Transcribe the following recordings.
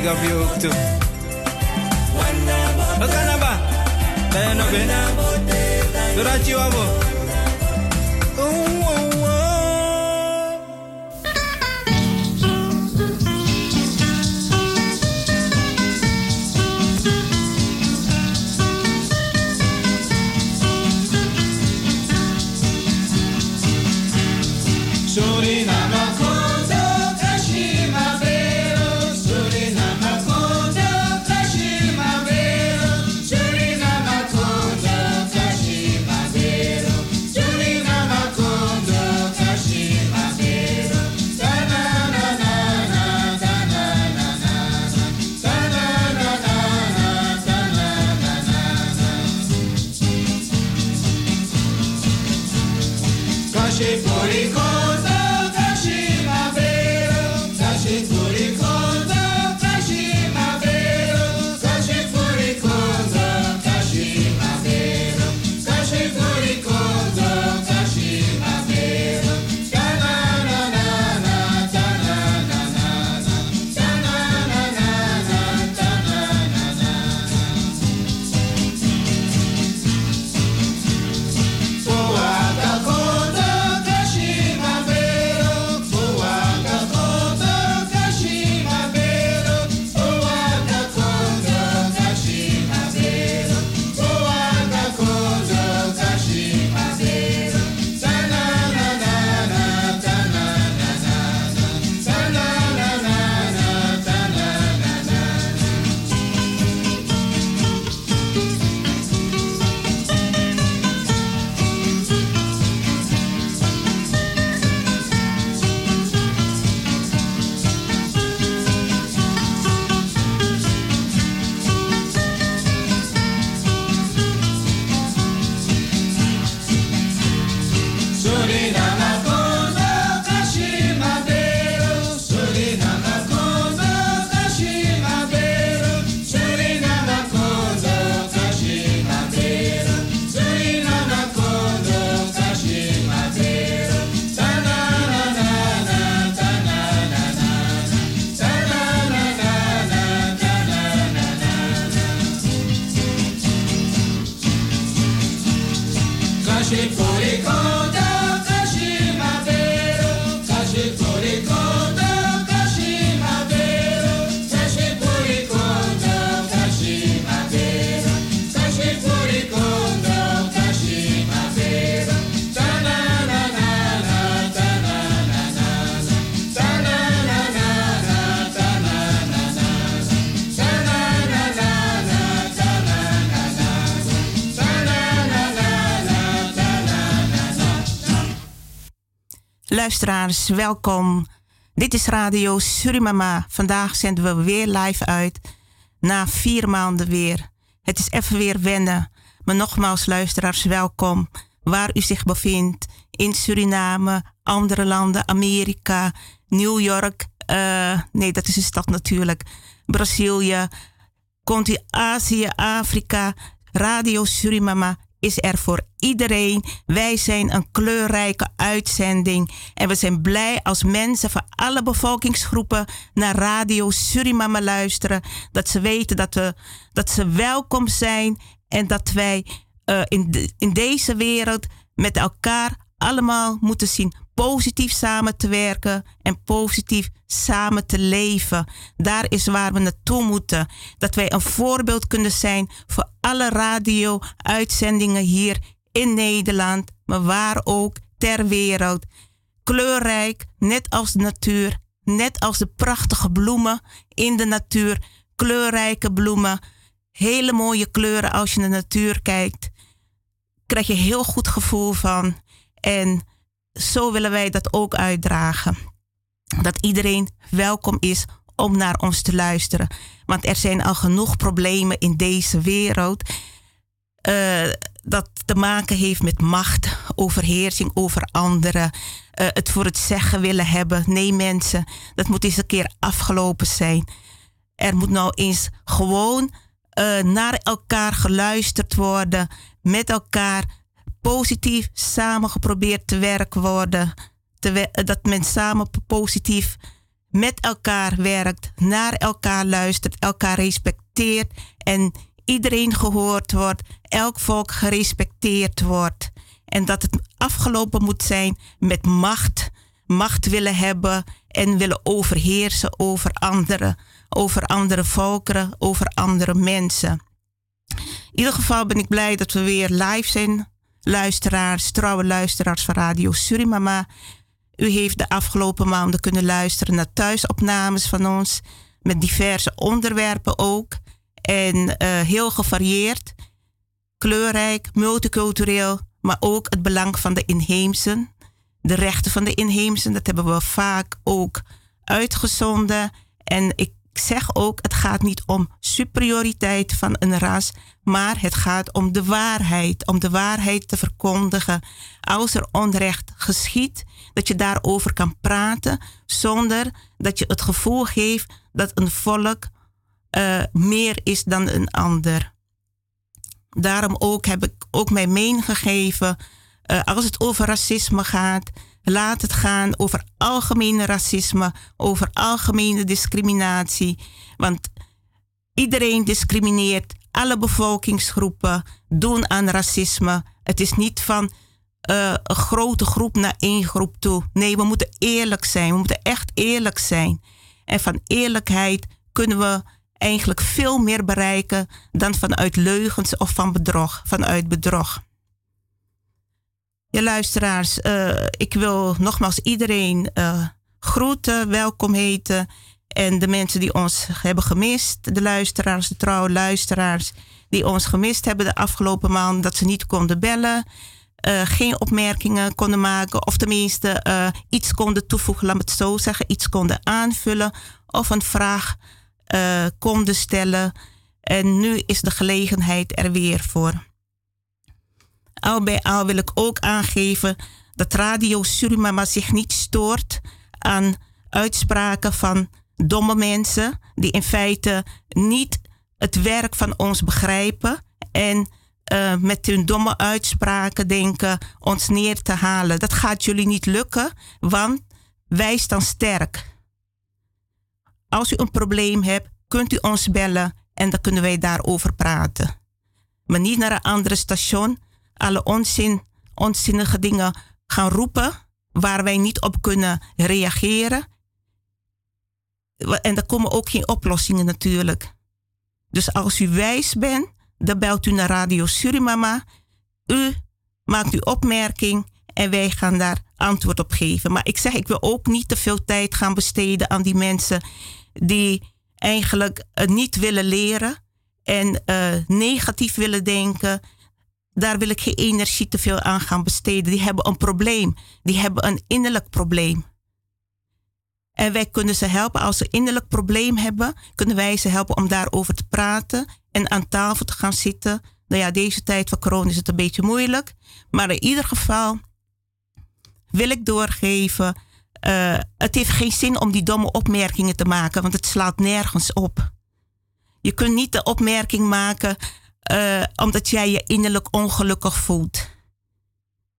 S. Big up you too. Okanaba. Dayano be. Durachi Luisteraars, welkom. Dit is Radio Surimama. Vandaag zenden we weer live uit. Na vier maanden weer. Het is even weer wennen. Maar nogmaals, luisteraars, welkom. Waar u zich bevindt. In Suriname, andere landen, Amerika, New York. eh, nee, dat is een stad natuurlijk. Brazilië, Conti Azië, Afrika. Radio Surimama is er voor iedereen. Wij zijn een kleurrijke uitzending. En we zijn blij als mensen van alle bevolkingsgroepen naar Radio Surimama luisteren. Dat ze weten dat, we, dat ze welkom zijn. En dat wij eh, in, in deze wereld met elkaar allemaal moeten zien positief samen te werken en positief samen te leven. Daar is waar we naartoe moeten. Dat wij een voorbeeld kunnen zijn voor alle radio-uitzendingen hier in Nederland, maar waar ook ter wereld. Kleurrijk, net als de natuur, net als de prachtige bloemen in de natuur. Kleurrijke bloemen, hele mooie kleuren als je naar de natuur kijkt krijg je heel goed gevoel van. En zo willen wij dat ook uitdragen. Dat iedereen welkom is om naar ons te luisteren. Want er zijn al genoeg problemen in deze wereld. eh, dat te maken heeft met macht, overheersing over anderen. eh, het voor het zeggen willen hebben. Nee, mensen, dat moet eens een keer afgelopen zijn. Er moet nou eens gewoon eh, naar elkaar geluisterd worden, met elkaar positief samen geprobeerd te werken worden. Dat men samen positief met elkaar werkt, naar elkaar luistert, elkaar respecteert en iedereen gehoord wordt, elk volk gerespecteerd wordt. En dat het afgelopen moet zijn met macht, macht willen hebben en willen overheersen over anderen, over andere volkeren, over andere mensen. In ieder geval ben ik blij dat we weer live zijn. Luisteraars, trouwe luisteraars van Radio Surimama. U heeft de afgelopen maanden kunnen luisteren naar thuisopnames van ons. Met diverse onderwerpen ook. En uh, heel gevarieerd, kleurrijk, multicultureel. Maar ook het belang van de inheemsen. De rechten van de inheemsen, dat hebben we vaak ook uitgezonden. En ik zeg ook, het gaat niet om superioriteit van een ras, maar het gaat om de waarheid, om de waarheid te verkondigen. Als er onrecht geschiet, dat je daarover kan praten zonder dat je het gevoel geeft dat een volk uh, meer is dan een ander. Daarom ook heb ik ook mijn mening gegeven, uh, als het over racisme gaat, Laat het gaan over algemene racisme, over algemene discriminatie. Want iedereen discrimineert, alle bevolkingsgroepen doen aan racisme. Het is niet van uh, een grote groep naar één groep toe. Nee, we moeten eerlijk zijn. We moeten echt eerlijk zijn. En van eerlijkheid kunnen we eigenlijk veel meer bereiken dan vanuit leugens of van bedrog, vanuit bedrog. Ja, luisteraars, uh, ik wil nogmaals iedereen uh, groeten, welkom heten. En de mensen die ons hebben gemist, de luisteraars, de trouwe luisteraars, die ons gemist hebben de afgelopen maand, dat ze niet konden bellen, uh, geen opmerkingen konden maken, of tenminste iets konden toevoegen, laat me het zo zeggen, iets konden aanvullen, of een vraag konden stellen. En nu is de gelegenheid er weer voor. Al bij al wil ik ook aangeven dat Radio Surimama zich niet stoort aan uitspraken van domme mensen die in feite niet het werk van ons begrijpen en uh, met hun domme uitspraken denken ons neer te halen. Dat gaat jullie niet lukken, want wij staan sterk. Als u een probleem hebt, kunt u ons bellen en dan kunnen wij daarover praten. Maar niet naar een andere station, alle onzin, onzinnige dingen gaan roepen waar wij niet op kunnen reageren. En er komen ook geen oplossingen natuurlijk. Dus als u wijs bent, dan belt u naar Radio Surimama. U maakt uw opmerking en wij gaan daar antwoord op geven. Maar ik zeg, ik wil ook niet te veel tijd gaan besteden aan die mensen die eigenlijk niet willen leren en uh, negatief willen denken daar wil ik geen energie te veel aan gaan besteden. Die hebben een probleem. Die hebben een innerlijk probleem. En wij kunnen ze helpen als ze innerlijk probleem hebben, kunnen wij ze helpen om daarover te praten en aan tafel te gaan zitten. Nou ja, deze tijd van corona is het een beetje moeilijk. Maar in ieder geval wil ik doorgeven. Uh, het heeft geen zin om die domme opmerkingen te maken, want het slaat nergens op. Je kunt niet de opmerking maken uh, omdat jij je innerlijk ongelukkig voelt.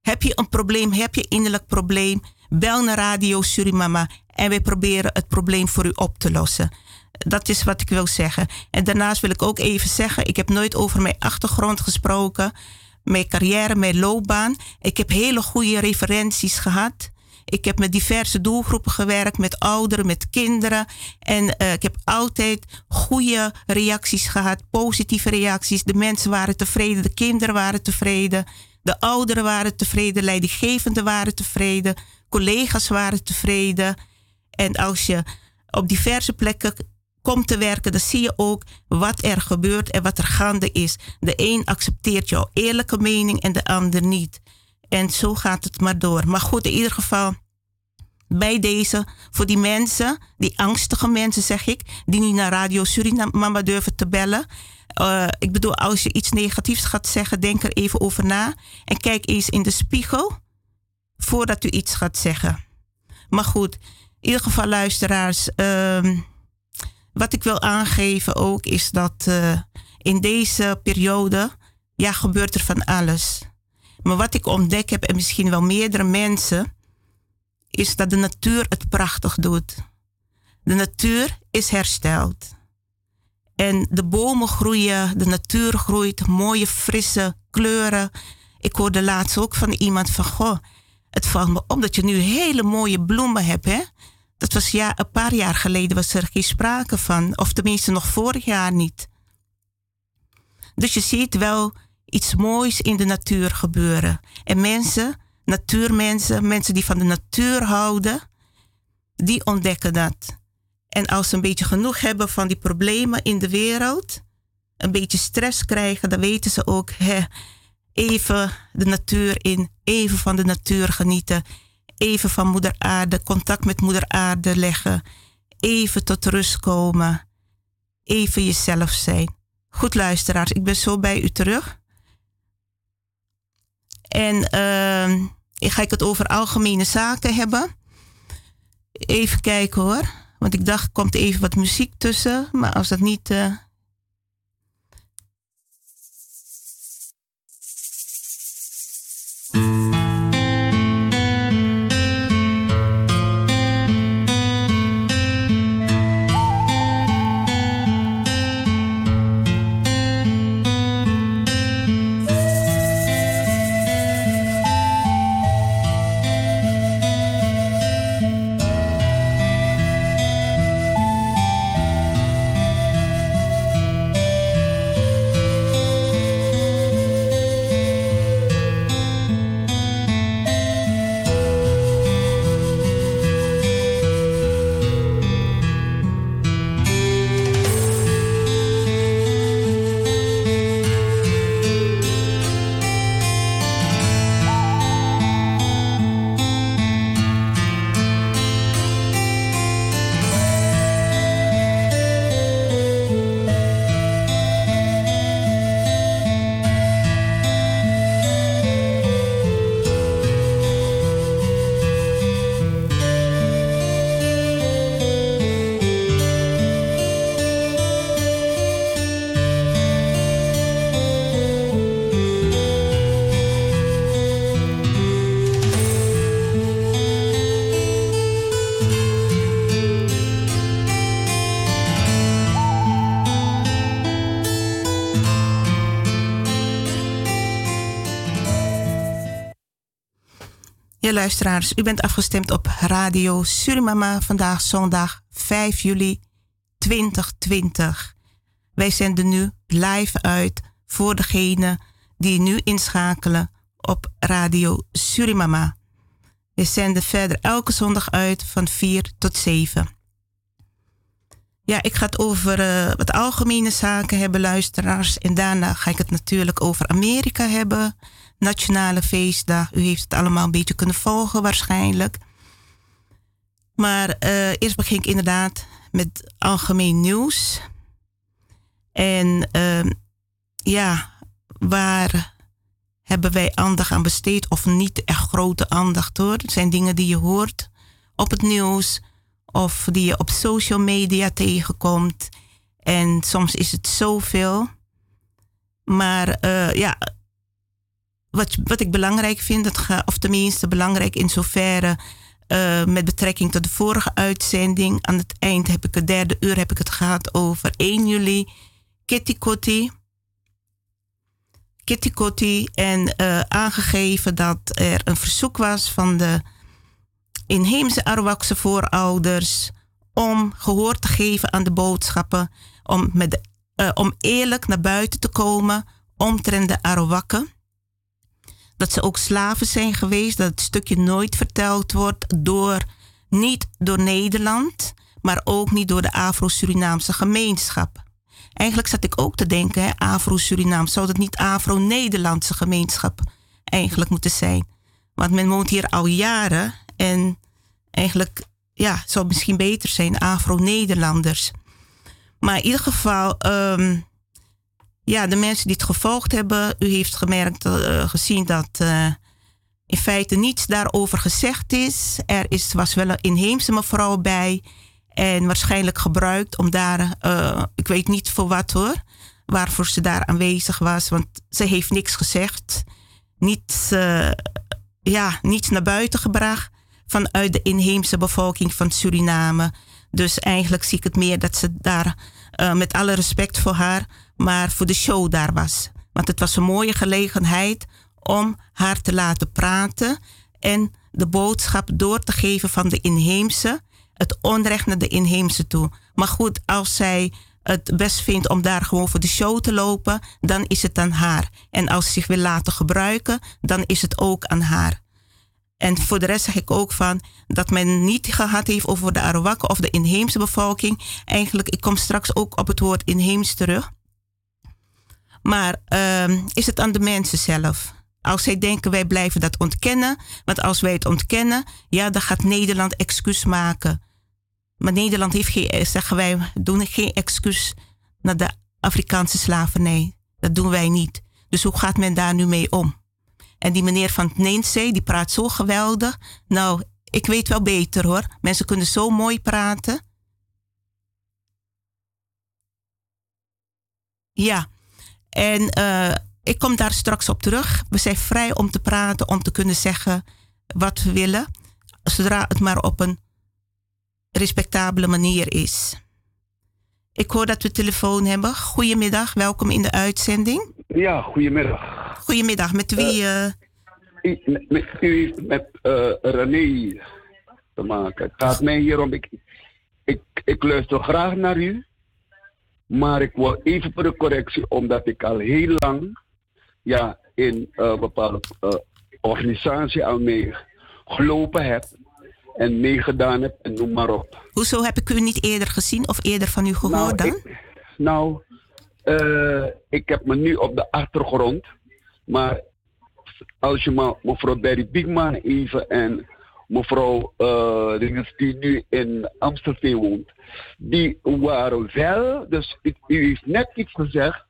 Heb je een probleem, heb je innerlijk probleem, bel naar Radio Surimama en wij proberen het probleem voor u op te lossen. Dat is wat ik wil zeggen. En daarnaast wil ik ook even zeggen, ik heb nooit over mijn achtergrond gesproken, mijn carrière, mijn loopbaan. Ik heb hele goede referenties gehad. Ik heb met diverse doelgroepen gewerkt, met ouderen, met kinderen. En uh, ik heb altijd goede reacties gehad, positieve reacties. De mensen waren tevreden, de kinderen waren tevreden, de ouderen waren tevreden, leidinggevenden waren tevreden, collega's waren tevreden. En als je op diverse plekken komt te werken, dan zie je ook wat er gebeurt en wat er gaande is. De een accepteert jouw eerlijke mening en de ander niet. En zo gaat het maar door. Maar goed, in ieder geval, bij deze, voor die mensen, die angstige mensen zeg ik, die niet naar Radio Suriname durven te bellen. Uh, ik bedoel, als je iets negatiefs gaat zeggen, denk er even over na. En kijk eens in de spiegel voordat u iets gaat zeggen. Maar goed, in ieder geval luisteraars, uh, wat ik wil aangeven ook is dat uh, in deze periode, ja, gebeurt er van alles. Maar wat ik ontdek heb, en misschien wel meerdere mensen, is dat de natuur het prachtig doet. De natuur is hersteld. En de bomen groeien, de natuur groeit, mooie frisse kleuren. Ik hoorde laatst ook van iemand van, goh, het valt me op dat je nu hele mooie bloemen hebt, hè? Dat was ja, een paar jaar geleden was er geen sprake van, of tenminste nog vorig jaar niet. Dus je ziet wel iets moois in de natuur gebeuren. En mensen, natuurmensen, mensen die van de natuur houden, die ontdekken dat. En als ze een beetje genoeg hebben van die problemen in de wereld, een beetje stress krijgen, dan weten ze ook, hè, even de natuur in, even van de natuur genieten, even van moeder aarde, contact met moeder aarde leggen, even tot rust komen, even jezelf zijn. Goed luisteraars, ik ben zo bij u terug. En uh, ik ga ik het over algemene zaken hebben. Even kijken hoor. Want ik dacht, komt even wat muziek tussen. Maar als dat niet. Uh, luisteraars, u bent afgestemd op Radio Surimama vandaag zondag 5 juli 2020. Wij zenden nu live uit voor degene die nu inschakelen op Radio Surimama. We zenden verder elke zondag uit van 4 tot 7. Ja, ik ga het over uh, wat algemene zaken hebben, luisteraars. En daarna ga ik het natuurlijk over Amerika hebben nationale feestdag. U heeft het allemaal een beetje kunnen volgen waarschijnlijk. Maar uh, eerst begin ik inderdaad met algemeen nieuws. En uh, ja, waar hebben wij aandacht aan besteed of niet echt grote aandacht hoor. Het zijn dingen die je hoort op het nieuws of die je op social media tegenkomt. En soms is het zoveel. Maar uh, ja, wat, ik belangrijk vind, dat of tenminste belangrijk in zoverre uh, met betrekking tot de vorige uitzending. Aan het eind heb ik het derde uur heb ik het gehad over 1 juli. Kitty Kotti. Kitty Kotti. En uh, aangegeven dat er een verzoek was van de inheemse Arawakse voorouders om gehoor te geven aan de boodschappen. Om, met de, uh, om eerlijk naar buiten te komen omtrent de Arawakken dat ze ook slaven zijn geweest, dat het stukje nooit verteld wordt door, niet door Nederland, maar ook niet door de Afro-Surinaamse gemeenschap. Eigenlijk zat ik ook te denken, Afro-Surinaam, zou dat niet Afro-Nederlandse gemeenschap eigenlijk moeten zijn? Want men woont hier al jaren en eigenlijk, ja, zou misschien beter zijn, Afro-Nederlanders. Maar in ieder geval, um, ja, de mensen die het gevolgd hebben, u heeft gemerkt, uh, gezien dat uh, in feite niets daarover gezegd is. Er is, was wel een inheemse mevrouw bij en waarschijnlijk gebruikt om daar, uh, ik weet niet voor wat hoor, waarvoor ze daar aanwezig was, want ze heeft niks gezegd. Niets, ja, niets naar buiten gebracht vanuit de inheemse bevolking van Suriname. Dus eigenlijk zie ik het meer dat ze daar, met alle respect voor haar, maar voor de show daar was. Want het was een mooie gelegenheid om haar te laten praten en de boodschap door te geven van de inheemse, het onrecht naar de inheemse toe. Maar goed, als zij het best vindt om daar gewoon voor de show te lopen, dan is het aan haar. En als ze zich wil laten gebruiken, dan is het ook aan haar. En voor de rest zeg ik ook van dat men niet gehad heeft over de Arawakken of de inheemse bevolking. Eigenlijk, ik kom straks ook op het woord inheems terug. Maar uh, is het aan de mensen zelf? Als zij denken wij blijven dat ontkennen, want als wij het ontkennen, ja, dan gaat Nederland excuus maken. Maar Nederland heeft geen, eh, zeggen wij, doen geen excuus naar de Afrikaanse slavernij. Dat doen wij niet. Dus hoe gaat men daar nu mee om? En die meneer van Neensee, die praat zo geweldig. Nou, ik weet wel beter hoor. Mensen kunnen zo mooi praten. Ja, en uh, ik kom daar straks op terug. We zijn vrij om te praten, om te kunnen zeggen wat we willen. Zodra het maar op een respectabele manier is. Ik hoor dat we telefoon hebben. Goedemiddag, welkom in de uitzending. Ja, goedemiddag. Goedemiddag, met wie? Uh, uh... met u, met uh, René te maken. Het gaat mij hier om. Ik, ik, ik luister graag naar u. Maar ik wil even voor de correctie, omdat ik al heel lang ja, in een bepaalde organisatie al mee gelopen heb en meegedaan heb en noem maar op. Hoezo heb ik u niet eerder gezien of eerder van u gehoord nou, dan? Ik, nou, uh, ik heb me nu op de achtergrond, maar als je maar mevrouw Berry Biekman even en mevrouw uh, die nu in Amsterdam woont, die waren wel, dus u, u heeft net iets gezegd,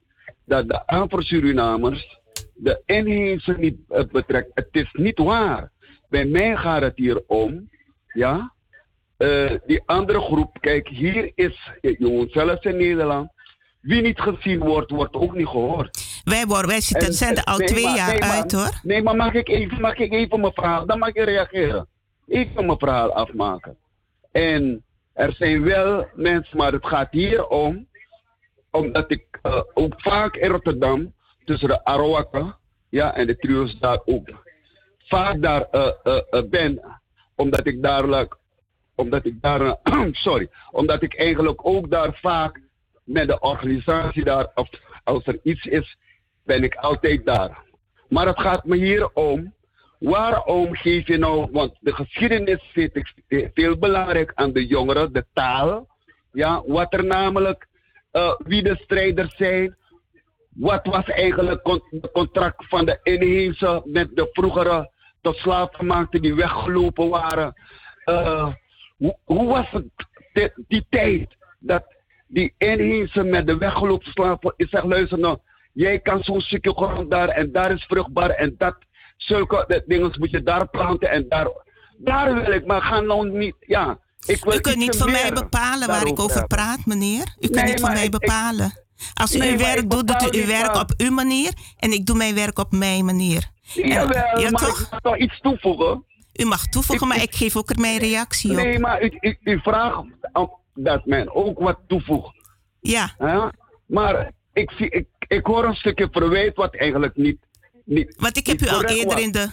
dat de aanvoer Surinamers de inheemse niet uh, betrekt. Het is niet waar. Bij mij gaat het hier om ja? Uh, die andere groep, kijk, hier is, je zelfs in Nederland, wie niet gezien wordt, wordt ook niet gehoord. Wij, worden, wij zitten, zijn er al nee, twee maar, jaar nee, uit maar, hoor. Nee, maar mag ik, even, mag ik even mijn verhaal, dan mag ik reageren. Even mijn verhaal afmaken. En er zijn wel mensen, maar het gaat hier om, omdat ik uh, ook vaak in Rotterdam, tussen de Arawaka ja, en de trio's daar ook, vaak daar uh, ben omdat ik daar, omdat ik daar, sorry, omdat ik eigenlijk ook daar vaak met de organisatie daar, of als er iets is, ben ik altijd daar. Maar het gaat me hier om, waarom geef je nou, want de geschiedenis vind ik veel belangrijk aan de jongeren, de taal, ja, wat er namelijk, uh, wie de strijders zijn, wat was eigenlijk het contract van de inheemse met de vroegere tot slaafgemaakten die weggelopen waren. Uh, hoe, hoe, was het die, tijd dat die inheemse met de weggelopen slaven is zeg luister nou, jij kan zo'n stukje grond daar en daar is vruchtbaar en dat, zulke dingen moet je daar planten en daar, daar wil ik, maar ga nou niet, ja. Ik wil u kunt niet van mij bepalen waar ik over hebben. praat, meneer. U kunt nee, niet van mij ik, bepalen. Als u nee, uw werk doet, doet u uw werk op uw manier en ik doe mijn werk op mijn manier. Jawel, ja, maar toch? ik mag toch iets toevoegen? U mag toevoegen, maar ik geef ook er mijn reactie op. Nee, maar u, u, u vraagt dat men ook wat toevoegt. Ja. ja? Maar ik, ik, ik hoor een stukje verwijt wat eigenlijk niet. Niet Want ik heb niet u al eerder was. in de.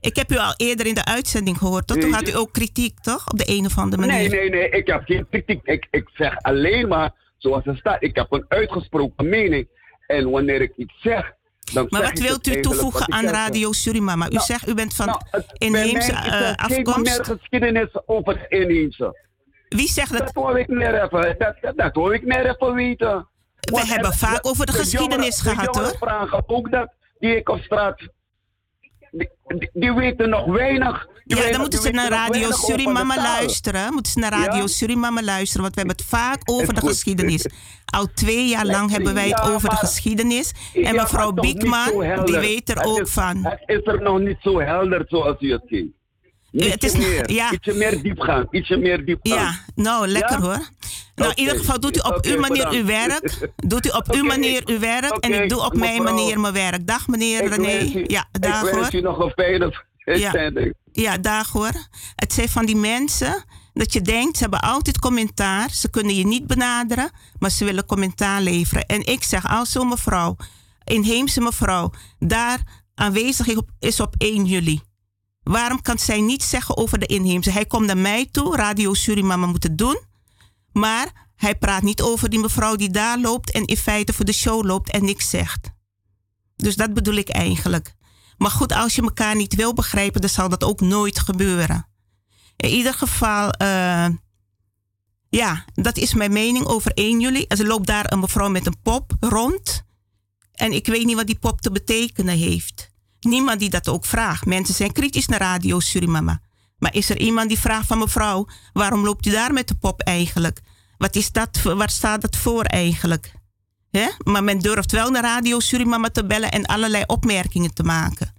Ik heb u al eerder in de uitzending gehoord, toch? Toen had u ook kritiek, toch? Op de een of andere manier. Nee, nee, nee, ik heb geen kritiek. Ik, ik zeg alleen maar zoals het staat. Ik heb een uitgesproken mening. En wanneer ik iets zeg. Dan Maar zeg wat ik wilt u toevoegen ik aan. Radio Surimama? U Nou, zegt u bent van Nou, het- inheemse mij eh, afkomst. meer geschiedenis over het inheemse. Wie zegt dat? Dat wil ik net even, dat, dat, dat wil ik net even weten. We Want hebben er- vaak over de geschiedenis jongeren- gehad, de hoor. vragen ook dat, die ik op straat... Die, die, die weten nog weinig. Ja, dan moeten ze naar Radio Surimama luisteren. Moeten ze naar Radio Ja? Surimama luisteren, want we hebben het vaak over de geschiedenis. Al twee jaar lang hebben wij het Ja, over de geschiedenis. Ja, En mevrouw Biekman, die weet er Het ook is- van. Het is er nog niet zo helder zoals u het ziet. Ietsje het is- meer, ja. ietsje meer diepgang, ietsje meer diepgang. Ja, nou, lekker hoor. Nou, in ieder geval doet u op uw manier uw werk. Doet u op uw manier uw werk. En ik doe op mijn manier mijn werk. Dag meneer Ik René. u- Ja, ik dag hoor. u nog een uitzending. Ja, dag hoor. Het zijn van die mensen Dat je denkt, ze hebben altijd commentaar. Ze kunnen je niet benaderen, maar ze willen commentaar leveren. En ik zeg, als zo'n mevrouw, inheemse mevrouw, daar aanwezig is op 1 juli. Waarom kan zij niets zeggen over de inheemse? Hij komt naar mij toe, Radio Surimama moet het doen. Maar hij praat niet over die mevrouw die daar loopt en in feite voor de show loopt en niks zegt. Dus dat bedoel ik eigenlijk. Maar goed, als je elkaar niet wil begrijpen, dan zal dat ook nooit gebeuren. In ieder geval, uh, ja, dat is mijn mening over 1 juli. Er loopt daar een mevrouw met een pop rond. En ik weet niet wat die pop te betekenen heeft. Niemand die dat ook vraagt. Mensen zijn kritisch naar Radio Surimama. Maar is er iemand die vraagt van mevrouw, waarom loopt u daar met de pop eigenlijk? Wat is dat, waar staat dat voor eigenlijk? Maar men durft wel naar Radio Surimama te bellen en allerlei opmerkingen te maken.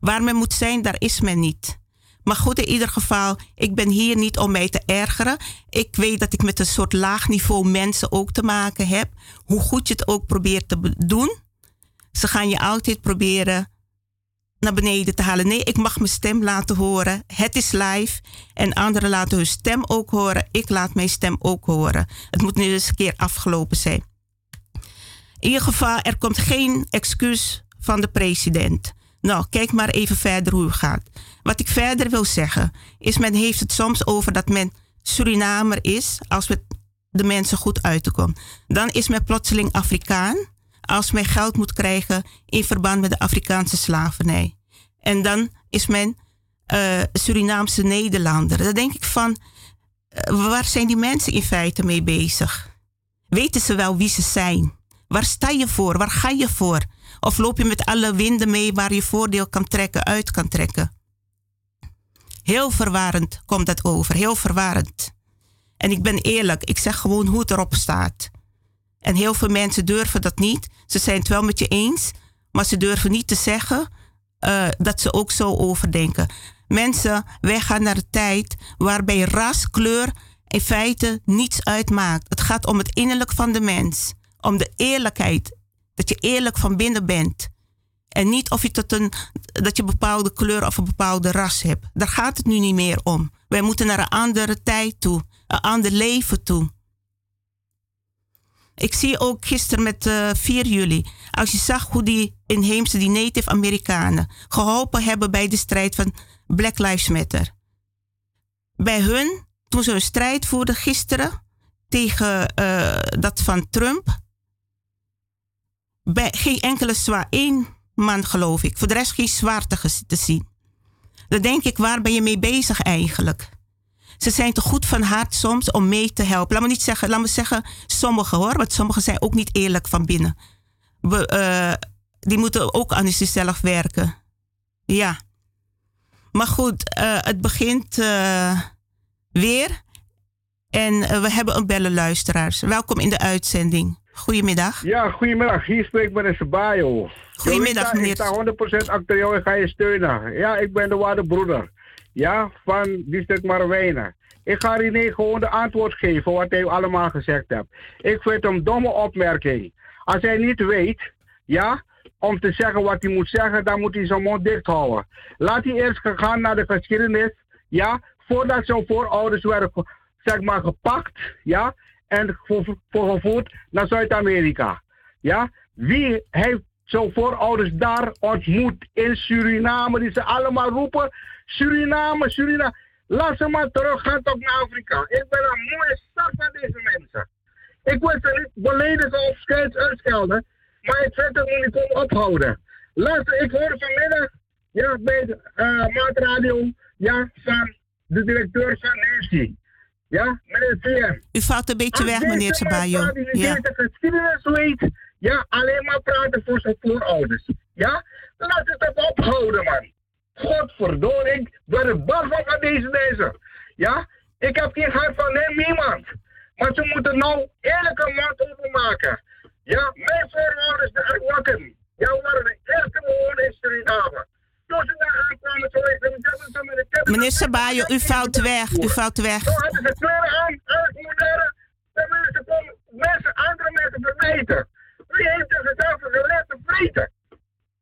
Waar men moet zijn, daar is men niet. Maar goed, in ieder geval, ik ben hier niet om mij te ergeren. Ik weet dat ik met een soort laag niveau mensen ook te maken heb. Hoe goed je het ook probeert te doen. Ze gaan je altijd proberen naar beneden te halen. Nee, ik mag mijn stem laten horen. Het is live. En anderen laten hun stem ook horen. Ik laat mijn stem ook horen. Het moet nu eens een keer afgelopen zijn. In ieder geval, er komt geen excuus van de president. Nou, kijk maar even verder hoe het gaat. Wat ik verder wil zeggen, is men heeft het soms over dat men Surinamer is als we de mensen goed uit. Dan is men plotseling Afrikaan als men geld moet krijgen in verband met de Afrikaanse slavernij. En dan is men uh, Surinaamse Nederlander. Dan denk ik van, uh, waar zijn die mensen in feite mee bezig? Weten ze wel wie ze zijn? Waar sta je voor? Waar ga je voor? Of loop je met alle winden mee waar je voordeel kan trekken, uit kan trekken? Heel verwarrend komt dat over, heel verwarrend. En ik ben eerlijk, ik zeg gewoon hoe het erop staat. En heel veel mensen durven dat niet. Ze zijn het wel met je eens, maar ze durven niet te zeggen uh, dat ze ook zo overdenken. Mensen, wij gaan naar de tijd waarbij ras, kleur in feite niets uitmaakt. Het gaat om het innerlijk van de mens. Om de eerlijkheid. Dat je eerlijk van binnen bent. En niet of je tot een, dat je een bepaalde kleur of een bepaalde ras hebt. Daar gaat het nu niet meer om. Wij moeten naar een andere tijd toe. Een ander leven toe. Ik zie ook gisteren met uh, eh, 4 juli, als je zag hoe die inheemse, die Native Amerikanen, geholpen hebben bij de strijd van Black Lives Matter. Bij hun, toen ze een strijd voerden gisteren tegen uh, dat van Trump, bij geen enkele zwaar, één man geloof ik, voor de rest geen zwarte te zien. Dan denk ik, waar ben je mee bezig eigenlijk? Ze zijn te goed van hart soms om mee te helpen. Laat me niet zeggen, laat me zeggen sommigen hoor, want sommigen zijn ook niet eerlijk van binnen. We, uh, die moeten ook aan zichzelf werken. Ja. Maar goed, uh, het begint uh, weer. En we hebben een bellen luisteraars. Welkom in de uitzending. Goedemiddag. Ja, goedemiddag. Hier spreekt meneer Sabayo. Goedemiddag, meneer. Ik sta 100% achter jou en ga je steunen. Ja, ik ben de waarde broeder ja, van district Marwijnen. Ik ga René gewoon de antwoord geven wat hij allemaal gezegd hebt. Ik vind hem domme opmerking. Als hij niet weet, ja, om te zeggen wat hij moet zeggen, dan moet hij zijn mond dicht houden. Laat hij eerst gaan naar de geschiedenis, ja, voordat zijn voorouders werden, zeg maar, gepakt, ja, en vervoerd naar Zuid-Amerika. Ja, wie heeft zijn voorouders daar ontmoet in Suriname, die ze allemaal roepen, Suriname, Suriname. Laat ze maar terug gaan toch naar Afrika. Ik ben een mooie start van deze mensen. Ik wil ze niet beledigen of uitschelden, maar ik vind het niet ophouden. Laat, ik hoor vanmiddag ja, bij de uh, Maatradio ja, van de directeur van Nancy. Ja, meneer CM. U valt een beetje weg, meneer Sabayo. Die ja. de geschiedenis weet, ja, alleen maar praten voor zijn voorouders. Ja, laat het ophouden, man. Godverdorie, ik ben bang van deze deze. Ja, ik heb geen hart van hem, niemand. Maar ze moeten nou eerlijke maat overmaken. Ja, mijn voorouders, de Arwakken. Ja, waren de eerste bewoners in Suriname. Toen ze daar aankwamen, zo is Meneer Sabayo, u valt weg, u valt weg. Toen hadden ze kleren aan, moderne. De mensen komen, mensen, andere mensen verwijten. Wie heeft er zelf geleerd te vreten?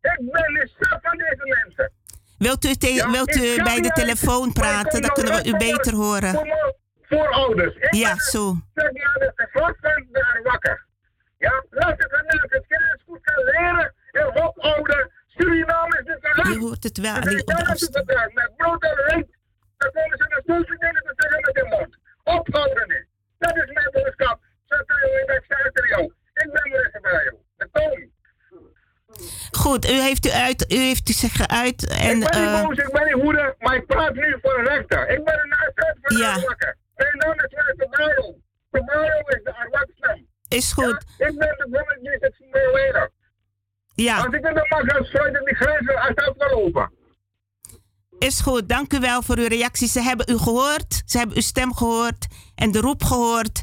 Ik ben niet van deze mensen. Wilt u, te, wilt u bij de telefoon praten? Dan kunnen we u beter horen. voorouders. Ik Ja, zo. wakker. Ja, het goed leren en. Suriname is Je hoort het wel zijn op de daar naartoe afstand. gegaan met brood en reet. Dan komen ze naar zoveel dingen te zeggen met de mond. Ophouden niet. Dat is mijn boodschap. Satrio, ik ben Satrio. Ik ben Marissa Brajo. De toon. Goed, u heeft u uit, u heeft zich geuit en ik ben niet eh, boos, ik ben niet hoede, maar ik praat nu voor een rechter. Ik ben een uitzet van Ja. de Arwakker. Mijn naam is Brajo. Brajo is de Arwak-stem. is goed. Ja, ik ben de government het Venezuela. Ja, Als ik in de mag, dan sluit ik die dat wel open. is goed. Dank u wel voor uw reactie. Ze hebben u gehoord, ze hebben uw stem gehoord en de roep gehoord.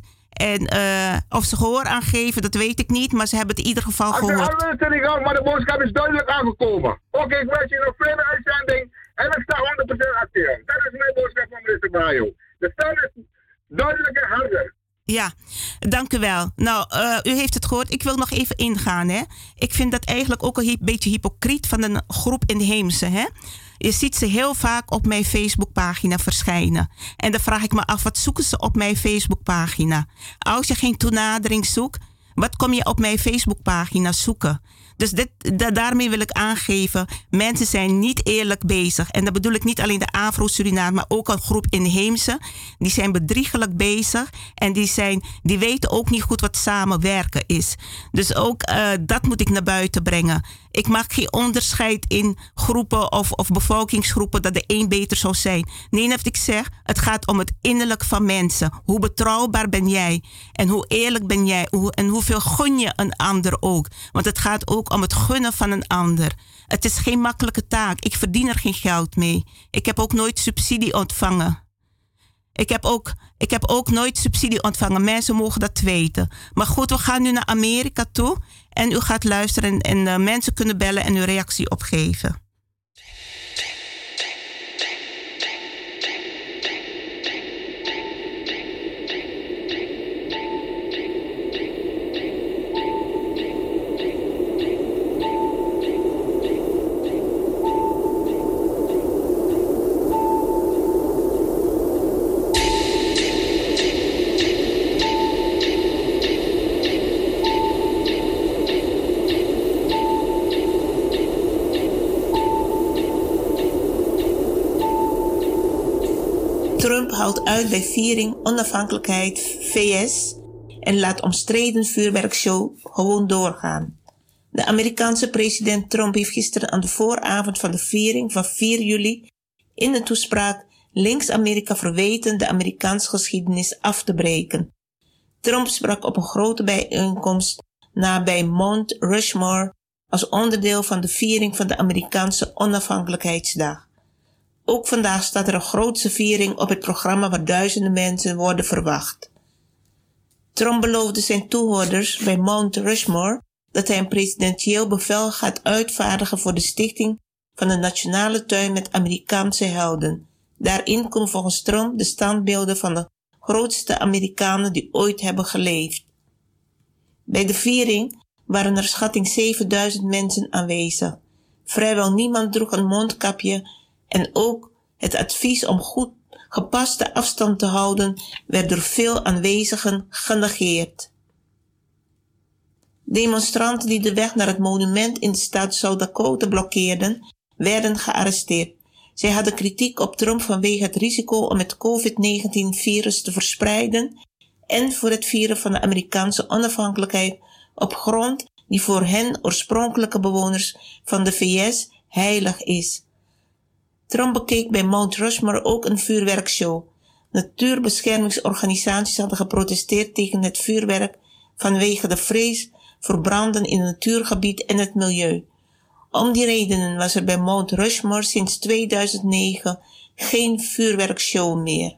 En eh, of ze gehoor aangeven, dat weet ik niet, maar ze hebben het in ieder geval gehoord. alles er niet maar de boodschap is duidelijk aangekomen. Oké, ik wens je een fijne uitzending en ik sta 100% actief. Dat is mijn boodschap van minister Brajo. De stem is duidelijk en harder. Ja, dank u wel. Nou, eh, u heeft het gehoord. Ik wil nog even ingaan. Hè. Ik vind dat eigenlijk ook een beetje hypocriet van een groep in Heemse. Hè. Je ziet ze heel vaak op mijn Facebookpagina verschijnen. En dan vraag ik me af, wat zoeken ze op mijn Facebookpagina? Als je geen toenadering zoekt, wat kom je op mijn Facebookpagina zoeken? Dus dit, da- daarmee wil ik aangeven, mensen zijn niet eerlijk bezig. En dat bedoel ik niet alleen de Afro-Suriname, maar ook een groep inheemse. Die zijn bedriegelijk bezig en die, zijn, die weten ook niet goed wat samenwerken is. Dus ook eh, dat moet ik naar buiten brengen. Ik maak geen onderscheid in groepen of, of bevolkingsgroepen dat de een beter zou zijn. Nee, wat ik zeg, het gaat om het innerlijk van mensen. Hoe betrouwbaar ben jij? En hoe eerlijk ben jij? En hoeveel gun je een ander ook? Want het gaat ook om het gunnen van een ander. Het is geen makkelijke taak. Ik verdien er geen geld mee. Ik heb ook nooit subsidie ontvangen. Ik heb, ook, ik heb ook nooit subsidie ontvangen. Mensen mogen dat weten. Maar goed, we gaan nu naar Amerika toe. En u gaat luisteren en, en eh, mensen kunnen bellen en uw reactie opgeven. Haalt uit bij viering onafhankelijkheid VS en laat omstreden vuurwerkshow gewoon doorgaan. De Amerikaanse president Trump heeft gisteren aan de vooravond van de viering van 4 juli in een toespraak links Amerika verweten de Amerikaanse geschiedenis af te breken. Trump sprak op een grote bijeenkomst nabij Mount Rushmore als onderdeel van de viering van de Amerikaanse onafhankelijkheidsdag. Ook vandaag staat er een grootse viering op het programma waar duizenden mensen worden verwacht. Trump beloofde zijn toehoorders bij Mount Rushmore dat hij een presidentieel bevel gaat uitvaardigen voor de stichting van een nationale tuin met Amerikaanse helden. Daarin komen volgens Trump de standbeelden van de grootste Amerikanen die ooit hebben geleefd. Bij de viering waren er schatting 7000 mensen aanwezig. Vrijwel niemand droeg een mondkapje en ook het advies om goed gepaste afstand te houden werd door veel aanwezigen genegeerd. Demonstranten die de weg naar het monument in de staat South Dakota blokkeerden, werden gearresteerd. Zij hadden kritiek op Trump vanwege het risico om het COVID-19-virus te verspreiden en voor het vieren van de Amerikaanse onafhankelijkheid op grond die voor hen oorspronkelijke bewoners van de VS heilig is. Trump bekeek bij Mount Rushmore ook een vuurwerkshow. Natuurbeschermingsorganisaties hadden geprotesteerd tegen het vuurwerk vanwege de vrees voor branden in het natuurgebied en het milieu. Om die redenen was er bij Mount Rushmore sinds 2009 geen vuurwerkshow meer.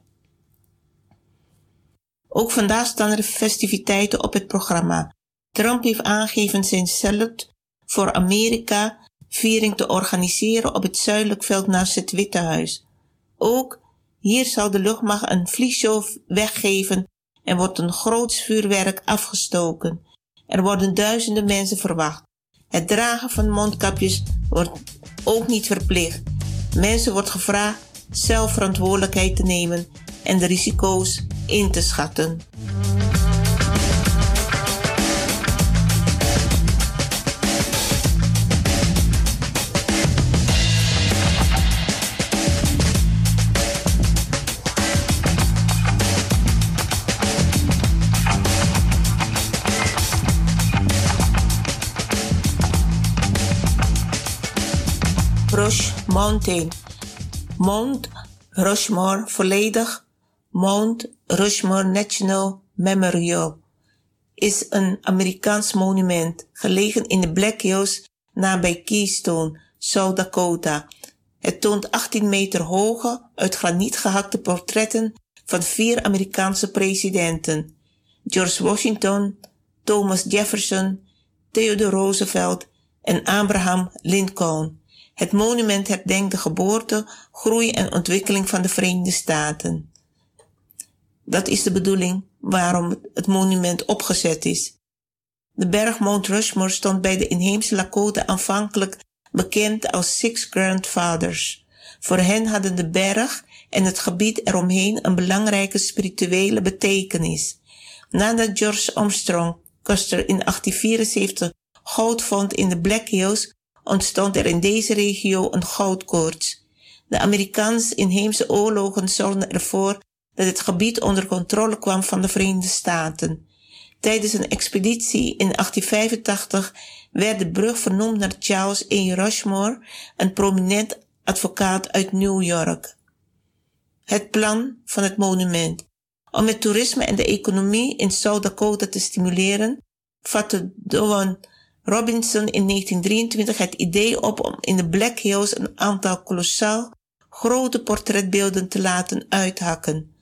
Ook vandaag staan er festiviteiten op het programma. Trump heeft aangegeven zijn salute voor Amerika viering te organiseren op het zuidelijk veld naast het Witte Huis. Ook hier zal de luchtmacht een vliegshow weggeven en wordt een groots vuurwerk afgestoken. Er worden duizenden mensen verwacht. Het dragen van mondkapjes wordt ook niet verplicht. Mensen wordt gevraagd zelf verantwoordelijkheid te nemen en de risico's in te schatten. Mountain. Mount Rushmore volledig Mount Rushmore National Memorial is een Amerikaans monument gelegen in de Black Hills nabij Keystone, South Dakota. Het toont 18 meter hoge, uit graniet gehakte portretten van vier Amerikaanse presidenten: George Washington, Thomas Jefferson, Theodore Roosevelt en Abraham Lincoln. Het monument herdenkt de geboorte, groei en ontwikkeling van de Verenigde Staten. Dat is de bedoeling waarom het monument opgezet is. De berg Mount Rushmore stond bij de inheemse Lakota aanvankelijk bekend als Six Grandfathers. Voor hen hadden de berg en het gebied eromheen een belangrijke spirituele betekenis. Nadat George Armstrong Custer in 1874 goud vond in de Black Hills, ontstond er in deze regio een goudkoorts. De Amerikaanse inheemse oorlogen zorgden ervoor dat het gebied onder controle kwam van de Verenigde Staten. Tijdens een expeditie in 1885 werd de brug vernoemd naar Charles A. Rushmore, een prominent advocaat uit New York. Het plan van het monument. Om het toerisme en de economie in South Dakota te stimuleren, vatte Doan Robinson in 1923 het idee op om in de Black Hills een aantal kolossaal grote portretbeelden te laten uithakken.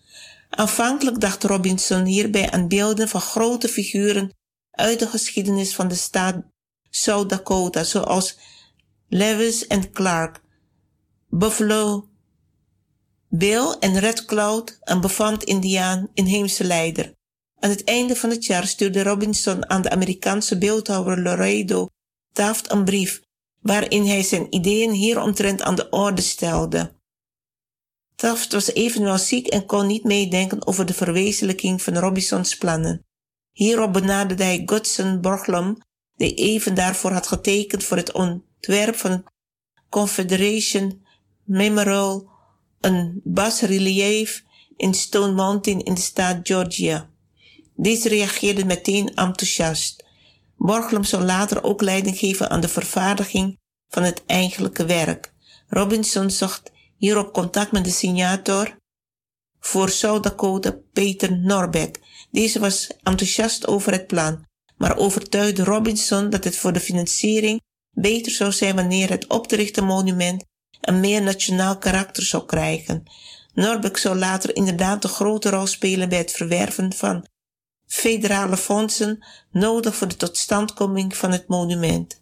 Aanvankelijk dacht Robinson hierbij aan beelden van grote figuren uit de geschiedenis van de staat South Dakota, zoals Lewis en Clark, Buffalo Bill en Red Cloud, een befaamd Indiaan, inheemse leider. Aan het einde van het jaar stuurde Robinson aan de Amerikaanse beeldhouwer Laredo Taft een brief, waarin hij zijn ideeën hieromtrent aan de orde stelde. Taft was evenwel ziek en kon niet meedenken over de verwezenlijking van Robinsons plannen. Hierop benaderde hij Godson Borglum, die even daarvoor had getekend voor het ontwerp van Confederation Memorial, een basrelief in Stone Mountain in de staat Georgia. Deze reageerde meteen enthousiast. Borglum zou later ook leiding geven aan de vervaardiging van het eigenlijke werk. Robinson zocht hierop contact met de signator voor South Dakota, Peter Norbeck. Deze was enthousiast over het plan, maar overtuigde Robinson dat het voor de financiering beter zou zijn wanneer het op te richten monument een meer nationaal karakter zou krijgen. Norbeck zou later inderdaad een grote rol spelen bij het verwerven van federale fondsen nodig voor de totstandkoming van het monument.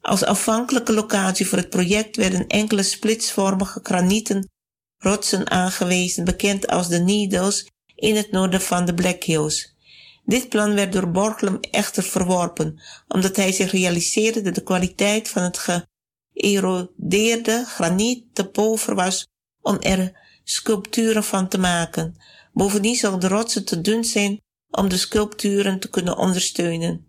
Als afhankelijke locatie voor het project werden enkele splitsvormige granieten rotsen aangewezen, bekend als de Needles, in het noorden van de Black Hills. Dit plan werd door Borglum echter verworpen, omdat hij zich realiseerde dat de kwaliteit van het geërodeerde graniet te pover was om er sculpturen van te maken. Bovendien zal de rotsen te dun zijn om de sculpturen te kunnen ondersteunen.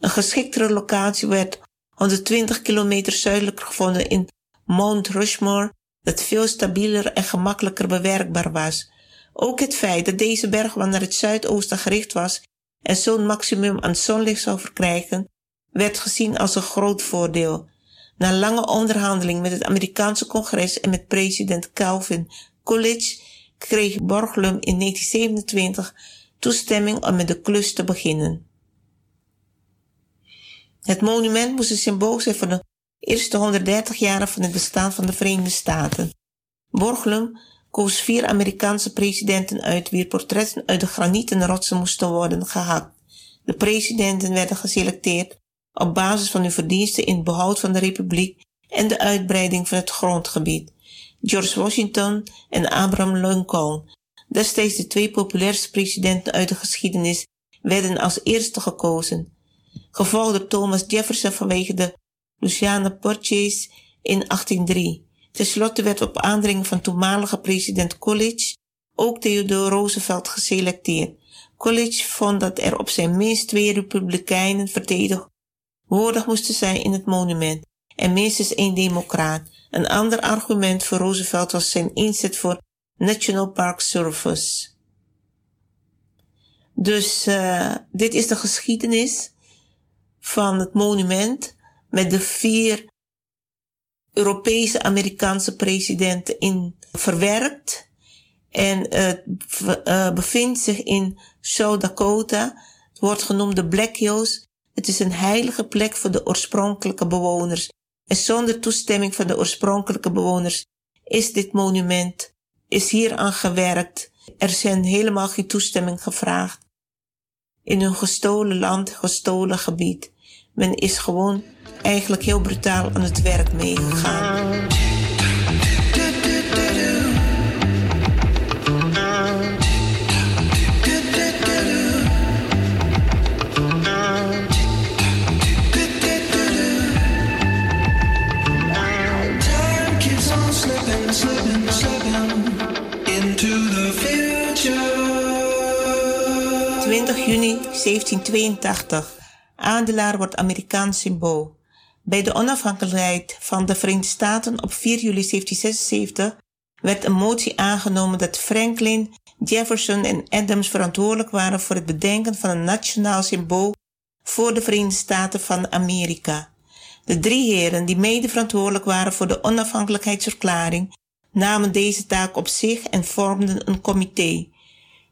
Een geschiktere locatie werd 120 kilometer zuidelijker gevonden in Mount Rushmore, dat veel stabieler en gemakkelijker bewerkbaar was. Ook het feit dat deze bergwand naar het zuidoosten gericht was en zo'n maximum aan zonlicht zou verkrijgen, werd gezien als een groot voordeel. Na lange onderhandeling met het Amerikaanse congres en met president Calvin Coolidge kreeg Borglum in 1927 toestemming om met de klus te beginnen. Het monument moest een symbool zijn voor de eerste 130 jaren van het bestaan van de Verenigde Staten. Borglum koos vier Amerikaanse presidenten uit wier portretten uit de granieten rotsen moesten worden gehakt. De presidenten werden geselecteerd op basis van hun verdiensten in het behoud van de republiek en de uitbreiding van het grondgebied. George Washington en Abraham Lincoln Destijds de twee populairste presidenten uit de geschiedenis werden als eerste gekozen, gevolgd door Thomas Jefferson vanwege de Louisiana Purchase in 1803. Ten slotte werd op aandringen van toenmalige president Coolidge ook Theodore Roosevelt geselecteerd. College vond dat er op zijn minst twee republikeinen vertegenwoordigd moesten zijn in het monument en minstens één democraat. Een ander argument voor Roosevelt was zijn inzet voor National Park Service. Dus uh, dit is de geschiedenis van het monument met de vier Europese Amerikaanse presidenten in verwerkt. En het uh, bevindt zich in South Dakota. Het wordt genoemd de Black Hills. Het is een heilige plek voor de oorspronkelijke bewoners. En zonder toestemming van de oorspronkelijke bewoners is dit monument, is hier aan gewerkt. Er zijn helemaal geen toestemming gevraagd. In hun gestolen land, gestolen gebied. Men is gewoon eigenlijk heel brutaal aan het werk meegegaan. Juni 1782. Adelaar wordt Amerikaans symbool. Bij de onafhankelijkheid van de Verenigde Staten op 4 juli 1776 werd een motie aangenomen dat Franklin, Jefferson en Adams verantwoordelijk waren voor het bedenken van een nationaal symbool voor de Verenigde Staten van Amerika. De drie heren die mede verantwoordelijk waren voor de onafhankelijkheidsverklaring namen deze taak op zich en vormden een comité.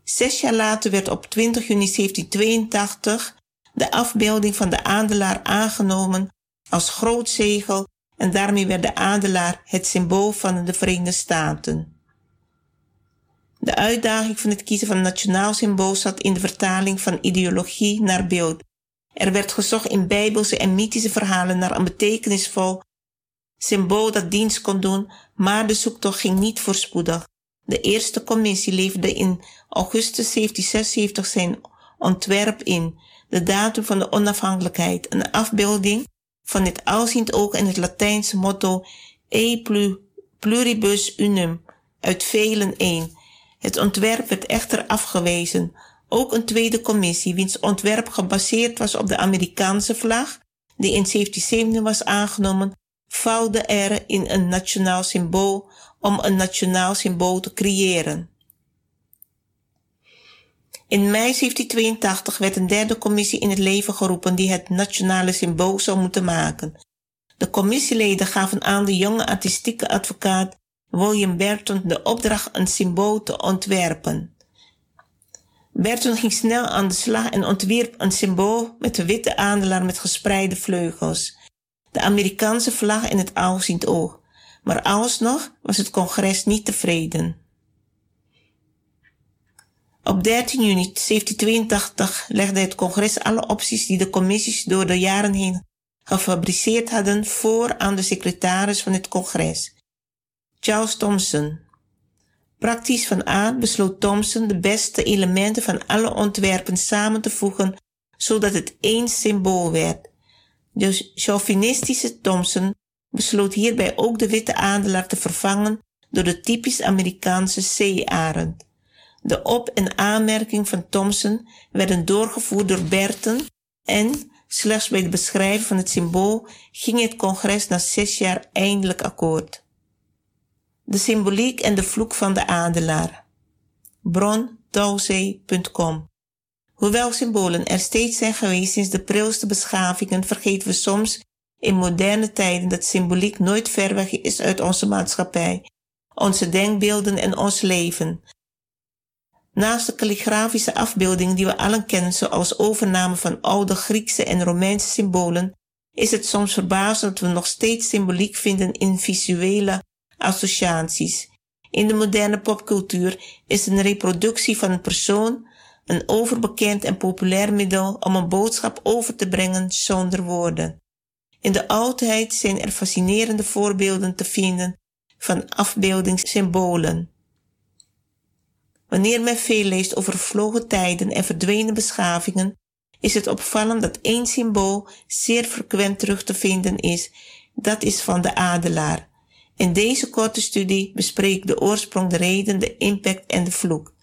Zes jaar later werd op 20 juni 1782 de afbeelding van de adelaar aangenomen als groot zegel en daarmee werd de adelaar het symbool van de Verenigde Staten. De uitdaging van het kiezen van een nationaal symbool zat in de vertaling van ideologie naar beeld. Er werd gezocht in bijbelse en mythische verhalen naar een betekenisvol symbool dat dienst kon doen, maar de zoektocht ging niet voorspoedig. De eerste commissie leverde in augustus 1776 zijn ontwerp in, de datum van de onafhankelijkheid, een afbeelding van het alziend oog en het Latijnse motto E pluribus unum, uit velen één. Het ontwerp werd echter afgewezen. Ook een tweede commissie, wiens ontwerp gebaseerd was op de Amerikaanse vlag, die in 1770 was aangenomen, vouwde er in een nationaal symbool om een nationaal symbool te creëren. In mei 1782 werd een derde commissie in het leven geroepen die het nationale symbool zou moeten maken. De commissieleden gaven aan de jonge artistieke advocaat William Burton de opdracht een symbool te ontwerpen. Burton ging snel aan de slag en ontwierp een symbool met de witte adelaar met gespreide vleugels, de Amerikaanse vlag in het alziend oog. Maar alsnog was het congres niet tevreden. Op 13 juni 1782 legde het congres alle opties die de commissies door de jaren heen gefabriceerd hadden voor aan de secretaris van het congres, Charles Thomson. Praktisch van aard besloot Thomson de beste elementen van alle ontwerpen samen te voegen, zodat het één symbool werd. De chauvinistische Thomson besloot hierbij ook de witte adelaar te vervangen door de typisch Amerikaanse zeearend. De op- en aanmerking van Thomson werden doorgevoerd door Berten en slechts bij het beschrijven van het symbool ging het congres na zes jaar eindelijk akkoord. De symboliek en de vloek van de adelaar. Bron Hoewel symbolen er steeds zijn geweest sinds de prilste beschavingen, vergeten we soms in moderne tijden dat symboliek nooit ver weg is uit onze maatschappij, onze denkbeelden en ons leven. Naast de kalligrafische afbeeldingen die we allen kennen, zoals overname van oude Griekse en Romeinse symbolen, is het soms verbazend dat we nog steeds symboliek vinden in visuele associaties. In de moderne popcultuur is een reproductie van een persoon een overbekend en populair middel om een boodschap over te brengen zonder woorden. In de oudheid zijn er fascinerende voorbeelden te vinden van afbeeldingssymbolen. Wanneer men veel leest over vervlogen tijden en verdwenen beschavingen, is het opvallend dat één symbool zeer frequent terug te vinden is. Dat is van de adelaar. In deze korte studie bespreek ik de oorsprong, de reden, de impact en de vloek.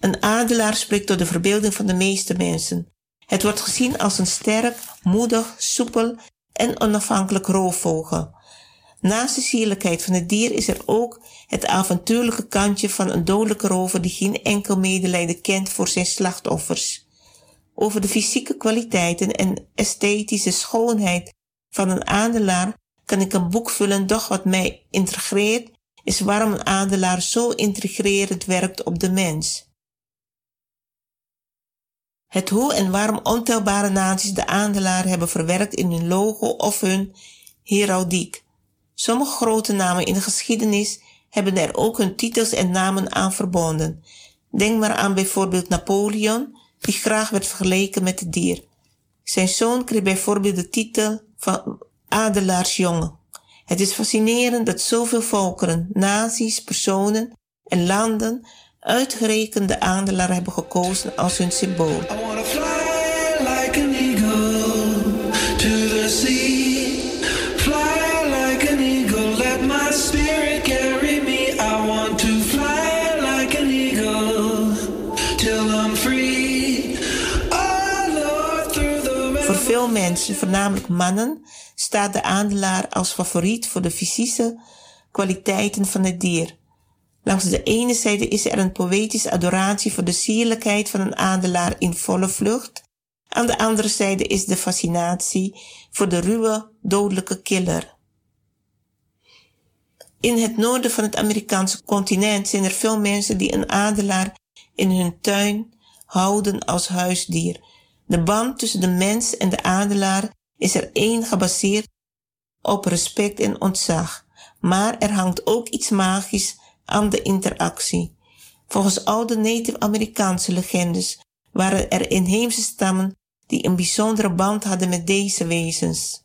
Een adelaar spreekt tot de verbeelding van de meeste mensen. Het wordt gezien als een sterk, moedig, soepel en onafhankelijk roofvogel. Naast de sierlijkheid van het dier is er ook het avontuurlijke kantje van een dodelijke rover die geen enkel medelijden kent voor zijn slachtoffers. Over de fysieke kwaliteiten en esthetische schoonheid van een adelaar kan ik een boek vullen, doch wat mij intrigeert is waarom een adelaar zo intrigerend werkt op de mens. Het hoe en waarom ontelbare naties de adelaar hebben verwerkt in hun logo of hun heraldiek. Sommige grote namen in de geschiedenis hebben er ook hun titels en namen aan verbonden. Denk maar aan bijvoorbeeld Napoleon, die graag werd vergeleken met het dier. Zijn zoon kreeg bijvoorbeeld de titel van adelaarsjongen. Het is fascinerend dat zoveel volkeren, naties, personen en landen uitgerekend de adelaar hebben gekozen als hun symbool. veel mensen, voornamelijk mannen, staat de adelaar als favoriet voor de fysische kwaliteiten van het dier. Langs de ene zijde is er een poëtische adoratie voor de sierlijkheid van een adelaar in volle vlucht. Aan de andere zijde is de fascinatie voor de ruwe, dodelijke killer. In het noorden van het Amerikaanse continent zijn er veel mensen die een adelaar in hun tuin houden als huisdier. De band tussen de mens en de adelaar is er één gebaseerd op respect en ontzag, maar er hangt ook iets magisch aan de interactie. Volgens oude Native-Amerikaanse legendes waren er inheemse stammen die een bijzondere band hadden met deze wezens.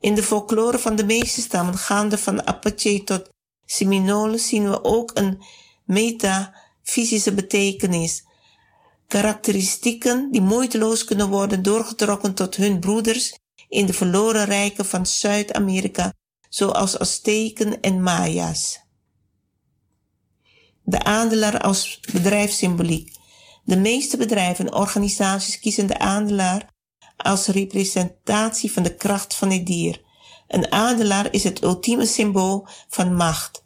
In de folklore van de meeste stammen, gaande van Apache tot Seminole, zien we ook een metafysische betekenis, karakteristieken die moeiteloos kunnen worden doorgetrokken tot hun broeders in de verloren rijken van Zuid-Amerika, zoals Azteken en Maya's. De adelaar als bedrijfssymboliek. De meeste bedrijven en organisaties kiezen de adelaar als representatie van de kracht van het dier. Een adelaar is het ultieme symbool van macht.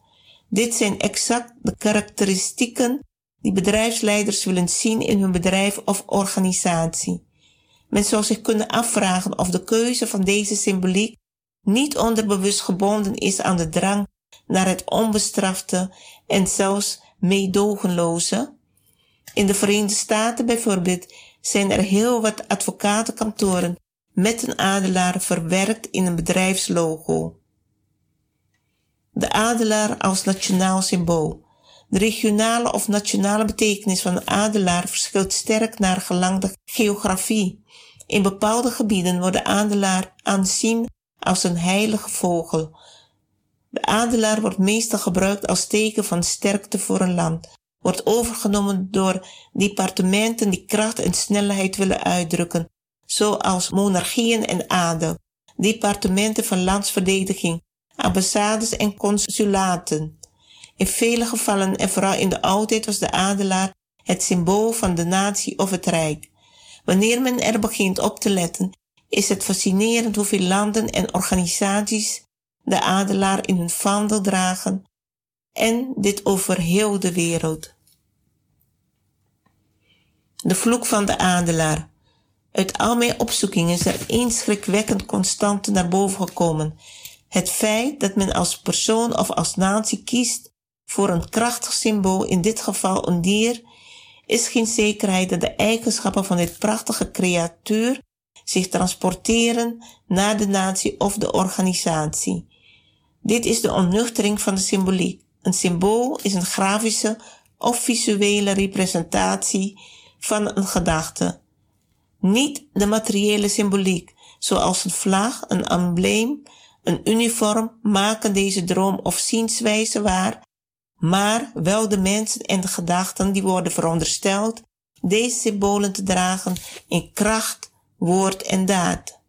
Dit zijn exact de karakteristieken die bedrijfsleiders willen zien in hun bedrijf of organisatie. Men zou zich kunnen afvragen of de keuze van deze symboliek niet onderbewust gebonden is aan de drang naar het onbestrafte en zelfs meedogenloze. In de Verenigde Staten bijvoorbeeld zijn er heel wat advocatenkantoren met een adelaar verwerkt in een bedrijfslogo. De adelaar als nationaal symbool. De regionale of nationale betekenis van een adelaar verschilt sterk naar gelang de geografie. In bepaalde gebieden wordt de adelaar aanzien als een heilige vogel. De adelaar wordt meestal gebruikt als teken van sterkte voor een land, wordt overgenomen door departementen die kracht en snelheid willen uitdrukken, zoals monarchieën en adel, departementen van landsverdediging, ambassades en consulaten. In vele gevallen en vooral in de oudheid was de adelaar het symbool van de natie of het rijk. Wanneer men er begint op te letten, is het fascinerend hoeveel landen en organisaties de adelaar in hun vaandel dragen en dit over heel de wereld. De vloek van de adelaar. Uit al mijn opzoekingen is er één schrikwekkend constante naar boven gekomen. Het feit dat men als persoon of als natie kiest voor een krachtig symbool, in dit geval een dier, is geen zekerheid dat de eigenschappen van dit prachtige creatuur zich transporteren naar de natie of de organisatie. Dit is de onnuchtering van de symboliek. Een symbool is een grafische of visuele representatie van een gedachte. Niet de materiële symboliek, zoals een vlag, een embleem, een uniform, maken deze droom of zienswijze waar, maar wel de mensen en de gedachten die worden verondersteld deze symbolen te dragen in kracht, woord en daad.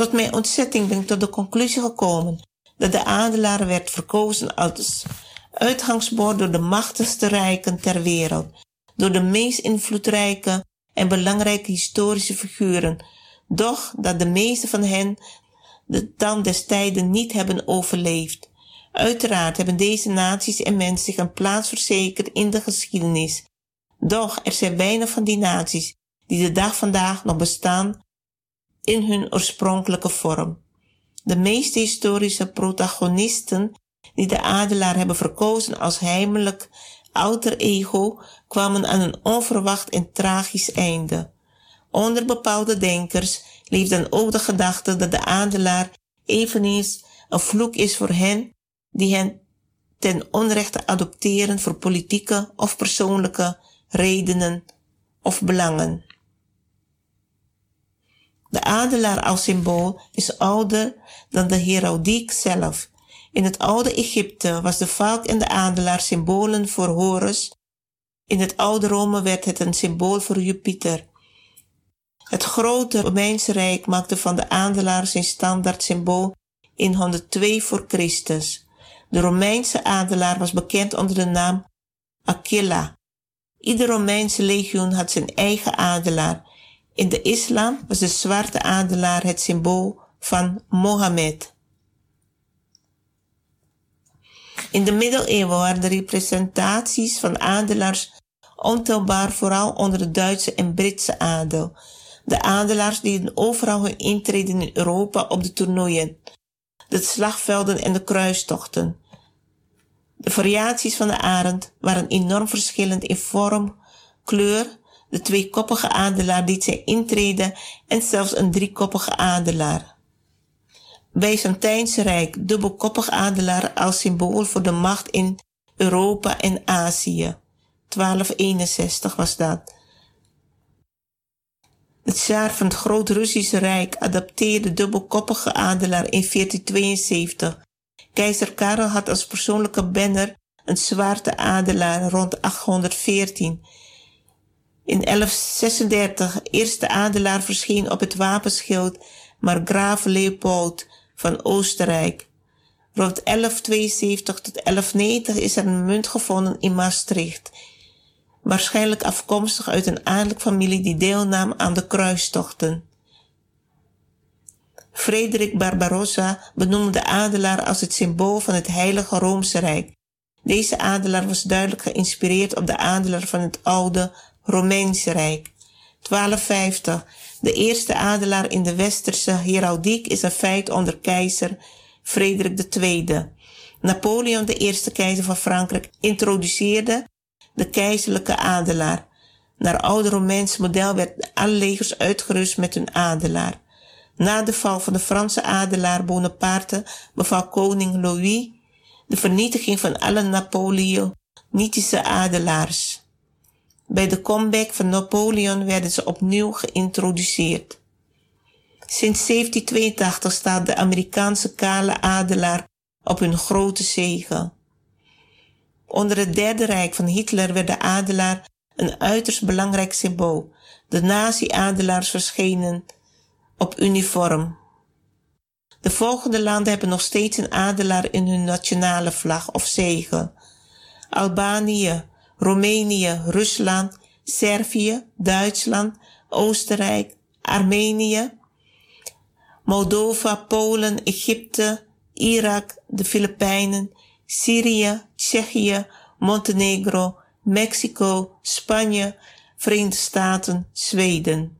Tot mijn ontzetting ben ik tot de conclusie gekomen dat de adelaar werd verkozen als uitgangsbord door de machtigste rijken ter wereld, door de meest invloedrijke en belangrijke historische figuren, doch dat de meeste van hen de tand des tijden niet hebben overleefd. Uiteraard hebben deze naties en mensen zich een plaats verzekerd in de geschiedenis. Doch er zijn weinig van die naties die de dag vandaag nog bestaan in hun oorspronkelijke vorm. De meeste historische protagonisten die de adelaar hebben verkozen als heimelijk alter ego kwamen aan een onverwacht en tragisch einde. Onder bepaalde denkers leeft dan ook de gedachte dat de adelaar eveneens een vloek is voor hen die hen ten onrechte adopteren voor politieke of persoonlijke redenen of belangen. De adelaar als symbool is ouder dan de heraldiek zelf. In het oude Egypte was de valk en de adelaar symbolen voor Horus. In het oude Rome werd het een symbool voor Jupiter. Het grote Romeinse Rijk maakte van de adelaar zijn standaard symbool in 102 voor Christus. De Romeinse adelaar was bekend onder de naam Aquila. Ieder Romeinse legioen had zijn eigen adelaar. In de islam was de zwarte adelaar het symbool van Mohammed. In de middeleeuwen waren de representaties van adelaars ontelbaar vooral onder de Duitse en Britse adel. De adelaars deden overal hun intreden in Europa op de toernooien, de slagvelden en de kruistochten. De variaties van de arend waren enorm verschillend in vorm, kleur. De tweekoppige adelaar deed zijn intreden en zelfs een driekoppige adelaar. Byzantijnse Rijk, dubbelkoppig adelaar als symbool voor de macht in Europa en Azië. 1261 was dat. Het zaar van het Groot-Russische Rijk adapteerde dubbelkoppige adelaar in 1472. Keizer Karel had als persoonlijke banner een zwarte adelaar rond 814. In 1136 eerste adelaar verscheen op het wapenschild, maar graaf Leopold van Oostenrijk. Rond 1172 tot 1190 is er een munt gevonden in Maastricht, waarschijnlijk afkomstig uit een adellijke familie die deelnam aan de kruistochten. Frederik Barbarossa benoemde de adelaar als het symbool van het Heilige Roomse Rijk. Deze adelaar was duidelijk geïnspireerd op de adelaar van het oude Romeinse Rijk. 1250. De eerste adelaar in de westerse heraldiek is een feit onder keizer Frederik II. Napoleon, de eerste keizer van Frankrijk, introduceerde de keizerlijke adelaar. Naar oude Romeins model werden alle legers uitgerust met hun adelaar. Na de val van de Franse adelaar Bonaparte beval koning Louis de vernietiging van alle Napoleonitische adelaars. Bij de comeback van Napoleon werden ze opnieuw geïntroduceerd. Sinds 1782 staat de Amerikaanse kale adelaar op hun grote zegen. Onder het Derde Rijk van Hitler werd de adelaar een uiterst belangrijk symbool. De nazi-adelaars verschenen op uniform. De volgende landen hebben nog steeds een adelaar in hun nationale vlag of zegen. Albanië, Roemenië, Rusland, Servië, Duitsland, Oostenrijk, Armenië, Moldova, Polen, Egypte, Irak, de Filipijnen, Syrië, Tsjechië, Montenegro, Mexico, Spanje, Verenigde Staten, Zweden.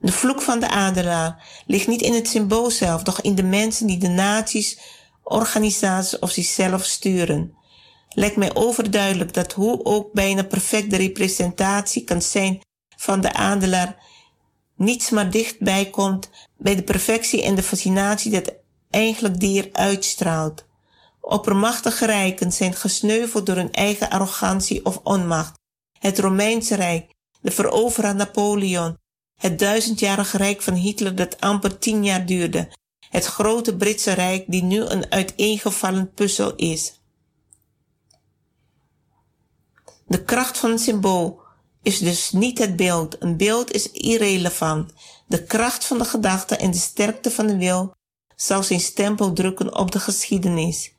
De vloek van de adelaar ligt niet in het symbool zelf, doch in de mensen die de naties, organisaties of zichzelf sturen. Lijkt mij overduidelijk dat hoe ook bijna perfecte representatie kan zijn van de adelaar, niets maar dichtbij komt bij de perfectie en de fascinatie dat eigenlijk dier uitstraalt. Oppermachtige rijken zijn gesneuveld door hun eigen arrogantie of onmacht. Het Romeinse Rijk, de veroveraar Napoleon, het duizendjarige rijk van Hitler dat amper tien jaar duurde, het grote Britse rijk die nu een uiteengevallen puzzel is. De kracht van het symbool is dus niet het beeld. Een beeld is irrelevant. De kracht van de gedachte en de sterkte van de wil zal zijn stempel drukken op de geschiedenis.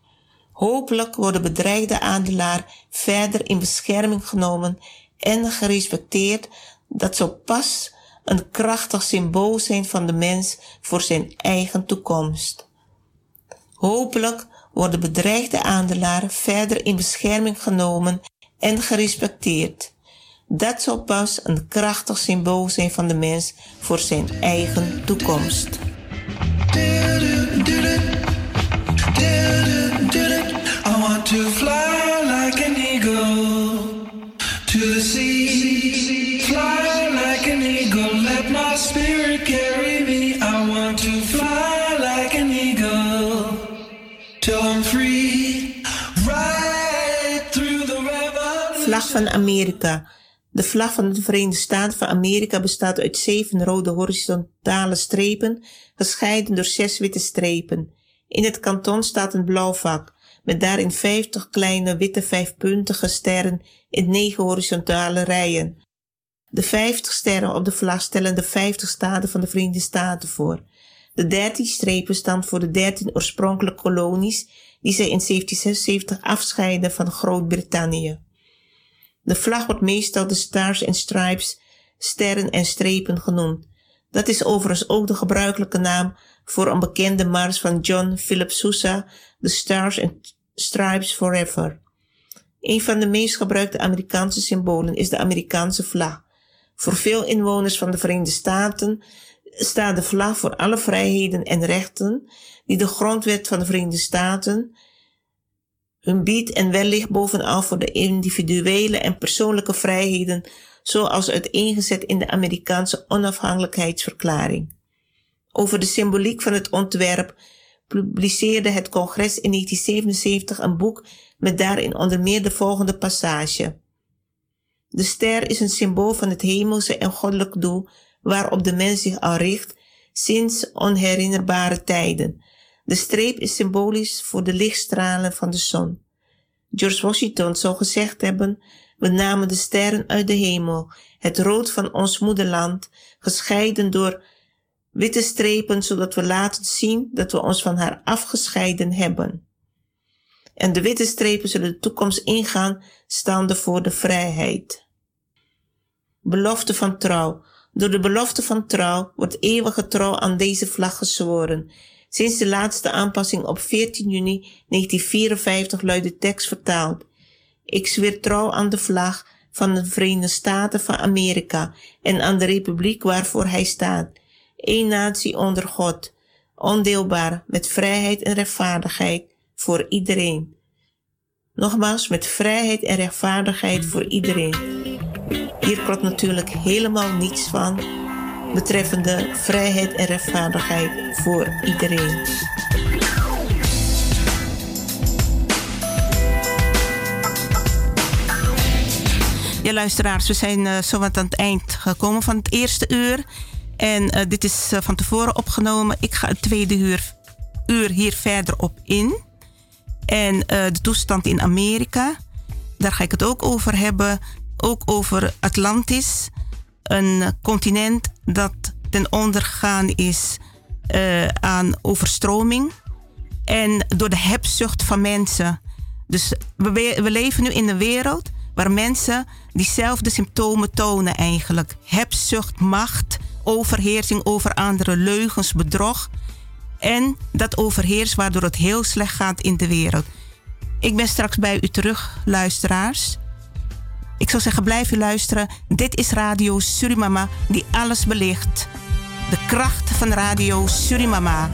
Hopelijk wordt de bedreigde adelaar verder in bescherming genomen en gerespecteerd. Dat zou pas een krachtig symbool zijn van de mens voor zijn eigen toekomst. Hopelijk wordt de bedreigde adelaar verder in bescherming genomen en gerespecteerd. Dat zal pas een krachtig symbool zijn van de mens voor zijn eigen toekomst. Vlag van Amerika. De vlag van de Verenigde Staten van Amerika bestaat uit zeven rode horizontale strepen, gescheiden door zes witte strepen. In het kanton staat een blauw vak, met daarin vijftig kleine witte vijfpuntige sterren in negen horizontale rijen. De vijftig sterren op de vlag stellen de vijftig staten van de Verenigde Staten voor. De dertien strepen staan voor de dertien oorspronkelijke kolonies die zij in 1776 afscheiden van Groot-Brittannië. De vlag wordt meestal de Stars and Stripes, sterren en strepen genoemd. Dat is overigens ook de gebruikelijke naam voor een bekende mars van John Philip Sousa, The Stars and Stripes Forever. Een van de meest gebruikte Amerikaanse symbolen is de Amerikaanse vlag. Voor veel inwoners van de Verenigde Staten staat de vlag voor alle vrijheden en rechten die de grondwet van de Verenigde Staten hun biedt en wellicht bovenal voor de individuele en persoonlijke vrijheden zoals uiteengezet in de Amerikaanse onafhankelijkheidsverklaring. Over de symboliek van het ontwerp publiceerde het congres in 1977 een boek met daarin onder meer de volgende passage. De ster is een symbool van het hemelse en goddelijk doel waarop de mens zich al richt sinds onherinnerbare tijden. De streep is symbolisch voor de lichtstralen van de zon. George Washington zou gezegd hebben, we namen de sterren uit de hemel, het rood van ons moederland, gescheiden door witte strepen, zodat we laten zien dat we ons van haar afgescheiden hebben. En de witte strepen zullen de toekomst ingaan, staande voor de vrijheid. Belofte van trouw. Door de belofte van trouw wordt eeuwige trouw aan deze vlag gezworen. Sinds de laatste aanpassing op 14 juni 1954 luidt de tekst vertaald. Ik zweer trouw aan de vlag van de Verenigde Staten van Amerika en aan de republiek waarvoor hij staat. Eén natie onder God, ondeelbaar, met vrijheid en rechtvaardigheid voor iedereen. Nogmaals, met vrijheid en rechtvaardigheid voor iedereen. Hier klopt natuurlijk helemaal niets van betreffende vrijheid en rechtvaardigheid voor iedereen. Ja, luisteraars, we zijn uh, zo wat aan het eind gekomen van het eerste uur. En uh, dit is uh, van tevoren opgenomen. Ik ga het tweede uur, uur hier verder op in. En de toestand in Amerika, daar ga ik het ook over hebben. Ook over Atlantis, een continent dat ten ondergaan is aan overstroming. En door de hebzucht van mensen. Dus we, we leven nu in een wereld waar mensen diezelfde symptomen tonen eigenlijk. Hebzucht, macht, overheersing over anderen, leugens, bedrog. En dat overheerst waardoor het heel slecht gaat in de wereld. Ik ben straks bij u terug, luisteraars. Ik zou zeggen, blijf u luisteren. Dit is Radio Surimama die alles belicht. De kracht van Radio Surimama.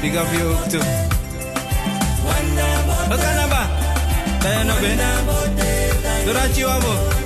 Big up you too. Okanaba. Tayo no be. Durachi wabo.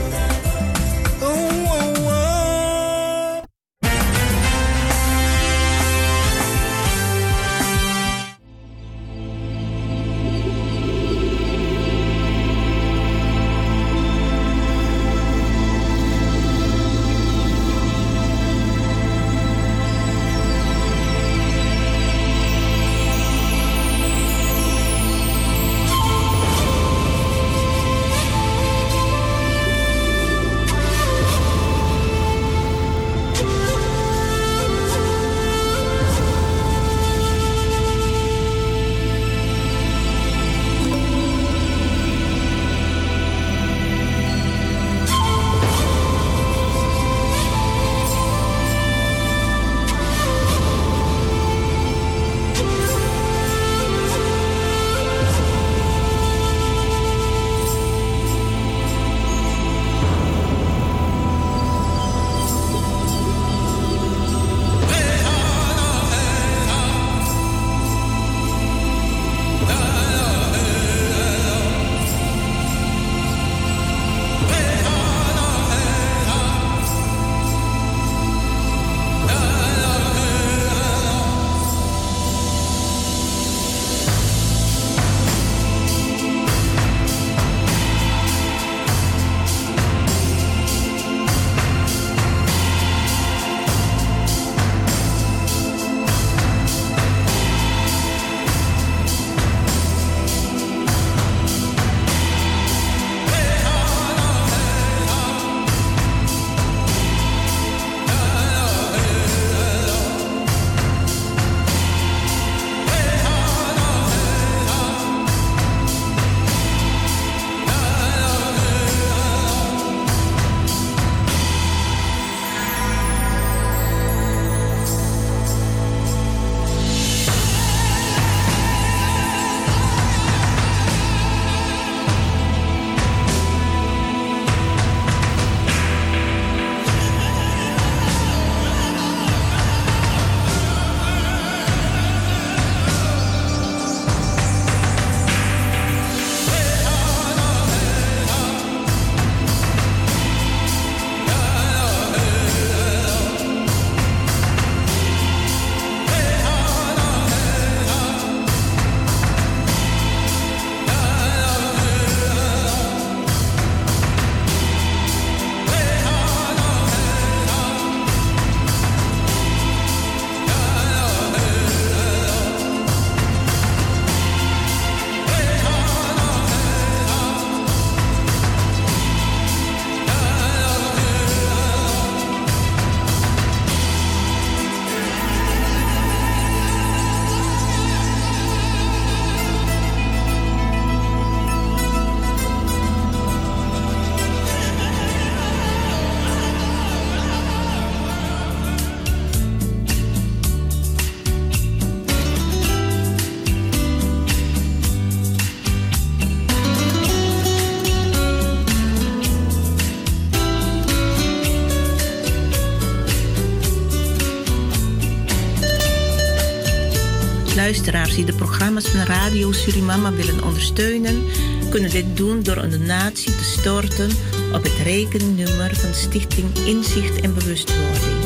Luisteraars die de programma's van Radio Surimama willen ondersteunen, kunnen dit doen door een donatie te storten op het rekeningnummer van Stichting Inzicht en Bewustwording.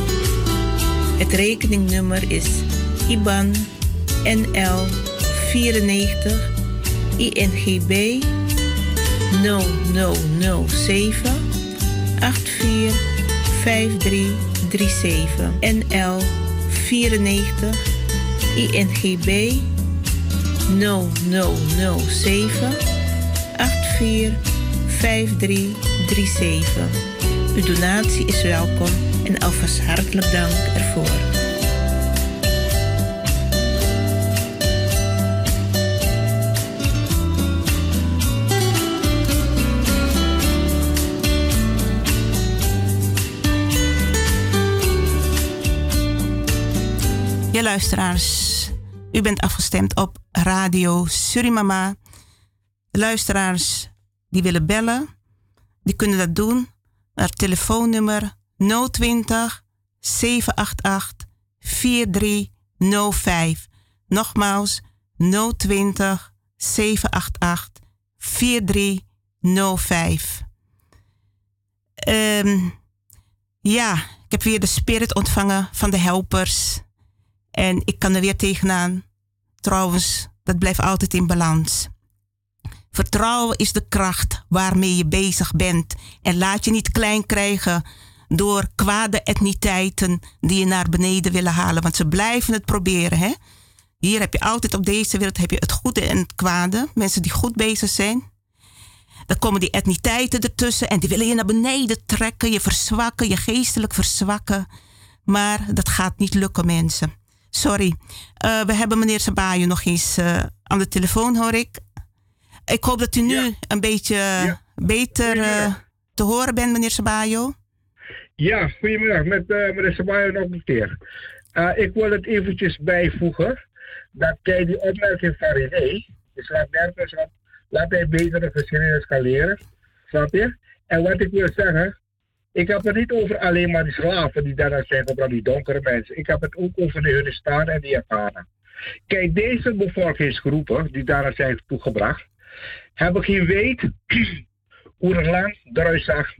Het rekeningnummer is IBAN NL 94 INGB 0007 845337 NL 94 INGB 0007 845337. Uw donatie is welkom en alvast hartelijk dank ervoor. Je luisteraars, u bent afgestemd op Radio Surimama. Luisteraars die willen bellen, die kunnen dat doen naar telefoonnummer 020 788 43 4305. Nogmaals 020 788 4305. Um, ja, ik heb weer de spirit ontvangen van de helpers. En ik kan er weer tegenaan. Trouwens, dat blijft altijd in balans. Vertrouwen is de kracht waarmee je bezig bent. En laat je niet klein krijgen door kwade etniteiten die je naar beneden willen halen. Want ze blijven het proberen. Hè? Hier heb je altijd op deze wereld heb je het goede en het kwade. Mensen die goed bezig zijn. Dan komen die etniteiten ertussen en die willen je naar beneden trekken, je verzwakken, je geestelijk verzwakken. Maar dat gaat niet lukken, mensen. Sorry. Uh, we hebben meneer Sabayo nog eens uh, aan de telefoon, hoor ik. Ik hoop dat u nu ja. een beetje ja. beter uh, te horen bent, meneer Sabayo. Ja, goedemiddag. Met meneer Sabayo nog een keer. ik wil het eventjes bijvoegen dat jij die opmerking van René, die slaat nergens op, laat hij beter de geschiedenis gaan leren. Snap je? En wat ik wil zeggen, ik heb het niet over alleen maar die slaven die daar zijn, over die donkere mensen. Ik heb het ook over de Hunestanen en de Japanen. Kijk, deze bevolkingsgroepen die daar zijn toegebracht, hebben geen weet hoe het land eruit zag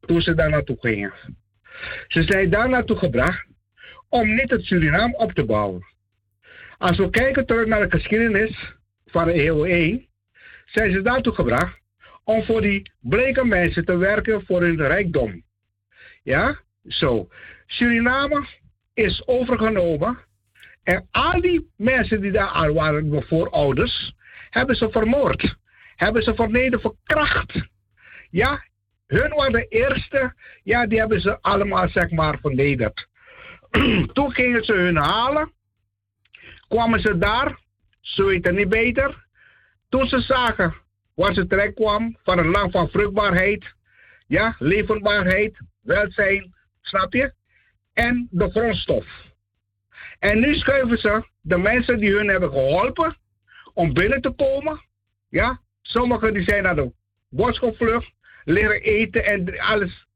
toen ze daar naartoe gingen. Ze zijn daar naartoe gebracht om niet het Suriname op te bouwen. Als we kijken terug naar de geschiedenis van de eeuw 1, zijn ze daartoe gebracht om voor die bleke mensen te werken voor hun rijkdom. Ja, zo. Suriname is overgenomen en al die mensen die daar al waren, de voorouders, hebben ze vermoord. Hebben ze verneden verkracht. Ja, hun waren de eerste, ja, die hebben ze allemaal, zeg maar, vernederd. Toen gingen ze hun halen, kwamen ze daar, ze weten niet beter, toen ze zagen waar ze terecht kwam van een land van vruchtbaarheid, ja, leefbaarheid, welzijn, snap je? En de grondstof. En nu schuiven ze de mensen die hun hebben geholpen om binnen te komen. Ja, sommigen die zijn naar de bos leren eten en alles.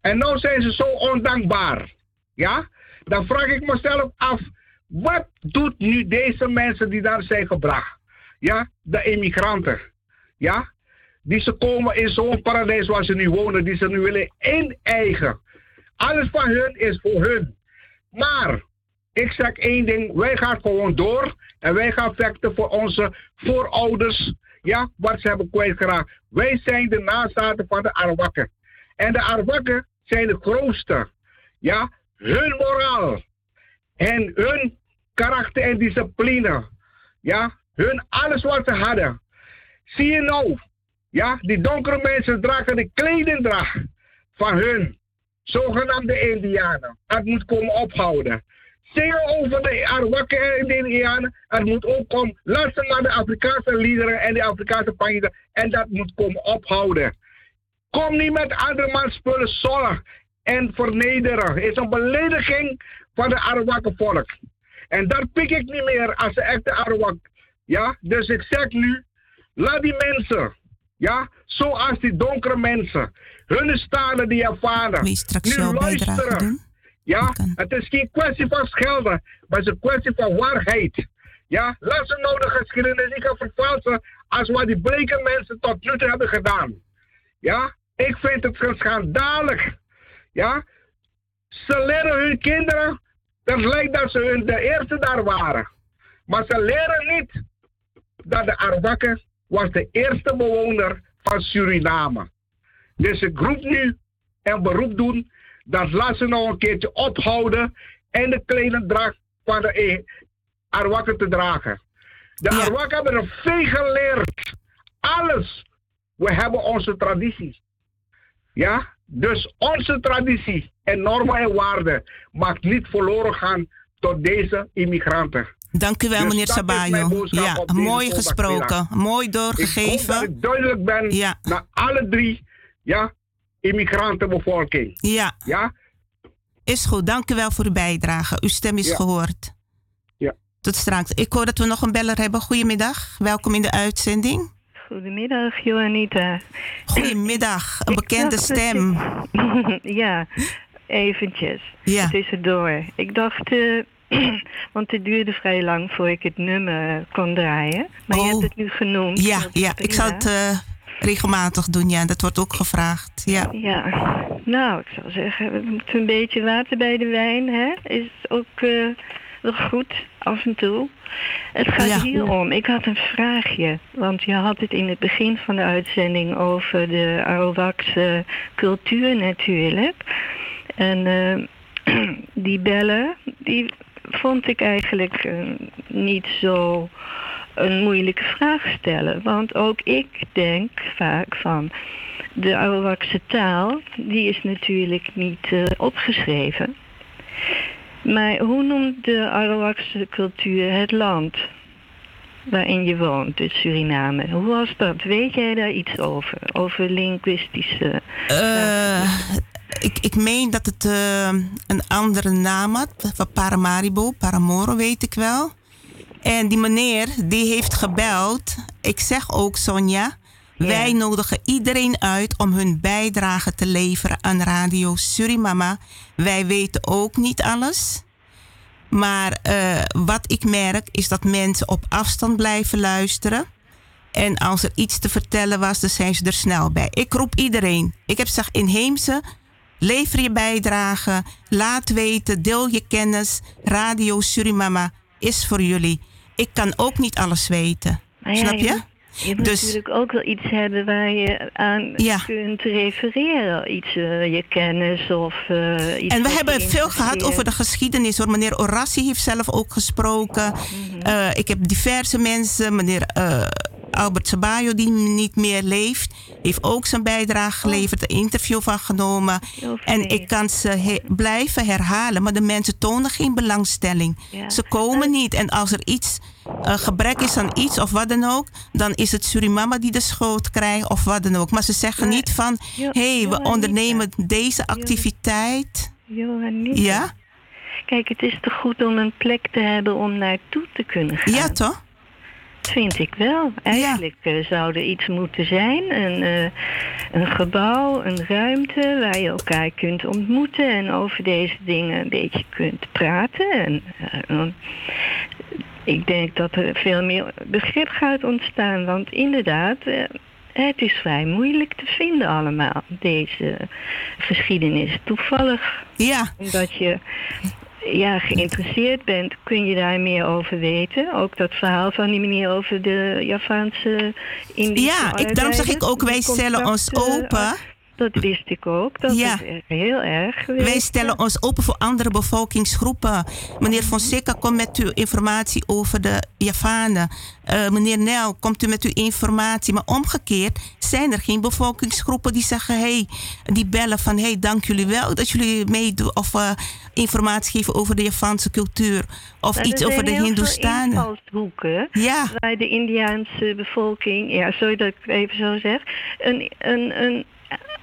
En nu zijn ze zo ondankbaar. Ja, dan vraag ik mezelf af, wat doet nu deze mensen die daar zijn gebracht? ja, de immigranten, ja, die ze komen in zo'n paradijs waar ze nu wonen, die ze nu willen ineigen. Alles van hun is voor hun. Maar, ik zeg één ding, wij gaan gewoon door en wij gaan vechten voor onze voorouders, ja, wat ze hebben kwijtgeraakt. Wij zijn de nazaten van de Arawakken. En de Arawakken zijn de grootste, ja, hun moraal en hun karakter en discipline, ja, hun alles wat ze hadden. Zie je nou, ja, die donkere mensen dragen de kledingdracht van hun zogenaamde Indianen. Het moet komen ophouden. Zingen over de Arawakken en de Indianen. Het moet ook komen. Luister naar de Afrikaanse liederen en de Afrikaanse panjeren. En dat moet komen ophouden. Kom niet met andermans spullen zorg en vernederen. Het is een belediging van de Arawakken volk. En dat pik ik niet meer als de echte Arawak. Ja, dus ik zeg nu, laat die mensen, ja, zoals die donkere mensen, hun stalen die ervaren, nu luisteren. Ja, het is geen kwestie van schelden, maar het is een kwestie van waarheid. Ja, laat ze nou de geschiedenis niet gaan vervalsen als wat die bleke mensen tot nu toe hebben gedaan. Ja, ik vind het schandalig. Ja, ze leren hun kinderen, dat lijkt dat ze hun de eerste daar waren. Maar ze leren niet dat de Arawakken was de eerste bewoner van Suriname. Dus ik roep nu en beroep doen dat laat ze nou een keertje ophouden en de kledingdracht van de Arawakken te dragen. De ja. Hebben er veel geleerd. Alles. We hebben onze tradities. Ja, dus onze traditie en normen en waarden mag niet verloren gaan tot deze immigranten. Dank u wel, dus meneer Sabayo. Ja, mooi gesproken. Mooi doorgegeven. Ik hoop dat ik duidelijk ben ja. naar alle drie ja, immigrantenbevolking. Ja. ja. Is goed, dank u wel voor uw bijdrage. Uw stem is gehoord. Ja. Tot straks. Ik hoor dat we nog een beller hebben. Goedemiddag. Welkom in de uitzending. Goedemiddag, Johanita. Goedemiddag, een bekende stem. ja, eventjes. Ja. Tussendoor. Ik dacht, uh, Want het duurde vrij lang voor ik het nummer kon draaien. Maar je Oh. hebt het nu genoemd. Ja, ja, ik prima. het eh, regelmatig doen, ja. Dat wordt ook gevraagd, ja. Ja, nou, ik zou zeggen, we moeten een beetje water bij de wijn, hè? Is ook eh, wel goed, af en toe. Het gaat Ja. hier om. Ik had een vraagje, want je had het in het begin van de uitzending over de Arawakse cultuur natuurlijk. En eh, die bellen, die vond ik eigenlijk eh, niet zo een moeilijke vraag stellen. Want ook ik denk vaak van de Arawakse taal, die is natuurlijk niet eh, opgeschreven. Maar hoe noemt de Arawakse cultuur het land waarin je woont, dus Suriname? Hoe was dat? Weet jij daar iets over? Over linguïstische... Eh, ik, ik meen dat het eh, een andere naam had. Van Paramaribo, Paramoro weet ik wel. En die meneer, die heeft gebeld. Ik zeg ook, Sonja... Wij nodigen iedereen uit om hun bijdrage te leveren aan Radio Surimama. Wij weten ook niet alles. Maar eh, wat ik merk is dat mensen op afstand blijven luisteren. En als er iets te vertellen was, dan zijn ze er snel bij. Ik roep iedereen. Ik heb gezegd inheemse. Lever je bijdrage. Laat weten. Deel je kennis. Radio Surimama is voor jullie. Ik kan ook niet alles weten. Ja, Snap je? moet- Je moet Dus- natuurlijk ook wel iets hebben waar je aan Ja. kunt refereren. Iets, eh, je kennis of eh, iets En we hebben veel gehad over de geschiedenis hoor. Meneer Orassi heeft zelf ook gesproken. Mhm. Eh, ik heb diverse mensen. Meneer Albert Sabayo, die niet meer leeft, heeft ook zijn bijdrage geleverd. Een interview van genomen. En ik kan ze he- blijven herhalen, maar de mensen tonen geen belangstelling. Ja. Ze komen niet. En als er iets eh, gebrek is aan iets of wat dan ook, dan is het Surimama die de schuld krijgt of wat dan ook. Maar ze zeggen niet van, hé, hey, we ondernemen deze activiteit. Ja? Kijk, het is toch goed om een plek te hebben om naartoe te kunnen gaan? Ja, toch? Vind ik wel. Eigenlijk eh, zou er iets moeten zijn. Een, eh, een gebouw, een ruimte waar je elkaar kunt ontmoeten en over deze dingen een beetje kunt praten. En, eh, ik denk dat er veel meer begrip gaat ontstaan. Want inderdaad, het is vrij moeilijk te vinden allemaal, deze geschiedenis. Toevallig Ja, omdat je ja, geïnteresseerd bent, kun je daar meer over weten. Ook dat verhaal van die meneer over de Javaanse Indische ja ik, daarom zeg ik ook, wij stellen ons open. Dat wist ik ook. Dat Ja. is heel erg geweest. Wij stellen ons open voor andere bevolkingsgroepen. Meneer Fonseca komt met uw informatie over de Javanen. Eh, meneer Nel, komt u met uw informatie. Maar omgekeerd zijn er geen bevolkingsgroepen die zeggen... Hey, die bellen van, hey, dank jullie wel dat jullie meedoen... of eh, informatie geven over de Javaanse cultuur. Of Maar iets er over de Hindoestanen. Ja, waar de Indiaanse bevolking, ja, sorry dat ik even zo zeg, een, een, een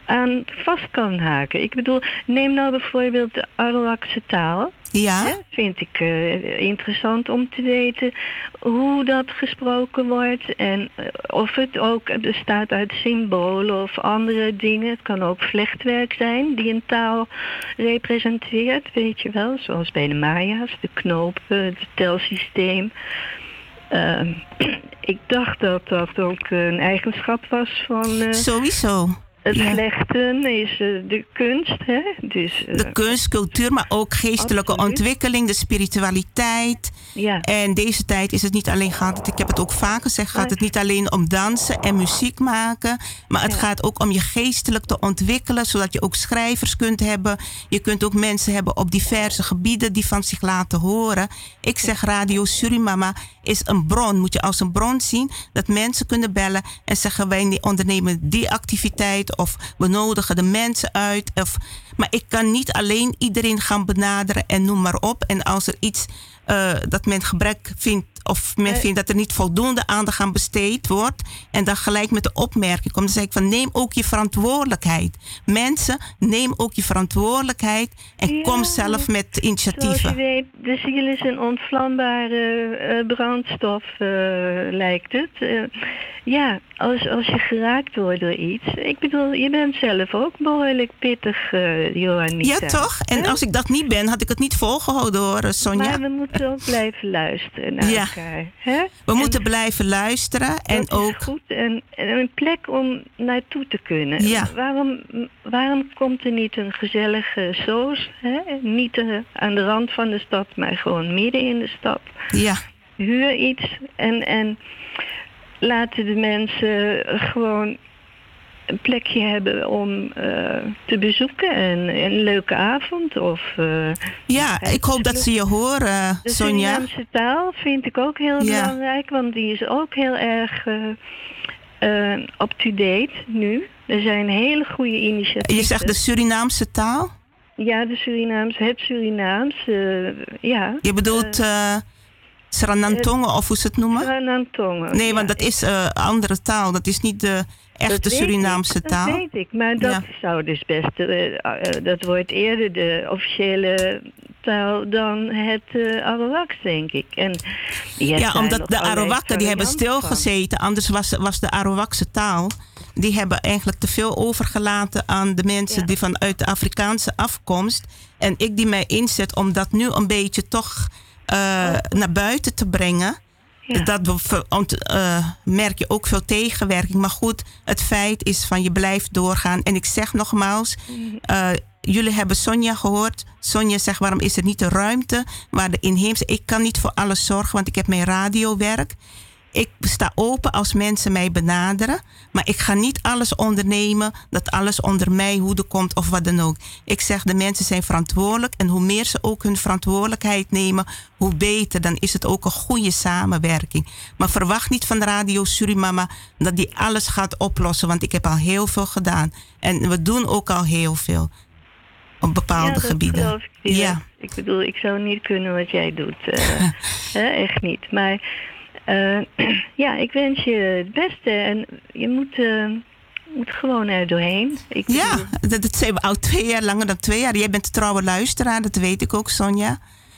aan vast kan haken. Ik bedoel, neem nou bijvoorbeeld de Arawakse taal. ja, Hè, vind ik eh, interessant om te weten hoe dat gesproken wordt en eh, of het ook bestaat uit symbolen of andere dingen. Het kan ook vlechtwerk zijn die een taal representeert, weet je wel, zoals bij de Maya's, de knopen, het telsysteem. Ehm, ik dacht dat dat ook een eigenschap was van eh, sowieso. Het ja. vlechten, is eh, de kunst. Hè? Dus, eh, De kunst, cultuur, maar ook geestelijke Absoluut. ontwikkeling, de spiritualiteit. ja. En deze tijd is het niet alleen gaat, ik heb het ook vaak gezegd, gaat het niet alleen om dansen en muziek maken, maar het Ja. gaat ook om je geestelijk te ontwikkelen, zodat je ook schrijvers kunt hebben. Je kunt ook mensen hebben op diverse gebieden die van zich laten horen. Ik zeg Radio Surimama is een bron, moet je als een bron zien, dat mensen kunnen bellen en zeggen wij ondernemen die activiteit of we nodigen de mensen uit. Of, maar ik kan niet alleen iedereen gaan benaderen en noem maar op. En als er iets eh, dat men gebrek vindt of men Eh. vindt dat er niet voldoende aandacht aan besteed wordt en dan gelijk met de opmerking komt, dan zeg ik van neem ook je verantwoordelijkheid. Mensen, neem ook je verantwoordelijkheid en Ja. kom zelf met Zoals je initiatieven. weet, de ziel is een ontvlambare eh, brandstof, eh, lijkt het. Ja, als, als je geraakt wordt door iets. Ik bedoel, je bent zelf ook behoorlijk pittig uh, Johanita. Ja, toch? En als ik dat niet ben, had ik het niet volgehouden hoor, Sonja. Maar we moeten ook blijven luisteren naar elkaar. Hè? We moeten blijven luisteren. En ook... goed. En, en, een plek om naartoe te kunnen. Ja. Waarom, waarom komt er niet een gezellige soos? Hè? Niet uh, aan de rand van de stad, maar gewoon midden in de stad. Ja. Huur iets en, en laten de mensen gewoon een plekje hebben om uh, te bezoeken en een leuke avond. Of, uh, ja, ik hoop dat ze je horen, de Sonja. De Surinaamse taal vind ik ook heel ja. belangrijk, want die is ook heel erg uh, up-to-date nu. Er zijn hele goede initiatieven. Je zegt de Surinaamse taal? Ja, de Surinaamse, het Surinaams, ja. Je bedoelt... Sranantongen, of hoe ze het noemen? Sranantongen. Nee, want dat is een andere taal. Dat is niet de echte Surinaamse taal. Dat weet ik, maar dat zou dus best... Uh, dat wordt eerder de officiële taal dan het uh, Arawaks, denk ik. En ja, omdat de Arawakken die hebben stilgezeten. Anders was, was de Arawakse taal... die hebben eigenlijk te veel overgelaten aan de mensen... Ja. die vanuit de Afrikaanse afkomst... en ik die mij inzet om dat nu een beetje toch... Uh, naar buiten te brengen. Dat uh, merk je ook veel tegenwerking. Maar goed, het feit is van je blijft doorgaan. En ik zeg nogmaals, uh, jullie hebben Sonja gehoord. Sonja zegt, waarom is er niet de ruimte waar de inheemse... Ik kan niet voor alles zorgen, want ik heb mijn radiowerk. Ik sta open als mensen mij benaderen. Maar ik ga niet alles ondernemen dat alles onder mij hoede komt of wat dan ook. Ik zeg de mensen zijn verantwoordelijk. En hoe meer ze ook hun verantwoordelijkheid nemen, hoe beter. Dan is het ook een goede samenwerking. Maar verwacht niet van Radio Surimama dat die alles gaat oplossen. Want ik heb al heel veel gedaan. En we doen ook al heel veel. Op bepaalde ja, gebieden. Ik ja. Ik bedoel, ik zou niet kunnen wat jij doet. Uh, echt niet. Maar uh, ja, ik wens je het beste. En je moet, uh, moet gewoon er doorheen. Ik ja, dat, dat zijn we al twee jaar, langer dan twee jaar. Jij bent een trouwe luisteraar, dat weet ik ook, Sonja.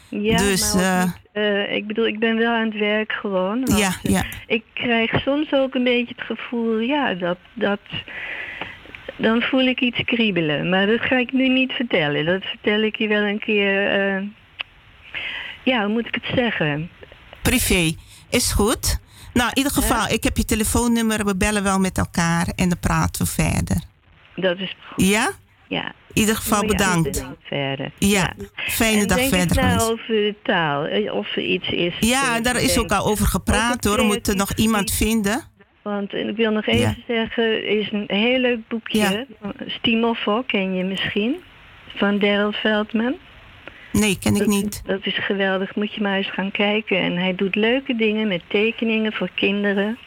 Ja, dus, maar uh, ik bedoel, ik ben wel aan het werk gewoon. ja, ja. Ik krijg soms ook een beetje het gevoel, ja, dat, dat... Dan voel ik iets kriebelen. Maar dat ga ik nu niet vertellen. Dat vertel ik je wel een keer... ja, hoe moet ik het zeggen? Privé. Is goed. Nou, in ieder geval, ik heb je telefoonnummer. We bellen wel met elkaar en dan praten we verder. Dat is goed. Ja? Ja. In ieder geval bedankt. Verder. Ja, fijne en dag denk verder. Nou over de taal, eh, of er iets is. Ja, daar is ook al over gepraat hoor. We moeten nog iemand vinden. Want ik wil nog even ja. zeggen, er is een heel leuk boekje. Stimofo, ken je misschien? Van Daryl Veldman. Nee, ken ik niet. Dat is geweldig. Moet je maar eens gaan kijken. En hij doet leuke dingen met tekeningen voor kinderen.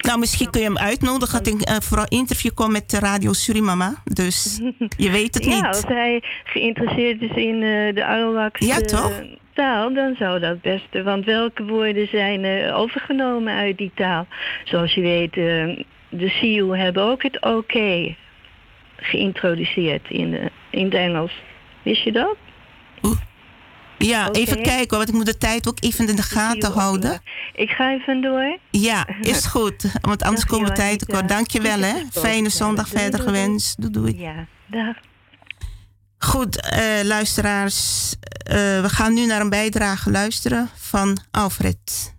Nou, misschien kun je hem uitnodigen dat ik uh, voor een interview kom met de Radio Surimama. Dus je weet het niet. Ja, als hij geïnteresseerd is in uh, de Arawakse ja, toch? taal, dan zou dat best. Want welke woorden zijn uh, overgenomen uit die taal? Zoals je weet, de Sioux hebben ook het oké okay geïntroduceerd in, de, in het Engels. Wist je dat? Ja, okay. even kijken, want ik moet de tijd ook even in de gaten houden. Ik ga even door. Ja, is goed. Want anders Dag, komen we tijd tekort. Dank je wel, hè. Fijne zondag doei, verder doei, gewenst. Doei, doei. Ja, dag. Goed, uh, luisteraars. Uh, we gaan nu naar een bijdrage luisteren van Alfred.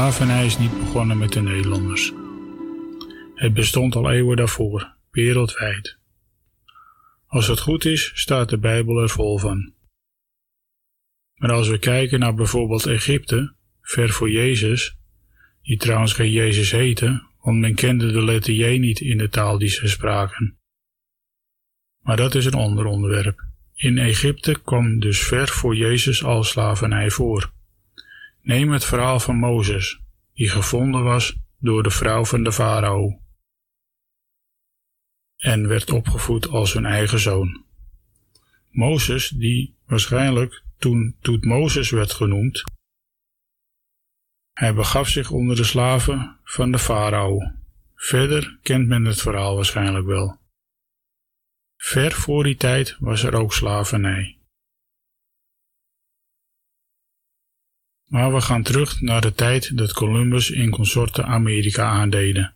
Slavernij is niet begonnen met de Nederlanders. Het bestond al eeuwen daarvoor, wereldwijd. Als het goed is, staat de Bijbel er vol van. Maar als we kijken naar bijvoorbeeld Egypte, ver voor Jezus, die trouwens geen Jezus heette, want men kende de letter J niet in de taal die ze spraken. Maar dat is een ander onderwerp. In Egypte kwam dus ver voor Jezus al slavernij voor. Neem het verhaal van Mozes, die gevonden was door de vrouw van de farao en werd opgevoed als hun eigen zoon. Mozes, die waarschijnlijk toen Mozes werd genoemd, hij begaf zich onder de slaven van de farao. Verder kent men het verhaal waarschijnlijk wel. Ver voor die tijd was er ook slavernij. Maar we gaan terug naar de tijd dat Columbus in consorten Amerika aandeden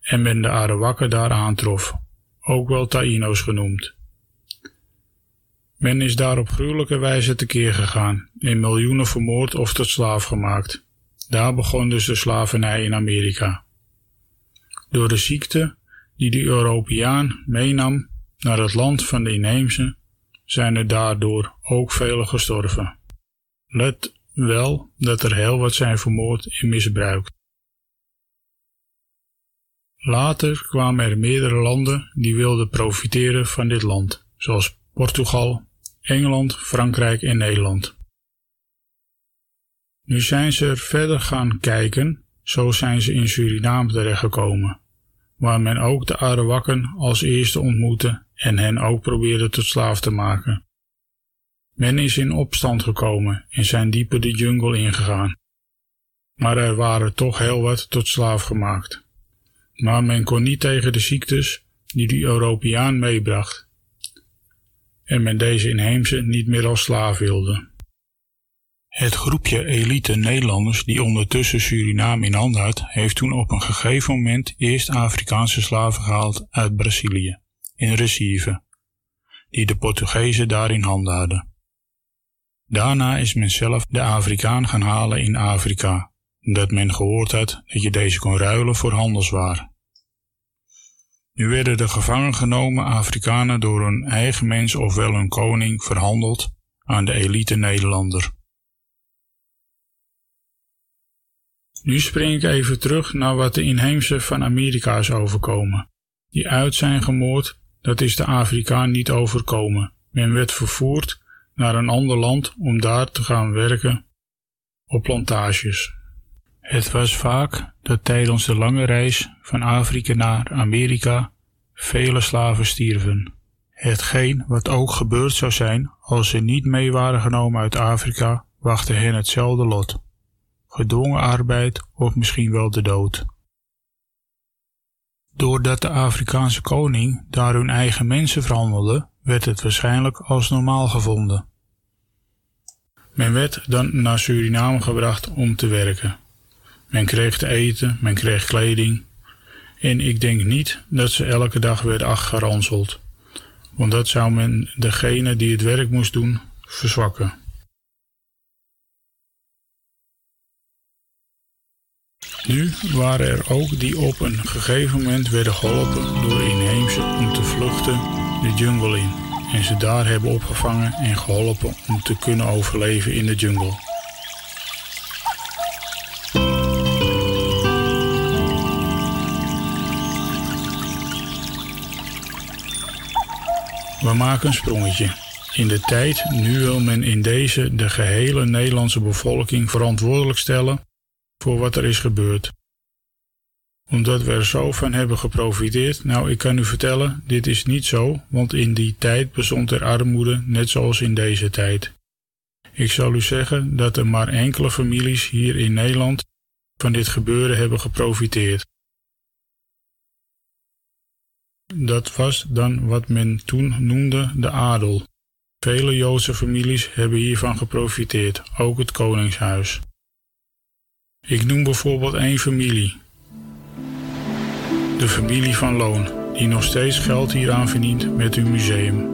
en men de Arawakken daar aantrof, ook wel Taino's genoemd. Men is daar op gruwelijke wijze tekeer gegaan, in miljoenen vermoord of tot slaaf gemaakt. Daar begon dus de slavernij in Amerika. Door de ziekte die de Europeaan meenam naar het land van de inheemse, zijn er daardoor ook velen gestorven. Let wel dat er heel wat zijn vermoord en misbruikt. Later kwamen er meerdere landen die wilden profiteren van dit land, zoals Portugal, Engeland, Frankrijk en Nederland. Nu zijn ze er verder gaan kijken, zo zijn ze in Suriname terechtgekomen, waar men ook de Arawakken als eerste ontmoette en hen ook probeerde tot slaaf te maken. Men is in opstand gekomen en zijn dieper de jungle ingegaan. Maar er waren toch heel wat tot slaaf gemaakt. Maar men kon niet tegen de ziektes die de Europeaan meebracht. En men deze inheemse niet meer als slaaf wilde. Het groepje elite Nederlanders die ondertussen Suriname in handen had, heeft toen op een gegeven moment eerst Afrikaanse slaven gehaald uit Brazilië, in Recife, die de Portugezen daar in handen hadden. Daarna is men zelf de Afrikaan gaan halen in Afrika, dat men gehoord had dat je deze kon ruilen voor handelswaar. Nu werden de gevangen genomen Afrikanen door hun eigen mens ofwel hun koning verhandeld aan de elite Nederlander. Nu spring ik even terug naar wat de inheemse van Amerika is overkomen. Die uit zijn gemoord, dat is de Afrikaan niet overkomen. Men werd vervoerd naar een ander land om daar te gaan werken op plantages. Het was vaak dat tijdens de lange reis van Afrika naar Amerika vele slaven stierven. Hetgeen wat ook gebeurd zou zijn als ze niet mee waren genomen uit Afrika, wachtte hen hetzelfde lot. Gedwongen arbeid of misschien wel de dood. Doordat de Afrikaanse koning daar hun eigen mensen verhandelde, werd het waarschijnlijk als normaal gevonden. Men werd dan naar Suriname gebracht om te werken. Men kreeg te eten, men kreeg kleding. En ik denk niet dat ze elke dag werden afgeranseld, want dat zou men degene die het werk moest doen verzwakken. Nu waren er ook die op een gegeven moment werden geholpen door inheemse om te vluchten de jungle in en ze daar hebben opgevangen en geholpen om te kunnen overleven in de jungle. We maken een sprongetje. In de tijd, nu wil men in deze de gehele Nederlandse bevolking verantwoordelijk stellen voor wat er is gebeurd. Omdat we er zo van hebben geprofiteerd, nou ik kan u vertellen, dit is niet zo, want in die tijd bestond er armoede net zoals in deze tijd. Ik zal u zeggen dat er maar enkele families hier in Nederland van dit gebeuren hebben geprofiteerd. Dat was dan wat men toen noemde de adel. Vele Joodse families hebben hiervan geprofiteerd, ook het koningshuis. Ik noem bijvoorbeeld één familie. De familie van Loon, die nog steeds geld hieraan verdient met hun museum.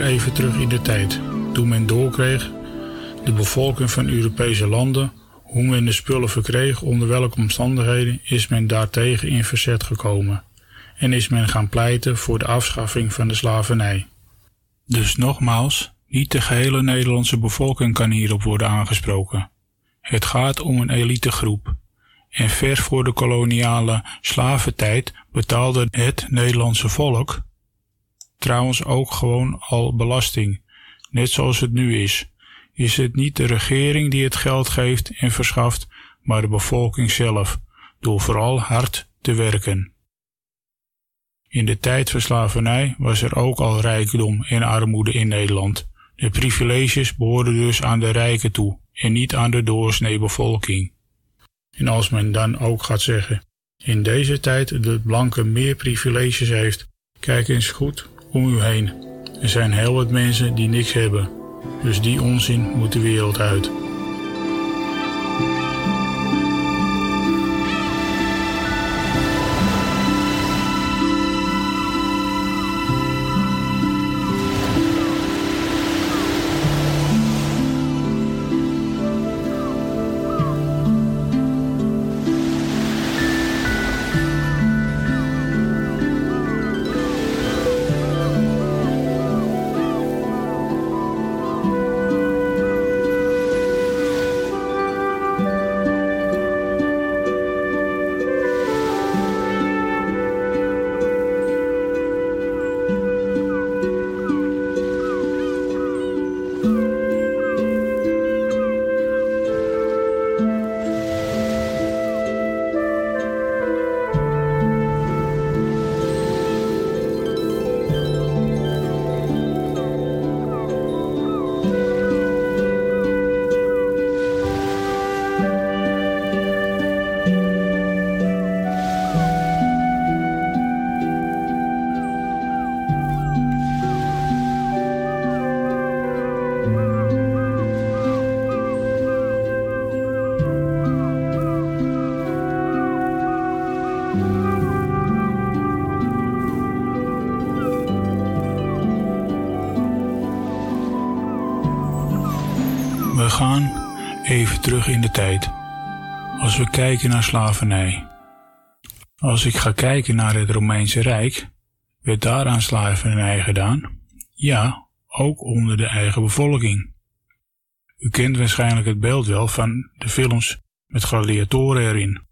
Even terug in de tijd. Toen men doorkreeg, de bevolking van Europese landen, hoe men de spullen verkreeg, onder welke omstandigheden, is men daartegen in verzet gekomen. En is men gaan pleiten voor de afschaffing van de slavernij. Dus nogmaals, niet de gehele Nederlandse bevolking kan hierop worden aangesproken. Het gaat om een elitegroep. En ver voor de koloniale slaventijd betaalde het Nederlandse volk trouwens ook gewoon al belasting, net zoals het nu is. Is het niet de regering die het geld geeft en verschaft, maar de bevolking zelf, door vooral hard te werken. In de tijd van slavernij was er ook al rijkdom en armoede in Nederland. De privileges behoorden dus aan de rijken toe en niet aan de doorsnee bevolking. En als men dan ook gaat zeggen, in deze tijd de blanke meer privileges heeft, kijk eens goed om u heen. Er zijn heel wat mensen die niks hebben, dus die onzin moet de wereld uit. Kijken naar slavernij. Als ik ga kijken naar het Romeinse Rijk, werd daaraan slavernij gedaan? Ja, ook onder de eigen bevolking. U kent waarschijnlijk het beeld wel van de films met gladiatoren erin.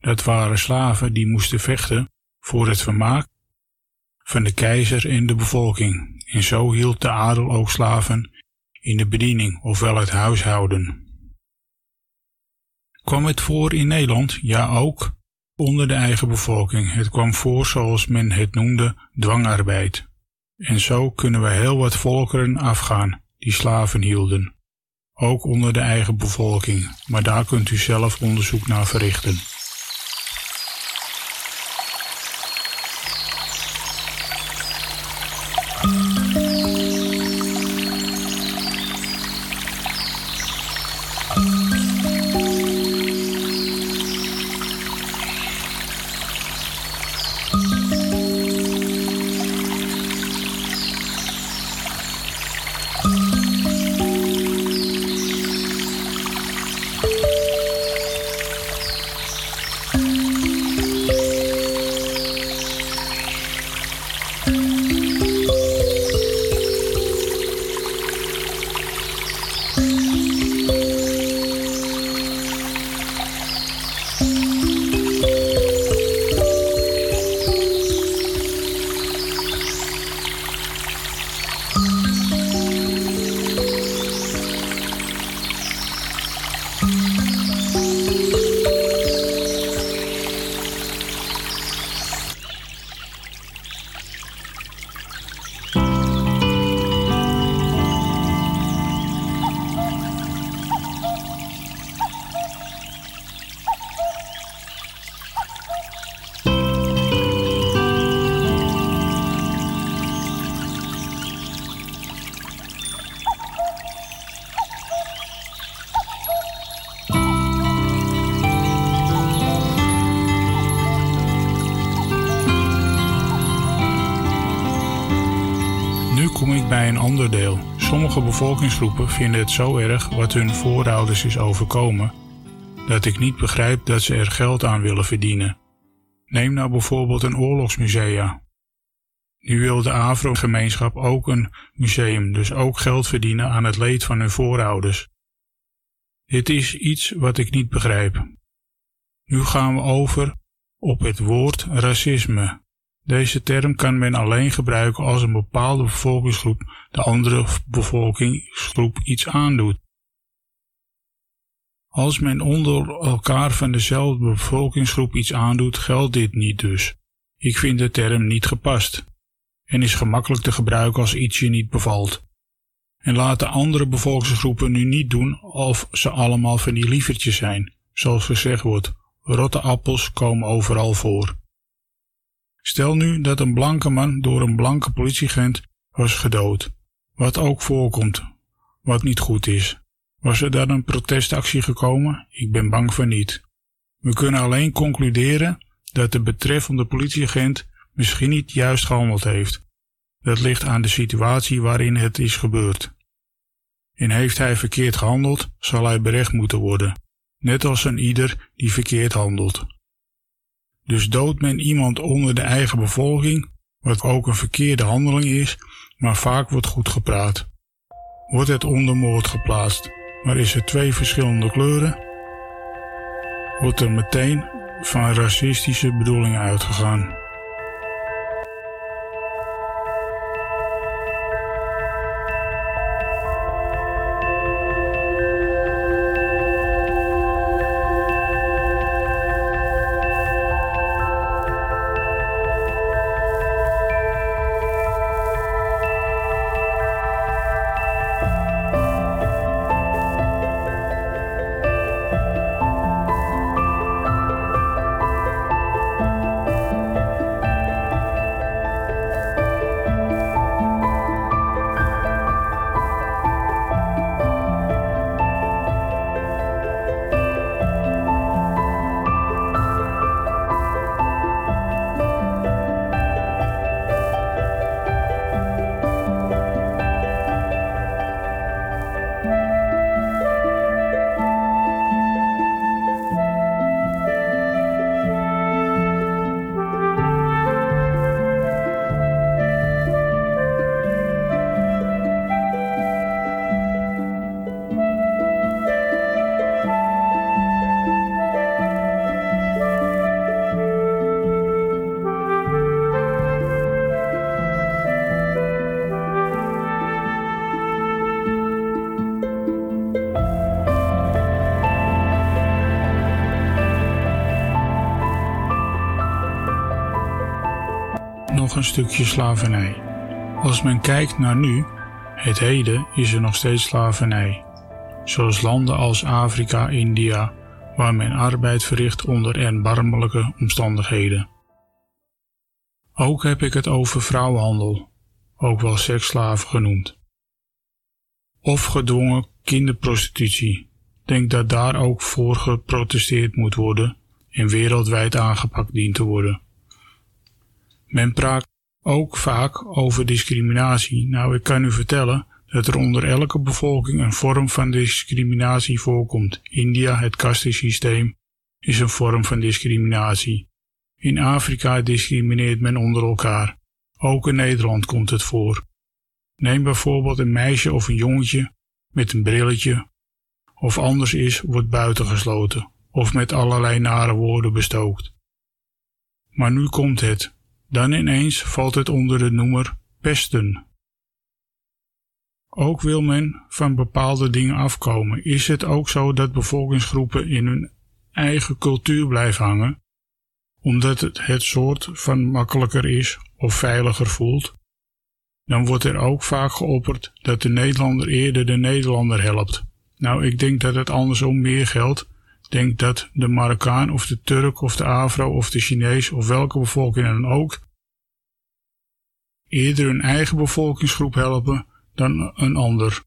Dat waren slaven die moesten vechten voor het vermaak van de keizer en de bevolking. En zo hield de adel ook slaven in de bediening, ofwel het huishouden. Kwam het voor in Nederland? Ja, ook onder de eigen bevolking. Het kwam voor zoals men het noemde dwangarbeid. En zo kunnen we heel wat volkeren afgaan die slaven hielden. Ook onder de eigen bevolking, maar daar kunt u zelf onderzoek naar verrichten. Bevolkingsgroepen vinden het zo erg wat hun voorouders is overkomen, dat ik niet begrijp dat ze er geld aan willen verdienen. Neem nou bijvoorbeeld een oorlogsmusea. Nu wil de Afro-gemeenschap ook een museum, dus ook geld verdienen aan het leed van hun voorouders. Dit is iets wat ik niet begrijp. Nu gaan we over op het woord racisme. Deze term kan men alleen gebruiken als een bepaalde bevolkingsgroep de andere bevolkingsgroep iets aandoet. Als men onder elkaar van dezelfde bevolkingsgroep iets aandoet, geldt dit niet dus. Ik vind de term niet gepast en is gemakkelijk te gebruiken als iets je niet bevalt. En laten andere bevolkingsgroepen nu niet doen of ze allemaal van die lievertjes zijn. Zoals gezegd wordt, rotte appels komen overal voor. Stel nu dat een blanke man door een blanke politieagent was gedood. Wat ook voorkomt, wat niet goed is. Was er dan een protestactie gekomen? Ik ben bang van niet. We kunnen alleen concluderen dat de betreffende politieagent misschien niet juist gehandeld heeft. Dat ligt aan de situatie waarin het is gebeurd. En heeft hij verkeerd gehandeld, zal hij berecht moeten worden, net als een ieder die verkeerd handelt. Dus doodt men iemand onder de eigen bevolking, wat ook een verkeerde handeling is, maar vaak wordt goed gepraat. Wordt het onder moord geplaatst, maar is er twee verschillende kleuren, wordt er meteen van racistische bedoelingen uitgegaan. Stukje slavernij. Als men kijkt naar nu, het heden, is er nog steeds slavernij. Zoals landen als Afrika, India, waar men arbeid verricht onder erbarmelijke omstandigheden. Ook heb ik het over vrouwenhandel, ook wel seksslaven genoemd. Of gedwongen kinderprostitutie. Denk dat daar ook voor geprotesteerd moet worden en wereldwijd aangepakt dient te worden. Men praat ook vaak over discriminatie. Nou, ik kan u vertellen dat er onder elke bevolking een vorm van discriminatie voorkomt. India, het kastensysteem, is een vorm van discriminatie. In Afrika discrimineert men onder elkaar. Ook in Nederland komt het voor. Neem bijvoorbeeld een meisje of een jongetje met een brilletje of anders is, wordt buitengesloten of met allerlei nare woorden bestookt. Maar nu komt het. Dan ineens valt het onder de noemer pesten. Ook wil men van bepaalde dingen afkomen. Is het ook zo dat bevolkingsgroepen in hun eigen cultuur blijven hangen, omdat het het soort van makkelijker is of veiliger voelt? Dan wordt er ook vaak geopperd dat de Nederlander eerder de Nederlander helpt. Nou, ik denk dat het andersom meer geldt denk dat de Marokkaan of de Turk of de Afro of de Chinees of welke bevolking dan ook eerder hun eigen bevolkingsgroep helpen dan een ander.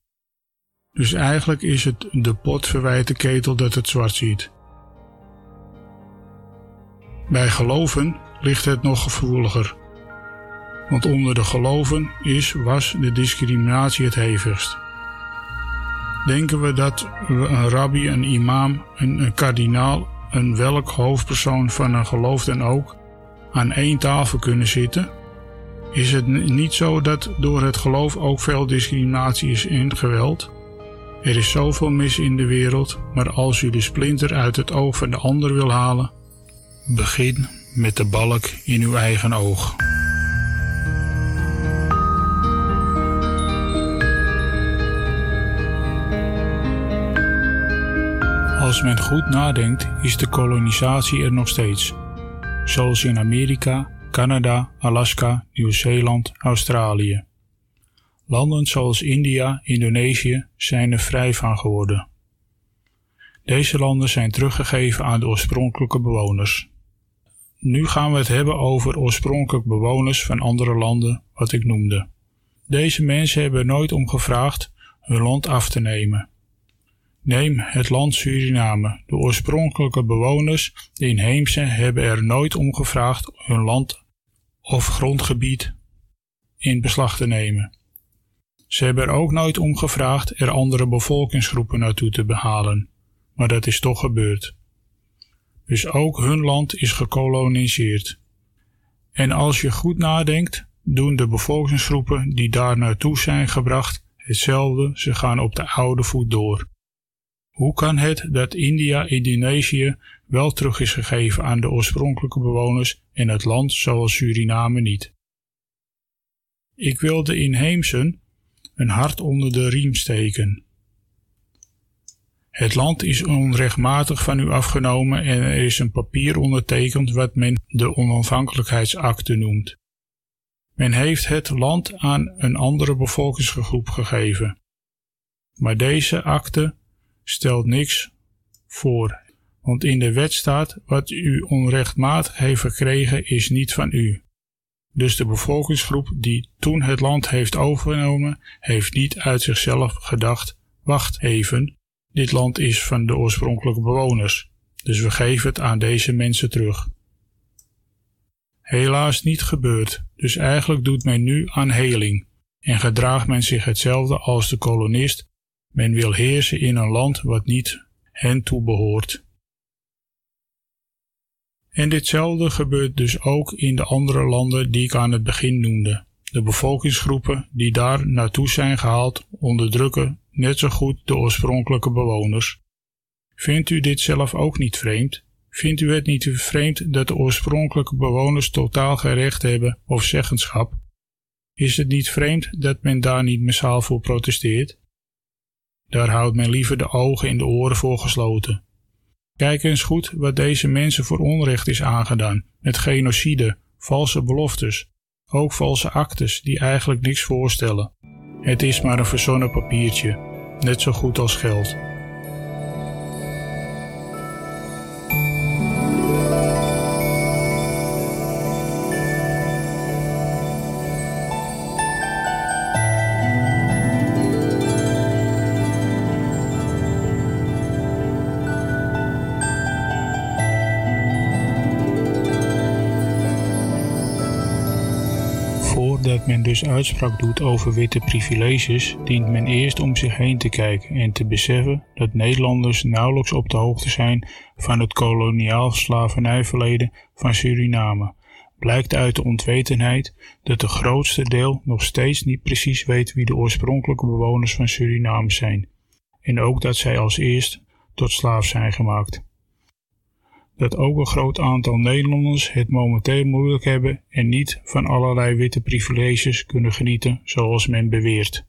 Dus eigenlijk is het de pot verwijt de ketel dat het zwart ziet. Bij geloven ligt het nog gevoeliger. Want onder de geloven is, was de discriminatie het hevigst. Denken we dat we een rabbi, een imam, een, een kardinaal, een welk hoofdpersoon van een geloof dan ook aan één tafel kunnen zitten? Is het niet zo dat door het geloof ook veel discriminatie is en geweld? Er is zoveel mis in de wereld, maar als u de splinter uit het oog van de ander wil halen, begin met de balk in uw eigen oog. Als men goed nadenkt, is de kolonisatie er nog steeds, zoals in Amerika, Canada, Alaska, Nieuw-Zeeland, Australië. Landen zoals India, Indonesië zijn er vrij van geworden. Deze landen zijn teruggegeven aan de oorspronkelijke bewoners. Nu gaan we het hebben over oorspronkelijk bewoners van andere landen, wat ik noemde. Deze mensen hebben nooit om gevraagd hun land af te nemen. Neem het land Suriname. De oorspronkelijke bewoners, de inheemse, hebben er nooit om gevraagd hun land of grondgebied in beslag te nemen. Ze hebben er ook nooit om gevraagd er andere bevolkingsgroepen naartoe te behalen, maar dat is toch gebeurd. Dus ook hun land is gekoloniseerd. En als je goed nadenkt, doen de bevolkingsgroepen die daar naartoe zijn gebracht hetzelfde, ze gaan op de oude voet door. Hoe kan het dat India Indonesië wel terug is gegeven aan de oorspronkelijke bewoners en het land zoals Suriname niet? Ik wil de inheemsen een hart onder de riem steken. Het land is onrechtmatig van u afgenomen en er is een papier ondertekend wat men de onafhankelijkheidsakte noemt. Men heeft het land aan een andere bevolkingsgroep gegeven. Maar deze akte stelt niks voor, want in de wet staat wat u onrechtmatig heeft verkregen is niet van u. Dus de bevolkingsgroep die toen het land heeft overgenomen, heeft niet uit zichzelf gedacht: wacht even, dit land is van de oorspronkelijke bewoners, dus we geven het aan deze mensen terug. Helaas niet gebeurd, dus eigenlijk doet men nu aan heling en gedraagt men zich hetzelfde als de kolonist. Men wil heersen in een land wat niet hen toebehoort. En ditzelfde gebeurt dus ook in de andere landen die ik aan het begin noemde. De bevolkingsgroepen die daar naartoe zijn gehaald onderdrukken net zo goed de oorspronkelijke bewoners. Vindt u dit zelf ook niet vreemd? Vindt u het niet vreemd dat de oorspronkelijke bewoners totaal geen recht hebben of zeggenschap? Is het niet vreemd dat men daar niet massaal voor protesteert? Daar houdt men liever de ogen en de oren voor gesloten. Kijk eens goed wat deze mensen voor onrecht is aangedaan, met genocide, valse beloftes, ook valse actes die eigenlijk niks voorstellen. Het is maar een verzonnen papiertje, net zo goed als geld. Voordat men dus uitspraak doet over witte privileges, dient men eerst om zich heen te kijken en te beseffen dat Nederlanders nauwelijks op de hoogte zijn van het koloniaal slavernijverleden van Suriname. Blijkt uit de ontwetenheid dat de grootste deel nog steeds niet precies weet wie de oorspronkelijke bewoners van Suriname zijn, en ook dat zij als eerst tot slaaf zijn gemaakt dat ook een groot aantal Nederlanders het momenteel moeilijk hebben en niet van allerlei witte privileges kunnen genieten zoals men beweert.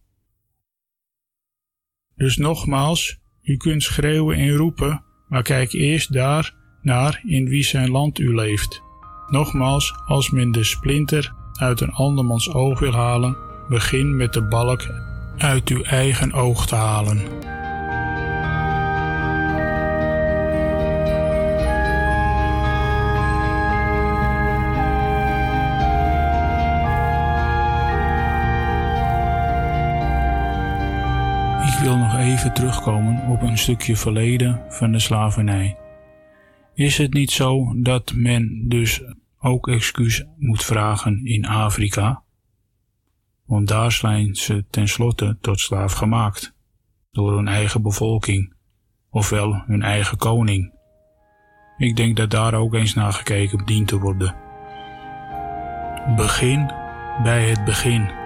Dus nogmaals, u kunt schreeuwen en roepen, maar kijk eerst daar naar in wie zijn land u leeft. Nogmaals, als men de splinter uit een andermans oog wil halen, begin met de balk uit uw eigen oog te halen. Terugkomen op een stukje verleden van de slavernij. Is het niet zo dat men dus ook excuus moet vragen in Afrika? Want daar zijn ze tenslotte tot slaaf gemaakt, door hun eigen bevolking, ofwel hun eigen koning. Ik denk dat daar ook eens naar gekeken dient te worden. Begin bij het begin.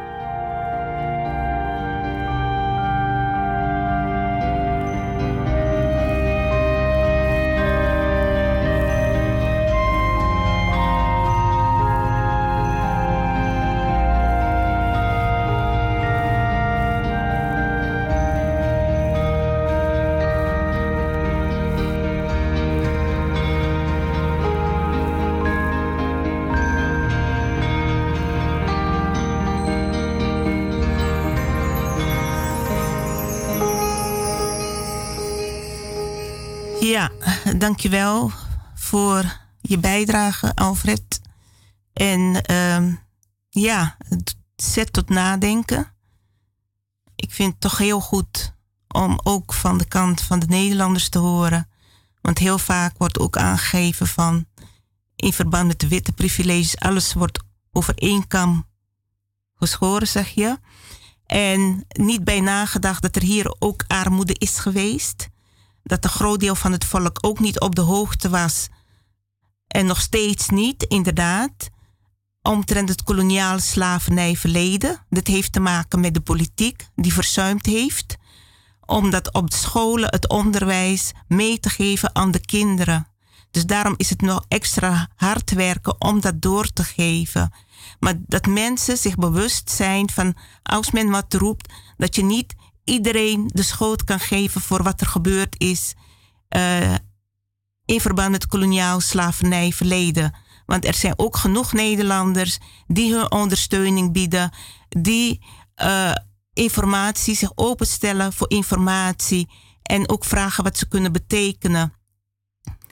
Dankjewel voor je bijdrage, Alfred. En ehm, ja, het zet tot nadenken. Ik vind het toch heel goed om ook van de kant van de Nederlanders te horen. Want heel vaak wordt ook aangegeven van in verband met de witte privileges, alles wordt over één kam geschoren, zeg je. En niet bij nagedacht dat er hier ook armoede is geweest dat een groot deel van het volk ook niet op de hoogte was. En nog steeds niet, inderdaad. Omtrent het koloniale slavernijverleden. Dit heeft te maken met de politiek die verzuimd heeft. Om dat op de scholen, het onderwijs mee te geven aan de kinderen. Dus daarom is het nog extra hard werken om dat door te geven. Maar dat mensen zich bewust zijn van als men wat roept, dat je niet iedereen de schuld kan geven voor wat er gebeurd is uh, in verband met koloniaal slavernij verleden. Want er zijn ook genoeg Nederlanders die hun ondersteuning bieden, die uh, informatie zich openstellen voor informatie en ook vragen wat ze kunnen betekenen.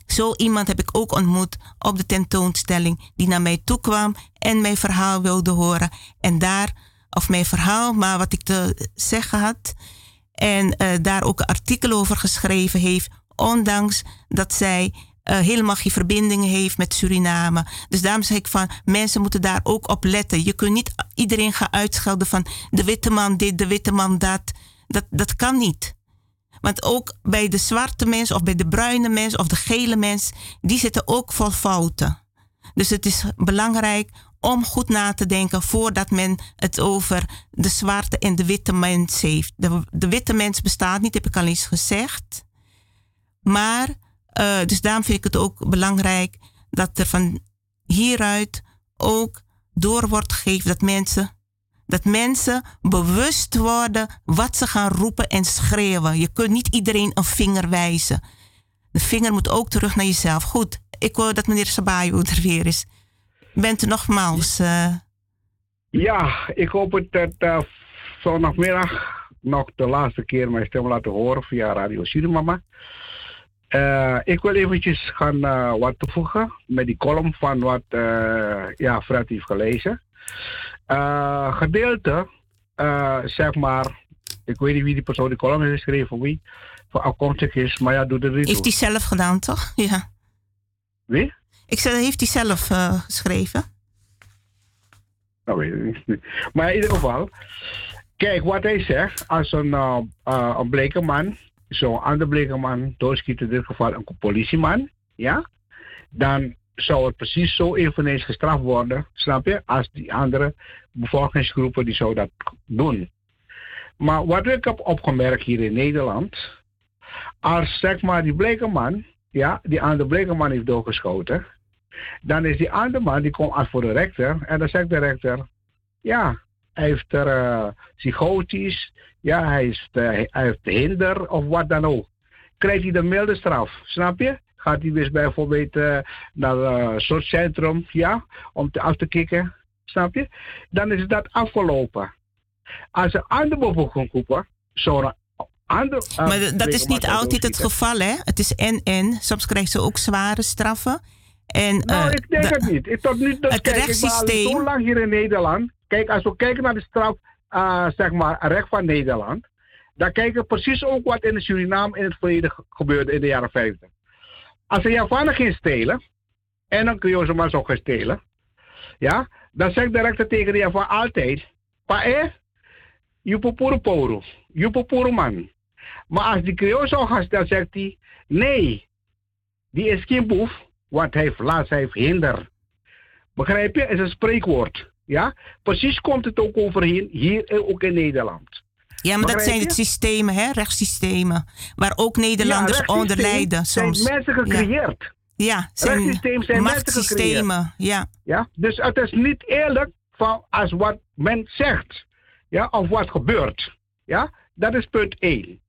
Zo iemand heb ik ook ontmoet op de tentoonstelling die naar mij toe kwam en mijn verhaal wilde horen. En daar of mijn verhaal, maar wat ik te zeggen had. En uh, daar ook een artikel over geschreven heeft, ondanks dat zij uh, helemaal geen verbinding heeft met Suriname. Dus daarom zeg ik van, mensen moeten daar ook op letten. Je kunt niet iedereen gaan uitschelden van de witte man dit, de witte man dat. Dat, dat kan niet. Want ook bij de zwarte mens of bij de bruine mens of de gele mens, die zitten ook vol fouten. Dus het is belangrijk om goed na te denken voordat men het over de zwarte en de witte mens heeft. De, de witte mens bestaat niet, heb ik al eens gezegd. Maar, uh, dus daarom vind ik het ook belangrijk dat er van hieruit ook door wordt gegeven dat mensen, dat mensen bewust worden wat ze gaan roepen en schreeuwen. Je kunt niet iedereen een vinger wijzen. De vinger moet ook terug naar jezelf. Goed, ik hoor dat meneer Sabayo er weer is. Bent u nogmaals? Uh... Ja, ik hoop het dat uh, zondagmiddag nog de laatste keer mijn stem laten horen via Radio Surimama. Uh, ik wil eventjes gaan wat toevoegen met die column van wat ja, Fred heeft gelezen. gedeelte, zeg maar, ik weet niet wie die persoon die column heeft geschreven, voor wie, voor afkomstig is, maar ja, doe er niet Heeft hij zelf gedaan, toch? Ja. Wie? Ik zei, heeft hij zelf uh, geschreven? Nou, weet ik niet. Maar in ieder geval, kijk wat hij zegt. Als een, uh, een bleke man, zo'n ander bleke man doodschiet, in dit geval een politieman, ja, dan zou het precies zo eveneens gestraft worden, snap je, als die andere bevolkingsgroepen die zou dat doen. Maar wat ik heb opgemerkt hier in Nederland, als zeg maar die bleke man, ja, die andere bleke man heeft doorgeschoten, dan is die andere man, die komt af voor de rechter. En dan zegt de rechter, ja, hij heeft er uh, psychotisch, ja, hij, is, uh, hij heeft hinder of wat dan ook. Krijgt hij de milde straf, snap je? Gaat hij dus bijvoorbeeld uh, naar een soort centrum, ja, om te af te kicken, snap je? Dan is dat afgelopen. Als een andere bevolkingsgroep zo'n ander. maar dat is niet altijd het geval, hè? Het is en-en. Soms krijgen ze ook zware straffen. En, nou, uh, ik denk het niet. Ik, tot nu toe, het kijk, rechtssysteem... zo lang hier in Nederland. Kijk, als we kijken naar de straf, uh, zeg maar, recht van Nederland. Dan kijken we precies ook wat in Suriname in het verleden gebeurde in de jaren 50. Als een Javaner ging stelen, en dan kun je ze maar zo gaan stelen. Ja, dan zegt de rechter tegen de Javaner altijd, pae, jupopuro poro, jupopuro man. Maar als die Creool zou gaan stellen, zegt hij, nee, die is geen boef, want hij heeft last, hij heeft hinder. Begrijp je? Het is een spreekwoord. Ja? Precies komt het ook overheen, hier ook in Nederland. Ja, maar dat zijn het systemen, hè? rechtssystemen, waar ook Nederlanders ja, onder lijden. Soms. zijn mensen gecreëerd. Ja, zijn rechtssysteem zijn machtssystemen. Ja. ja. Dus het is niet eerlijk van als wat men zegt, ja, of wat gebeurt. Ja, dat is punt 1.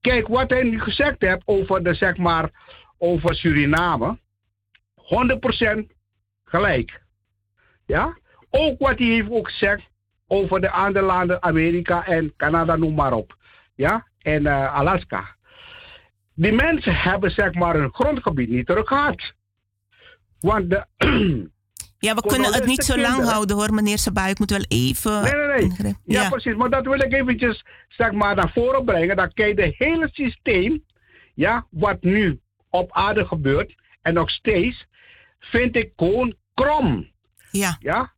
Kijk, wat hij nu gezegd heeft over, de, zeg maar, over Suriname, 100% gelijk. Ja, ook wat hij heeft ook gezegd over de andere landen, Amerika en Canada, noem maar op. Ja, en uh, Alaska. Die mensen hebben zeg maar hun grondgebied niet terug gehad. Want de. ja, we kunnen het niet zo lang houden hoor, meneer Sabai. Ik moet wel even. Nee, nee, nee. Ja, ja, precies. Maar dat wil ik eventjes zeg maar naar voren brengen. Dat kijk, de hele systeem, ja, wat nu op aarde gebeurt en nog steeds, vind ik gewoon krom. Ja. Ja?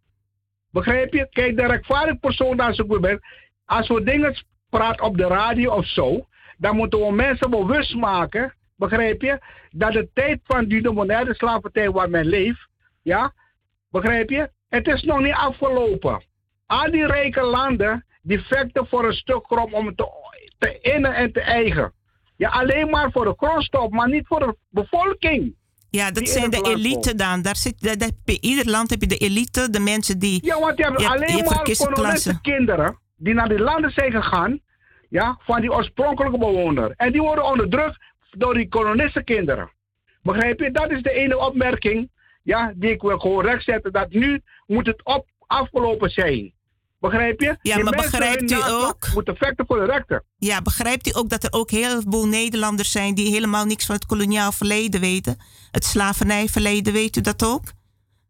Begrijp je? Kijk, de rechtvaardige persoon daar zo goed ben. Als we dingen praten op de radio of zo, dan moeten we mensen bewust maken, begrijp je, dat de tijd van die moderne slavernij waar men leeft, ja, begrijp je, het is nog niet afgelopen. Al die rijke landen, die vechten voor een stuk grond om te, te innen en te eigen. Ja, alleen maar voor de grondstof, maar niet voor de bevolking. Ja, dat zijn de elite dan. Daar zit, dat, dat, bij ieder land heb je de elite, de mensen die. Ja, want je hebt alleen maar kinderen die naar die landen zijn gegaan, ja, van die oorspronkelijke bewoner. En die worden onderdrukt door die kolonistenkinderen. Begrijp je? Dat is de ene opmerking ja, die ik wil gewoon rechtzetten. Dat nu moet het op, afgelopen zijn. Begrijp je? Ja, maar begrijpt u ook... Moeten vechten voor de rechten. Ja, begrijpt u ook dat er ook heel veel Nederlanders zijn... die helemaal niks van het koloniaal verleden weten? Het slavernijverleden, weet u dat ook?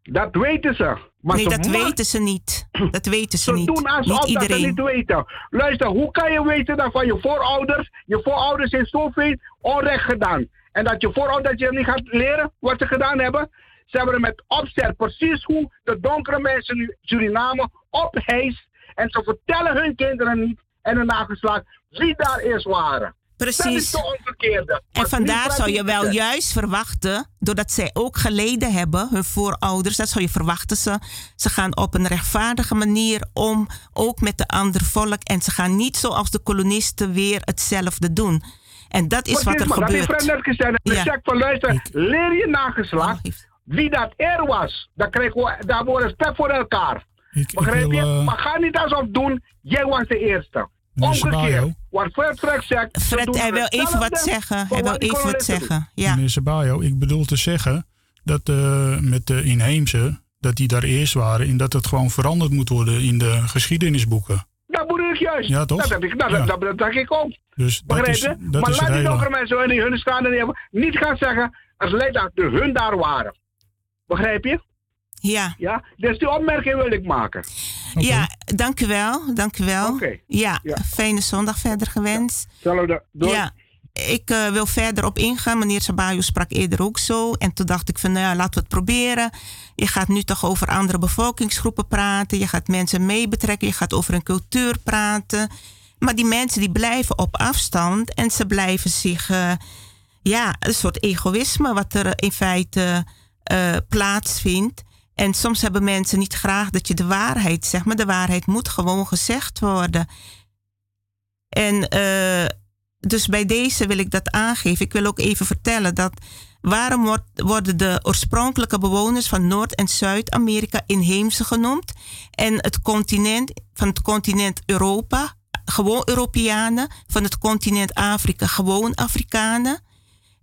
Dat weten ze. Maar nee, dat weten ze niet. Dat weten ze, niet. doen alsof niet iedereen. dat ze niet weten. Luister, hoe kan je weten dat van je voorouders... je voorouders heeft zoveel onrecht gedaan... en dat je voorouders je niet gaat leren wat ze gedaan hebben... Ze hebben met opzet precies hoe de donkere mensen nu Suriname ophijst. En ze vertellen hun kinderen niet en hun nageslacht wie daar eerst waren. Precies. Dat is de omgekeerde. En vandaar zou je wel juist verwachten, doordat zij ook geleden hebben, hun voorouders, dat zou je verwachten ze. Ze gaan op een rechtvaardige manier om, ook met de andere volk. En ze gaan niet zoals de kolonisten weer hetzelfde doen. En dat is wat er gebeurt. Dat net gezegd. Ja. van luister, leer je nageslacht. Oh, wie dat er was, dan krijgen we, daar wordt respect voor elkaar. Ik, Begrijp je? Uh... Maar ga niet alsof doen, jij was de eerste. Omgekeerd. Wat Fred Fred zegt. Fred, hij wil even wat zeggen. Hij wil even wat zeggen. Ja. Meneer Sabayo, ik bedoel te zeggen dat uh, met de inheemse, dat die daar eerst waren en dat het gewoon veranderd moet worden in de geschiedenisboeken. Dat bedoel ik juist. Ja, toch? Dat, heb ik, dat, ja. dat, dat, dat, ik ook. Dus Begrijp je? maar laat die donkere mensen die hun staan en hebben, niet gaan zeggen als leidt dat de hun daar waren. Begrijp je? Ja. Ja, dus die opmerking wil ik maken. Ja, dank u wel. Dank u wel. Okay. Ja, ja, fijne zondag verder gewenst. Ja. Doei. Ja. Ik uh, wil verder op ingaan. Meneer Sabayo sprak eerder ook zo. En toen dacht ik van, nou ja, laten we het proberen. Je gaat nu toch over andere bevolkingsgroepen praten. Je gaat mensen mee betrekken. Je gaat over een cultuur praten. Maar die mensen die blijven op afstand. En ze blijven zich... Uh, ja, een soort egoïsme wat er in feite uh, plaatsvindt. En soms hebben mensen niet graag dat je de waarheid zegt, maar de waarheid moet gewoon gezegd worden. En uh, dus bij deze wil ik dat aangeven. Ik wil ook even vertellen dat waarom worden de oorspronkelijke bewoners van Noord- en Zuid-Amerika inheemse genoemd en het continent van het continent Europa gewoon Europeanen, van het continent Afrika gewoon Afrikanen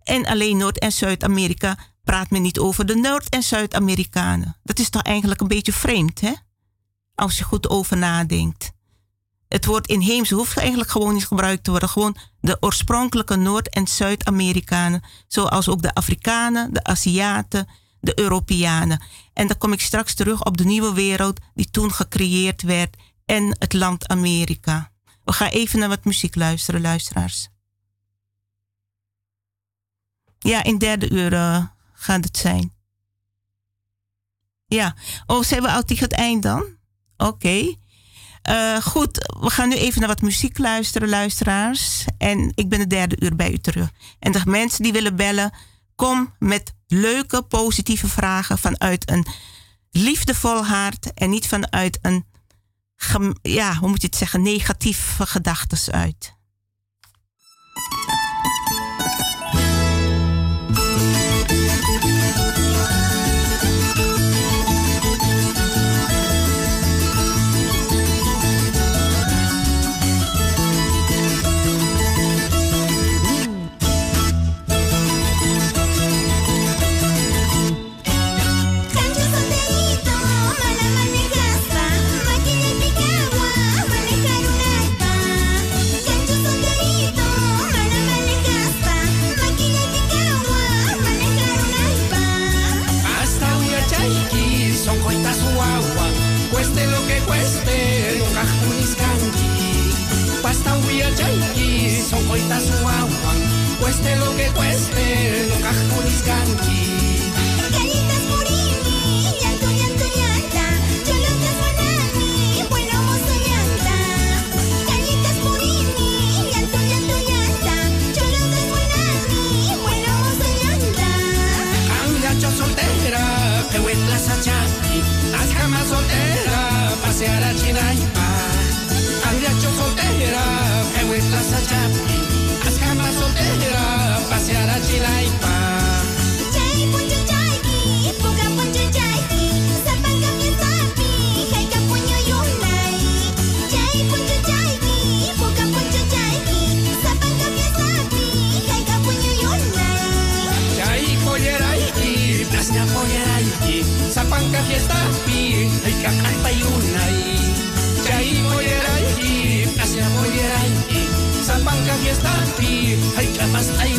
en alleen Noord- en Zuid-Amerika praat men niet over de Noord- en Zuid-Amerikanen. Dat is toch eigenlijk een beetje vreemd, hè? Als je goed over nadenkt. Het woord inheemse hoeft eigenlijk gewoon niet gebruikt te worden. Gewoon de oorspronkelijke Noord- en Zuid-Amerikanen. Zoals ook de Afrikanen, de Aziaten, de Europeanen. En dan kom ik straks terug op de nieuwe wereld die toen gecreëerd werd. En het land Amerika. We gaan even naar wat muziek luisteren, luisteraars. Ja, in derde uur uh, gaat het zijn. Ja. Oh, zijn we al tegen het eind dan? Oké. Uh, goed, we gaan nu even naar wat muziek luisteren, luisteraars. En ik ben de derde uur bij u terug. En de mensen die willen bellen, kom met leuke, positieve vragen vanuit een liefdevol hart en niet vanuit een, ja, hoe moet je het zeggen, negatieve gedachten uit. fiesta, die, hey, was ein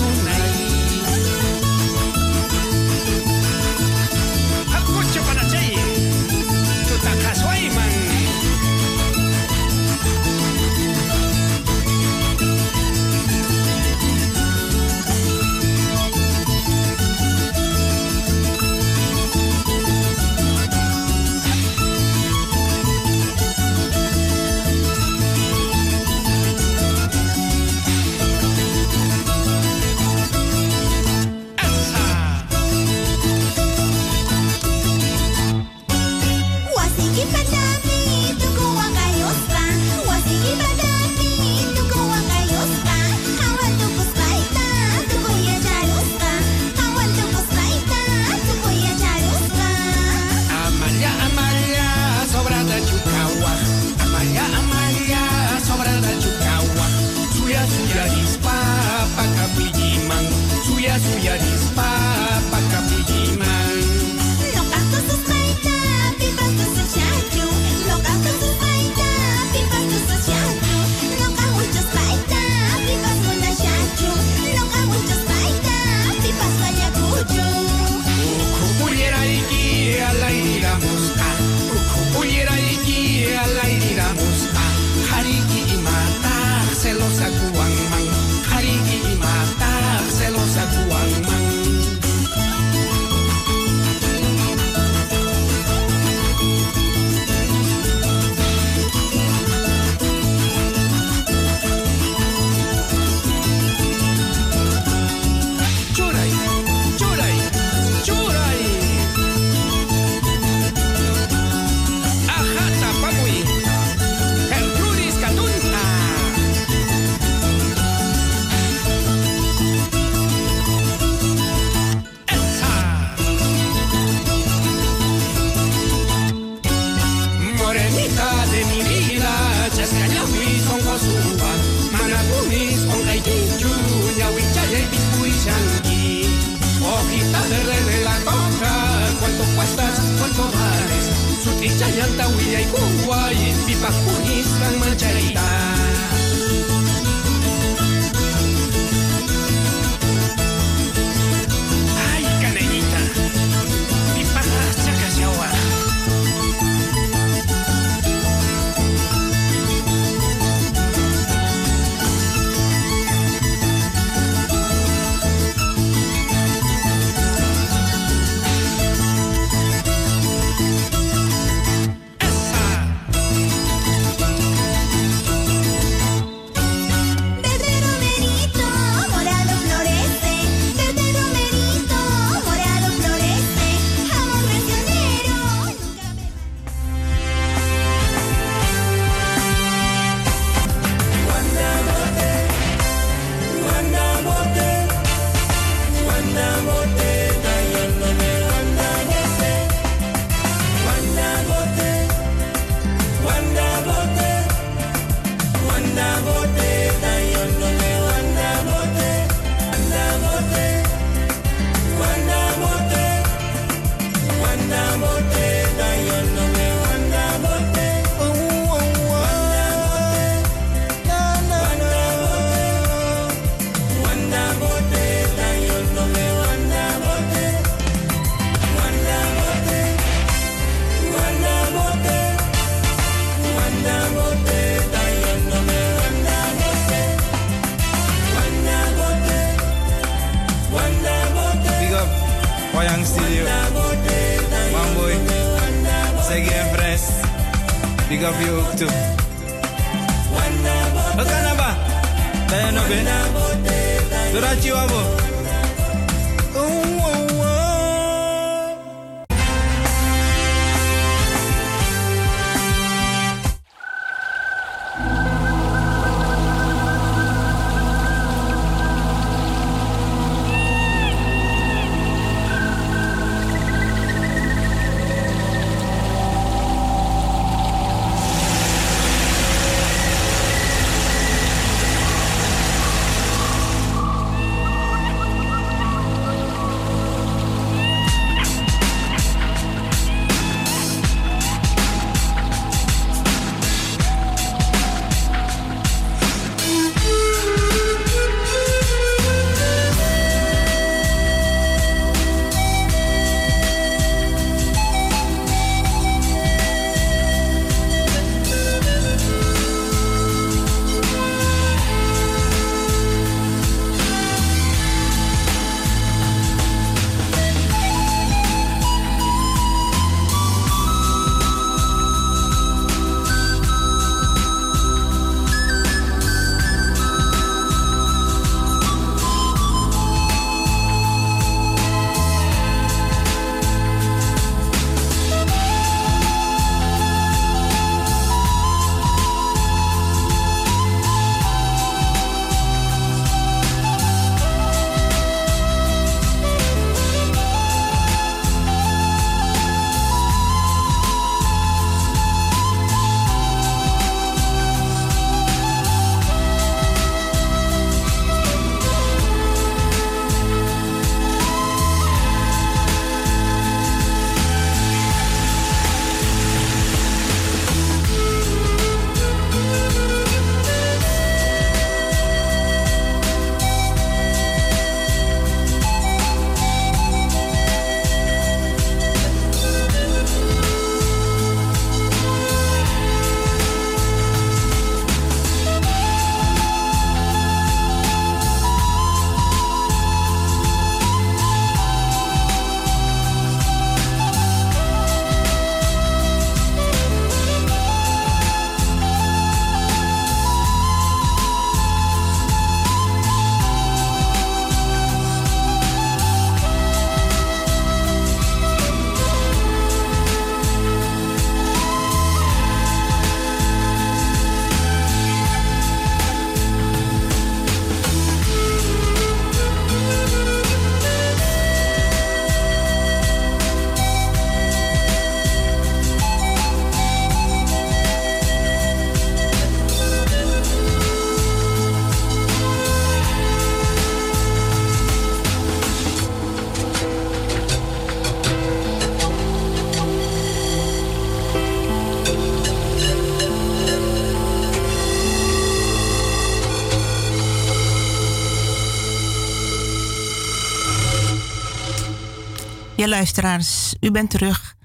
luisteraars, u bent terug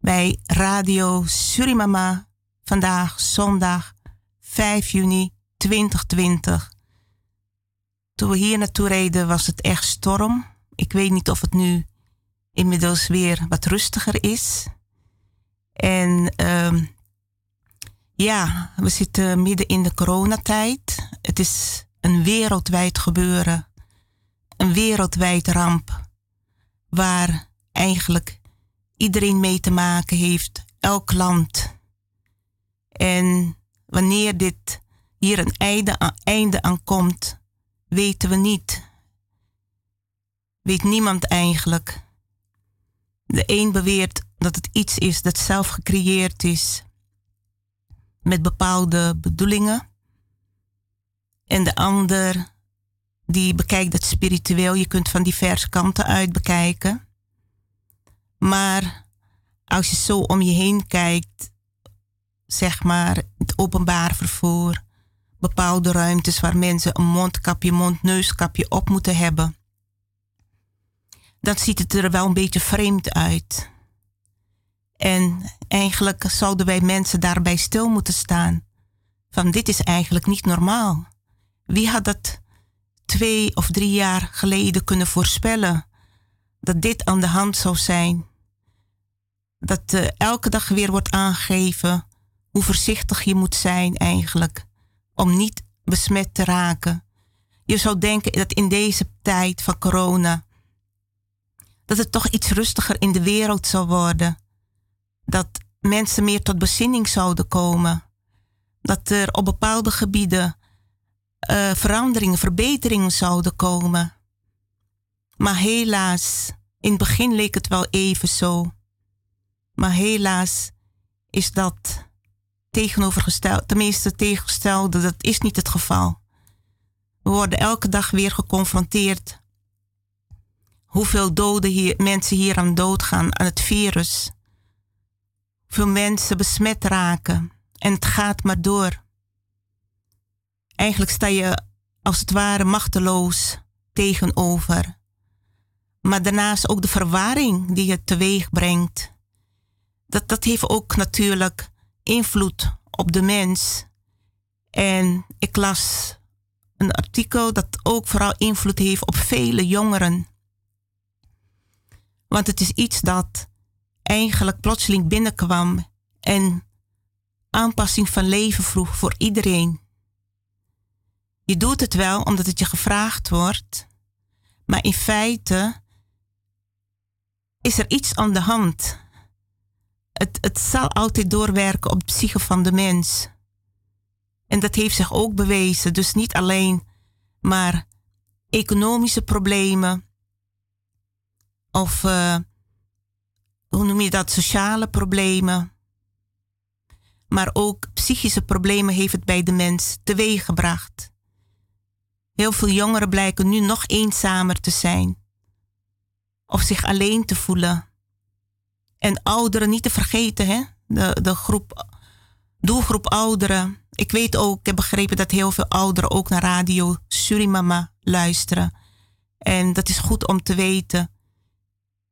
bij Radio Surimama. Vandaag zondag 5 juni 2020. Toen we hier naartoe reden was het echt storm. Ik weet niet of het nu inmiddels weer wat rustiger is. En ehm, ja, we zitten midden in de coronatijd. Het is een wereldwijd gebeuren. Een wereldwijd ramp waar eigenlijk iedereen mee te maken heeft, elk land. En wanneer dit hier een einde aan, einde aan komt, weten we niet. Weet niemand eigenlijk. De een beweert dat het iets is dat zelf gecreëerd is met bepaalde bedoelingen. En de ander die bekijkt het spiritueel. Je kunt van diverse kanten uit bekijken. Maar als je zo om je heen kijkt, zeg maar het openbaar vervoer, bepaalde ruimtes waar mensen een mondkapje, mondneuskapje op moeten hebben, dan ziet het er wel een beetje vreemd uit. En eigenlijk zouden wij mensen daarbij stil moeten staan. Van dit is eigenlijk niet normaal. Wie had dat twee of drie jaar geleden kunnen voorspellen dat dit aan de hand zou zijn. Dat uh, elke dag weer wordt aangegeven hoe voorzichtig je moet zijn eigenlijk om niet besmet te raken. Je zou denken dat in deze tijd van corona dat het toch iets rustiger in de wereld zou worden. Dat mensen meer tot bezinning zouden komen. Dat er op bepaalde gebieden uh, veranderingen, verbeteringen zouden komen. Maar helaas, in het begin leek het wel even zo. Maar helaas is dat tegenovergesteld, tenminste tegengestelde, dat is niet het geval. We worden elke dag weer geconfronteerd. Hoeveel doden hier, mensen hier aan doodgaan aan het virus. Hoeveel mensen besmet raken. En het gaat maar door. Eigenlijk sta je als het ware machteloos tegenover. Maar daarnaast ook de verwarring die het teweeg brengt. Dat, dat heeft ook natuurlijk invloed op de mens. En ik las een artikel dat ook vooral invloed heeft op vele jongeren. Want het is iets dat eigenlijk plotseling binnenkwam en aanpassing van leven vroeg voor iedereen. Je doet het wel omdat het je gevraagd wordt, maar in feite is er iets aan de hand. Het, het zal altijd doorwerken op de psyche van de mens. En dat heeft zich ook bewezen. Dus niet alleen maar economische problemen of uh, hoe noem je dat, sociale problemen. Maar ook psychische problemen heeft het bij de mens teweeggebracht. Heel veel jongeren blijken nu nog eenzamer te zijn of zich alleen te voelen. En ouderen niet te vergeten, hè? De, de groep, doelgroep ouderen. Ik weet ook, ik heb begrepen dat heel veel ouderen ook naar radio Surimama luisteren. En dat is goed om te weten.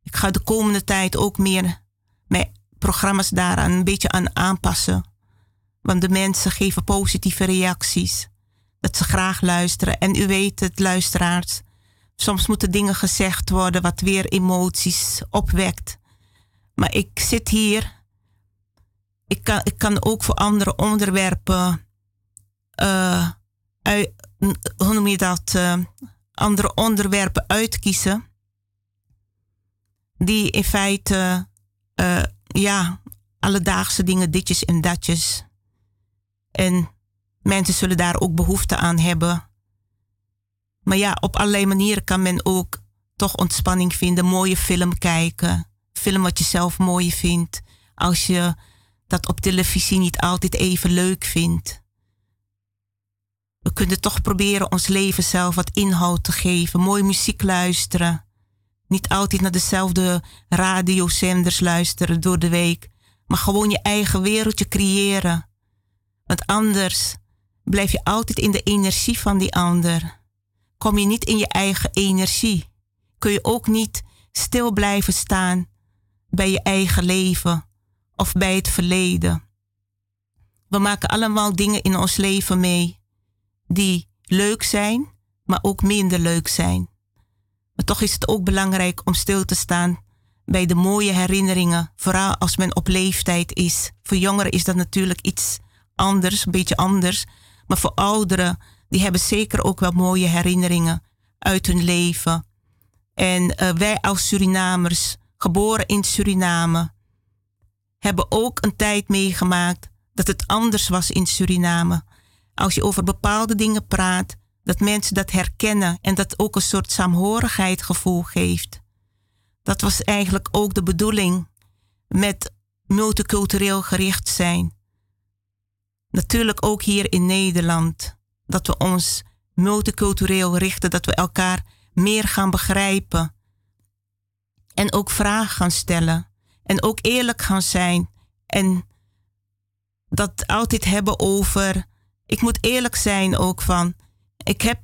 Ik ga de komende tijd ook meer mijn programma's daaraan een beetje aan aanpassen. Want de mensen geven positieve reacties. Ze graag luisteren. En u weet het, luisteraars. Soms moeten dingen gezegd worden wat weer emoties opwekt. Maar ik zit hier. Ik kan, ik kan ook voor andere onderwerpen. Uh, hoe noem je dat? Uh, andere onderwerpen uitkiezen die in feite, uh, ja, alledaagse dingen, ditjes en datjes. En mensen zullen daar ook behoefte aan hebben. Maar ja, op allerlei manieren kan men ook toch ontspanning vinden. Mooie film kijken. Film wat je zelf mooi vindt. Als je dat op televisie niet altijd even leuk vindt. We kunnen toch proberen ons leven zelf wat inhoud te geven. Mooie muziek luisteren. Niet altijd naar dezelfde radiozenders luisteren door de week, maar gewoon je eigen wereldje creëren. Want anders blijf je altijd in de energie van die ander. Kom je niet in je eigen energie, kun je ook niet stil blijven staan bij je eigen leven of bij het verleden. We maken allemaal dingen in ons leven mee die leuk zijn, maar ook minder leuk zijn. Maar toch is het ook belangrijk om stil te staan bij de mooie herinneringen, vooral als men op leeftijd is. Voor jongeren is dat natuurlijk iets anders, een beetje anders. Maar voor ouderen, die hebben zeker ook wel mooie herinneringen uit hun leven. En uh, wij als Surinamers, geboren in Suriname, hebben ook een tijd meegemaakt dat het anders was in Suriname. Als je over bepaalde dingen praat, dat mensen dat herkennen en dat ook een soort saamhorigheidgevoel geeft. Dat was eigenlijk ook de bedoeling met multicultureel gericht zijn. Natuurlijk ook hier in Nederland. Dat we ons multicultureel richten, dat we elkaar meer gaan begrijpen. En ook vragen gaan stellen. En ook eerlijk gaan zijn. En dat altijd hebben over. Ik moet eerlijk zijn ook van ik heb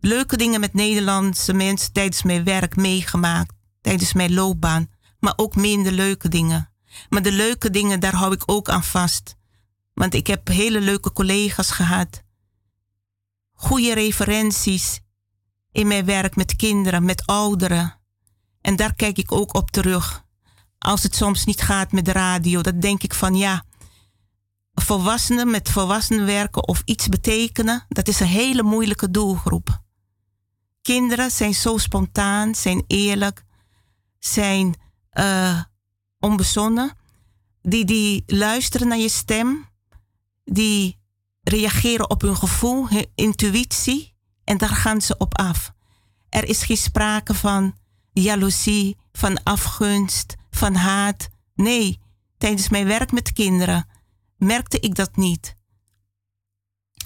leuke dingen met Nederlandse mensen tijdens mijn werk meegemaakt, tijdens mijn loopbaan, maar ook minder leuke dingen. Maar de leuke dingen, daar hou ik ook aan vast. Want ik heb hele leuke collega's gehad. Goede referenties in mijn werk met kinderen, met ouderen. En daar kijk ik ook op terug. Als het soms niet gaat met de radio, dan denk ik van ja, volwassenen met volwassenen werken of iets betekenen, dat is een hele moeilijke doelgroep. Kinderen zijn zo spontaan, zijn eerlijk, zijn uh, onbezonnen. Die, die luisteren naar je stem, die reageren op hun gevoel, hun intuïtie en daar gaan ze op af. Er is geen sprake van jaloezie, van afgunst, van haat. Nee, tijdens mijn werk met kinderen merkte ik dat niet.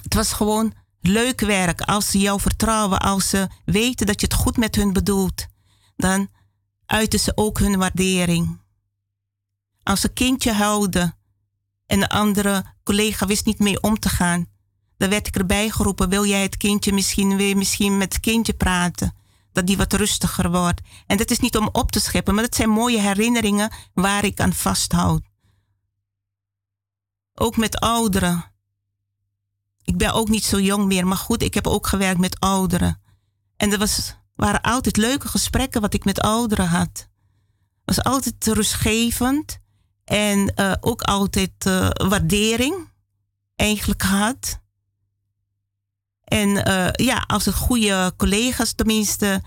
Het was gewoon leuk werk. Als ze jou vertrouwen, als ze weten dat je het goed met hun bedoelt, dan uiten ze ook hun waardering. Als ze kindje houden en de andere collega wist niet mee om te gaan, dan werd ik erbij geroepen: wil jij het kindje misschien weer misschien met het kindje praten? Dat die wat rustiger wordt. En dat is niet om op te scheppen, maar dat zijn mooie herinneringen waar ik aan vasthoud. Ook met ouderen. Ik ben ook niet zo jong meer, maar goed, ik heb ook gewerkt met ouderen. En er was, waren altijd leuke gesprekken wat ik met ouderen had. Was altijd rustgevend en uh, ook altijd uh, waardering eigenlijk had. En uh, ja, als het goede collega's tenminste,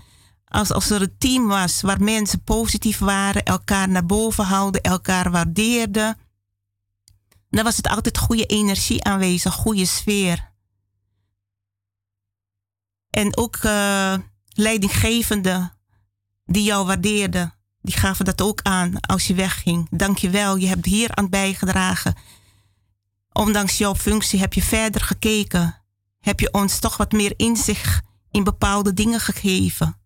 als, als er een team was waar mensen positief waren, elkaar naar boven houden, elkaar waardeerden dan was het altijd goede energie aanwezig, goede sfeer. En ook leidinggevenden die jou waardeerden, die gaven dat ook aan als je wegging. Dank je wel, je hebt hier aan bijgedragen. Ondanks jouw functie heb je verder gekeken. Heb je ons toch wat meer inzicht in bepaalde dingen gegeven.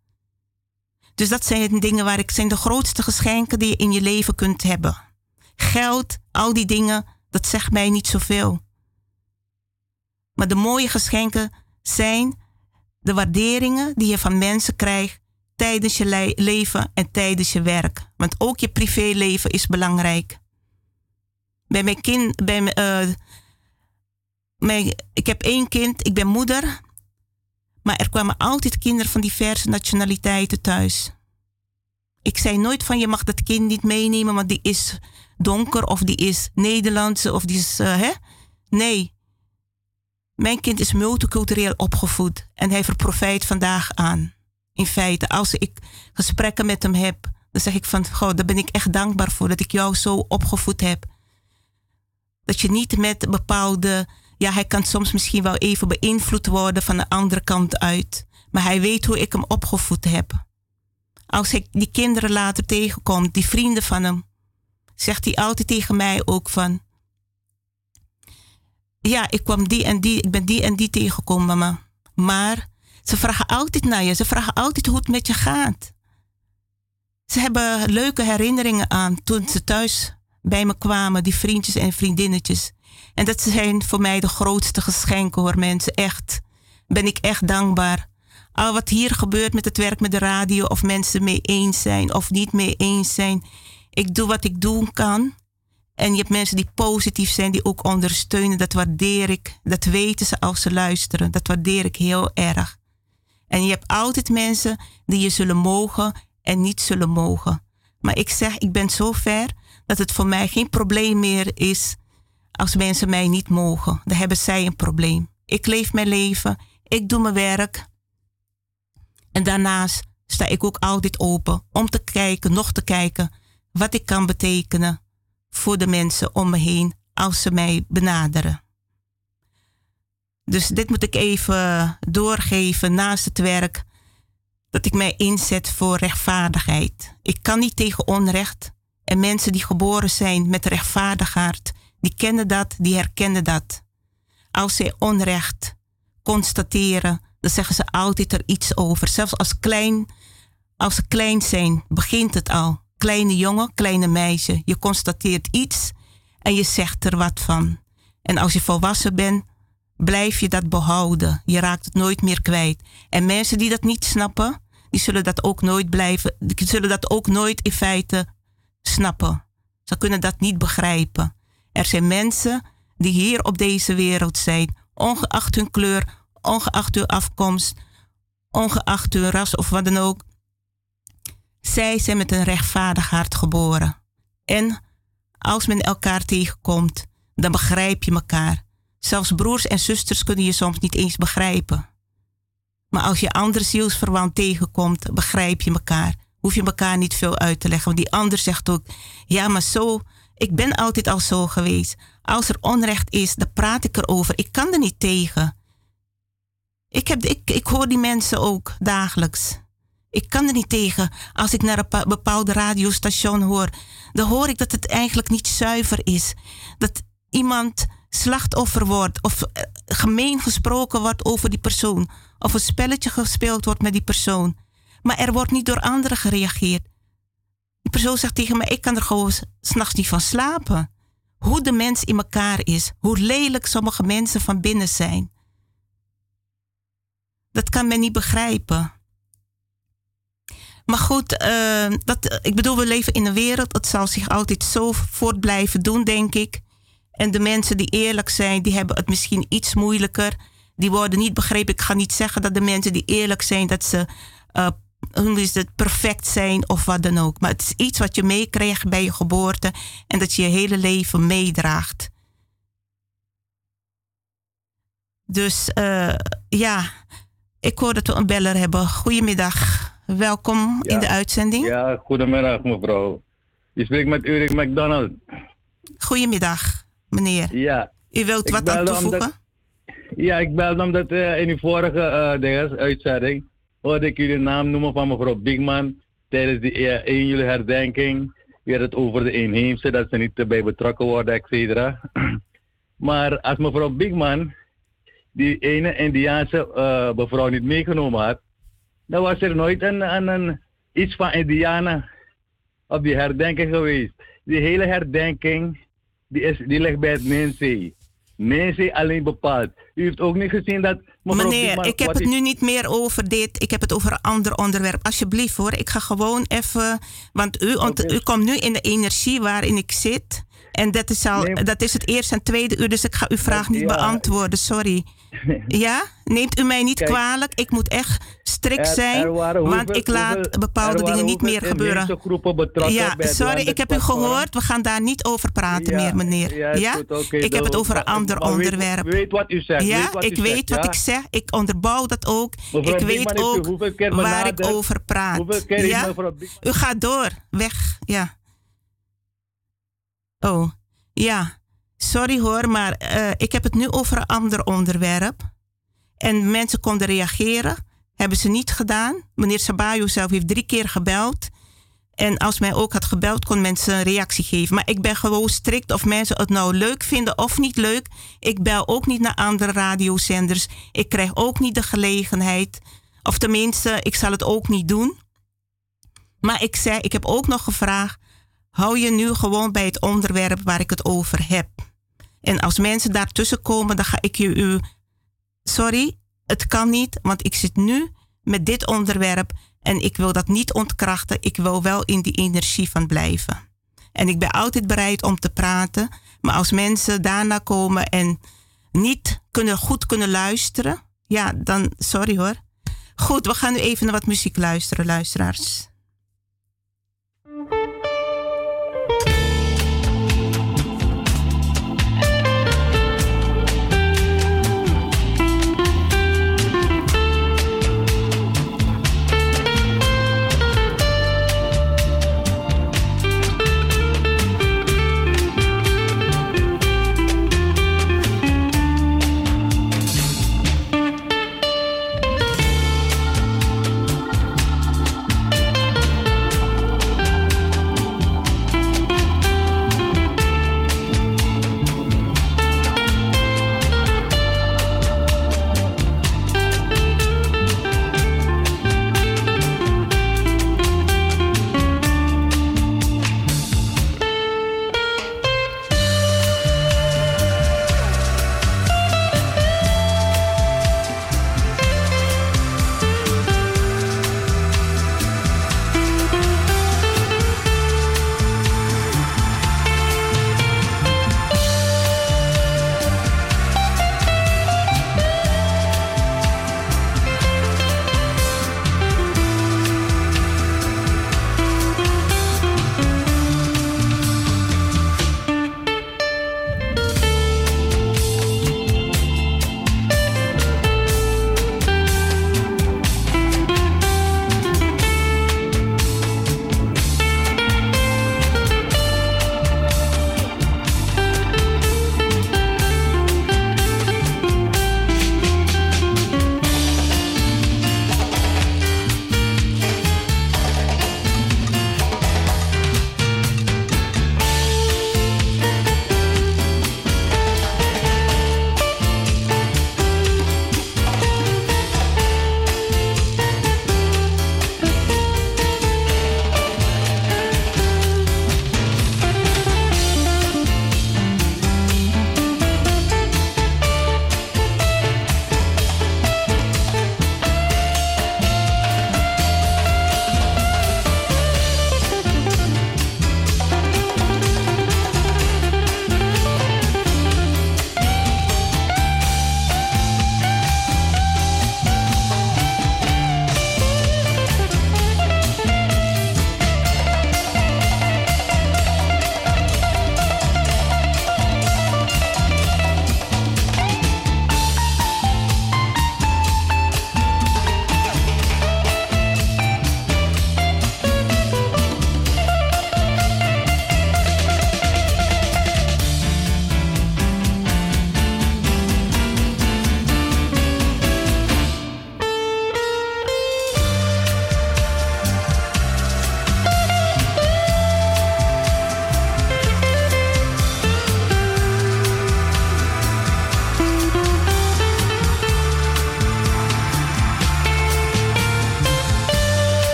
Dus dat zijn dingen waar ik zijn de grootste geschenken die je in je leven kunt hebben. Geld, al die dingen, dat zegt mij niet zoveel. Maar de mooie geschenken zijn de waarderingen die je van mensen krijgt tijdens je leven en tijdens je werk. Want ook je privéleven is belangrijk. Bij mijn kind, bij mijn, uh, mijn, ik heb één kind, ik ben moeder. Maar er kwamen altijd kinderen van diverse nationaliteiten thuis. Ik zei nooit van je mag dat kind niet meenemen, want die is donker of die is Nederlandse of die is. Uh, hè? Nee. Mijn kind is multicultureel opgevoed en hij verprofijt vandaag aan. In feite, als ik gesprekken met hem heb, dan zeg ik van, goh, daar ben ik echt dankbaar voor dat ik jou zo opgevoed heb. Dat je niet met bepaalde, ja, hij kan soms misschien wel even beïnvloed worden van de andere kant uit, maar hij weet hoe ik hem opgevoed heb. Als ik die kinderen later tegenkom, die vrienden van hem, zegt hij altijd tegen mij ook van. Ja, ik kwam die en die, ik ben die en die tegengekomen, mama. Maar ze vragen altijd naar je. Ze vragen altijd hoe het met je gaat. Ze hebben leuke herinneringen aan toen ze thuis bij me kwamen, die vriendjes en vriendinnetjes. En dat zijn voor mij de grootste geschenken hoor, mensen. Echt. Ben ik echt dankbaar. Al wat hier gebeurt met het werk met de radio, of mensen mee eens zijn of niet mee eens zijn ik doe wat ik doen kan. En je hebt mensen die positief zijn, die ook ondersteunen. Dat waardeer ik. Dat weten ze als ze luisteren. Dat waardeer ik heel erg. En je hebt altijd mensen die je zullen mogen en niet zullen mogen. Maar ik zeg, ik ben zo ver dat het voor mij geen probleem meer is als mensen mij niet mogen. Dan hebben zij een probleem. Ik leef mijn leven, ik doe mijn werk. En daarnaast sta ik ook altijd open om te kijken, nog te kijken wat ik kan betekenen voor de mensen om me heen als ze mij benaderen. Dus dit moet ik even doorgeven naast het werk dat ik mij inzet voor rechtvaardigheid. Ik kan niet tegen onrecht en mensen die geboren zijn met rechtvaardigheid, die kennen dat, die herkennen dat. Als zij onrecht constateren, dan zeggen ze altijd er iets over. Zelfs als, klein, als ze klein zijn, begint het al kleine jongen, kleine meisje. Je constateert iets en je zegt er wat van. En als je volwassen bent, blijf je dat behouden. Je raakt het nooit meer kwijt. En mensen die dat niet snappen, die zullen dat ook nooit blijven, die zullen dat ook nooit in feite snappen. Ze kunnen dat niet begrijpen. Er zijn mensen die hier op deze wereld zijn, ongeacht hun kleur, ongeacht hun afkomst, ongeacht hun ras of wat dan ook Zij zijn met een rechtvaardig hart geboren. En als men elkaar tegenkomt, dan begrijp je elkaar. Zelfs broers en zusters kunnen je soms niet eens begrijpen. Maar als je andere zielsverwant tegenkomt, begrijp je elkaar. Hoef je elkaar niet veel uit te leggen. Want die ander zegt ook, ja, maar zo, ik ben altijd al zo geweest. Als er onrecht is, dan praat ik erover. Ik kan er niet tegen. Ik, heb, ik, ik hoor die mensen ook dagelijks. Ik kan er niet tegen. Als ik naar een bepaalde radiostation hoor, dan hoor ik dat het eigenlijk niet zuiver is. Dat iemand slachtoffer wordt of eh, gemeen gesproken wordt over die persoon. Of een spelletje gespeeld wordt met die persoon. Maar er wordt niet door anderen gereageerd. Die persoon zegt tegen me, ik kan er gewoon s'nachts niet van slapen. Hoe de mens in elkaar is. Hoe lelijk sommige mensen van binnen zijn. Dat kan men niet begrijpen. Maar goed, uh, dat, ik bedoel, we leven in een wereld. Het zal zich altijd zo voort blijven doen, denk ik. En de mensen die eerlijk zijn, die hebben het misschien iets moeilijker. Die worden niet begrepen. Ik ga niet zeggen dat de mensen die eerlijk zijn, dat ze uh, hoe is het, perfect zijn of wat dan ook. Maar het is iets wat je meekrijgt bij je geboorte en dat je je hele leven meedraagt. Dus uh, ja, ik hoor dat we een beller hebben. Goedemiddag. Welkom in de uitzending. Ja, goedemiddag mevrouw. Je spreekt met Urik McDonald. Goedemiddag, meneer. Ja. U wilt wat aan toevoegen? ja, ik belde omdat uh, in uw vorige uh, uitzending hoorde ik jullie naam noemen van mevrouw Bigman tijdens die 1 juli herdenking. Weer het over de inheemse, dat ze niet erbij betrokken worden, et cetera. maar als mevrouw Bigman die ene Indiaanse uh, mevrouw niet meegenomen had, dan was er nooit een, een, een, iets van Indianen op die herdenking geweest. Die hele herdenking die, is, die ligt bij het Mensee. Mensee alleen bepaald. U heeft ook niet gezien dat. Meneer, ik heb het nu niet meer over dit. Ik heb het over een ander onderwerp. Alsjeblieft hoor. Ik ga gewoon even. Want u, u komt nu in de energie waarin ik zit. En dat is, al, dat is het eerste en tweede uur, dus ik ga uw vraag niet beantwoorden, sorry. Ja? Neemt u mij niet kwalijk. Ik moet echt strikt zijn, want ik laat bepaalde dingen niet meer gebeuren. Ja, sorry, ik heb u gehoord. We gaan daar niet over praten meer, meneer. Ja? ik heb het over een ander onderwerp. Weet, wat u zegt. Ja, ik weet wat ik zeg. Ik onderbouw dat ook. ik weet ook waar ik over praat. Ja? U gaat door. Weg. Ja. Oh, ja. Sorry hoor, maar uh, ik heb het nu over een ander onderwerp. En mensen konden reageren. Hebben ze niet gedaan. Meneer Sabayo zelf heeft drie keer gebeld. En als mij ook had gebeld, kon mensen een reactie geven. Maar ik ben gewoon strikt of mensen het nou leuk vinden of niet leuk. Ik bel ook niet naar andere radiozenders. Ik krijg ook niet de gelegenheid. Of tenminste, ik zal het ook niet doen. Maar ik zei, ik heb ook nog gevraagd hou je nu gewoon bij het onderwerp waar ik het over heb. En als mensen daartussen komen, dan ga ik je u. Sorry, het kan niet, want ik zit nu met dit onderwerp en ik wil dat niet ontkrachten. Ik wil wel in die energie van blijven. En ik ben altijd bereid om te praten, maar als mensen daarna komen en niet kunnen, goed kunnen luisteren, ja, dan sorry hoor. Goed, we gaan nu even naar wat muziek luisteren, luisteraars.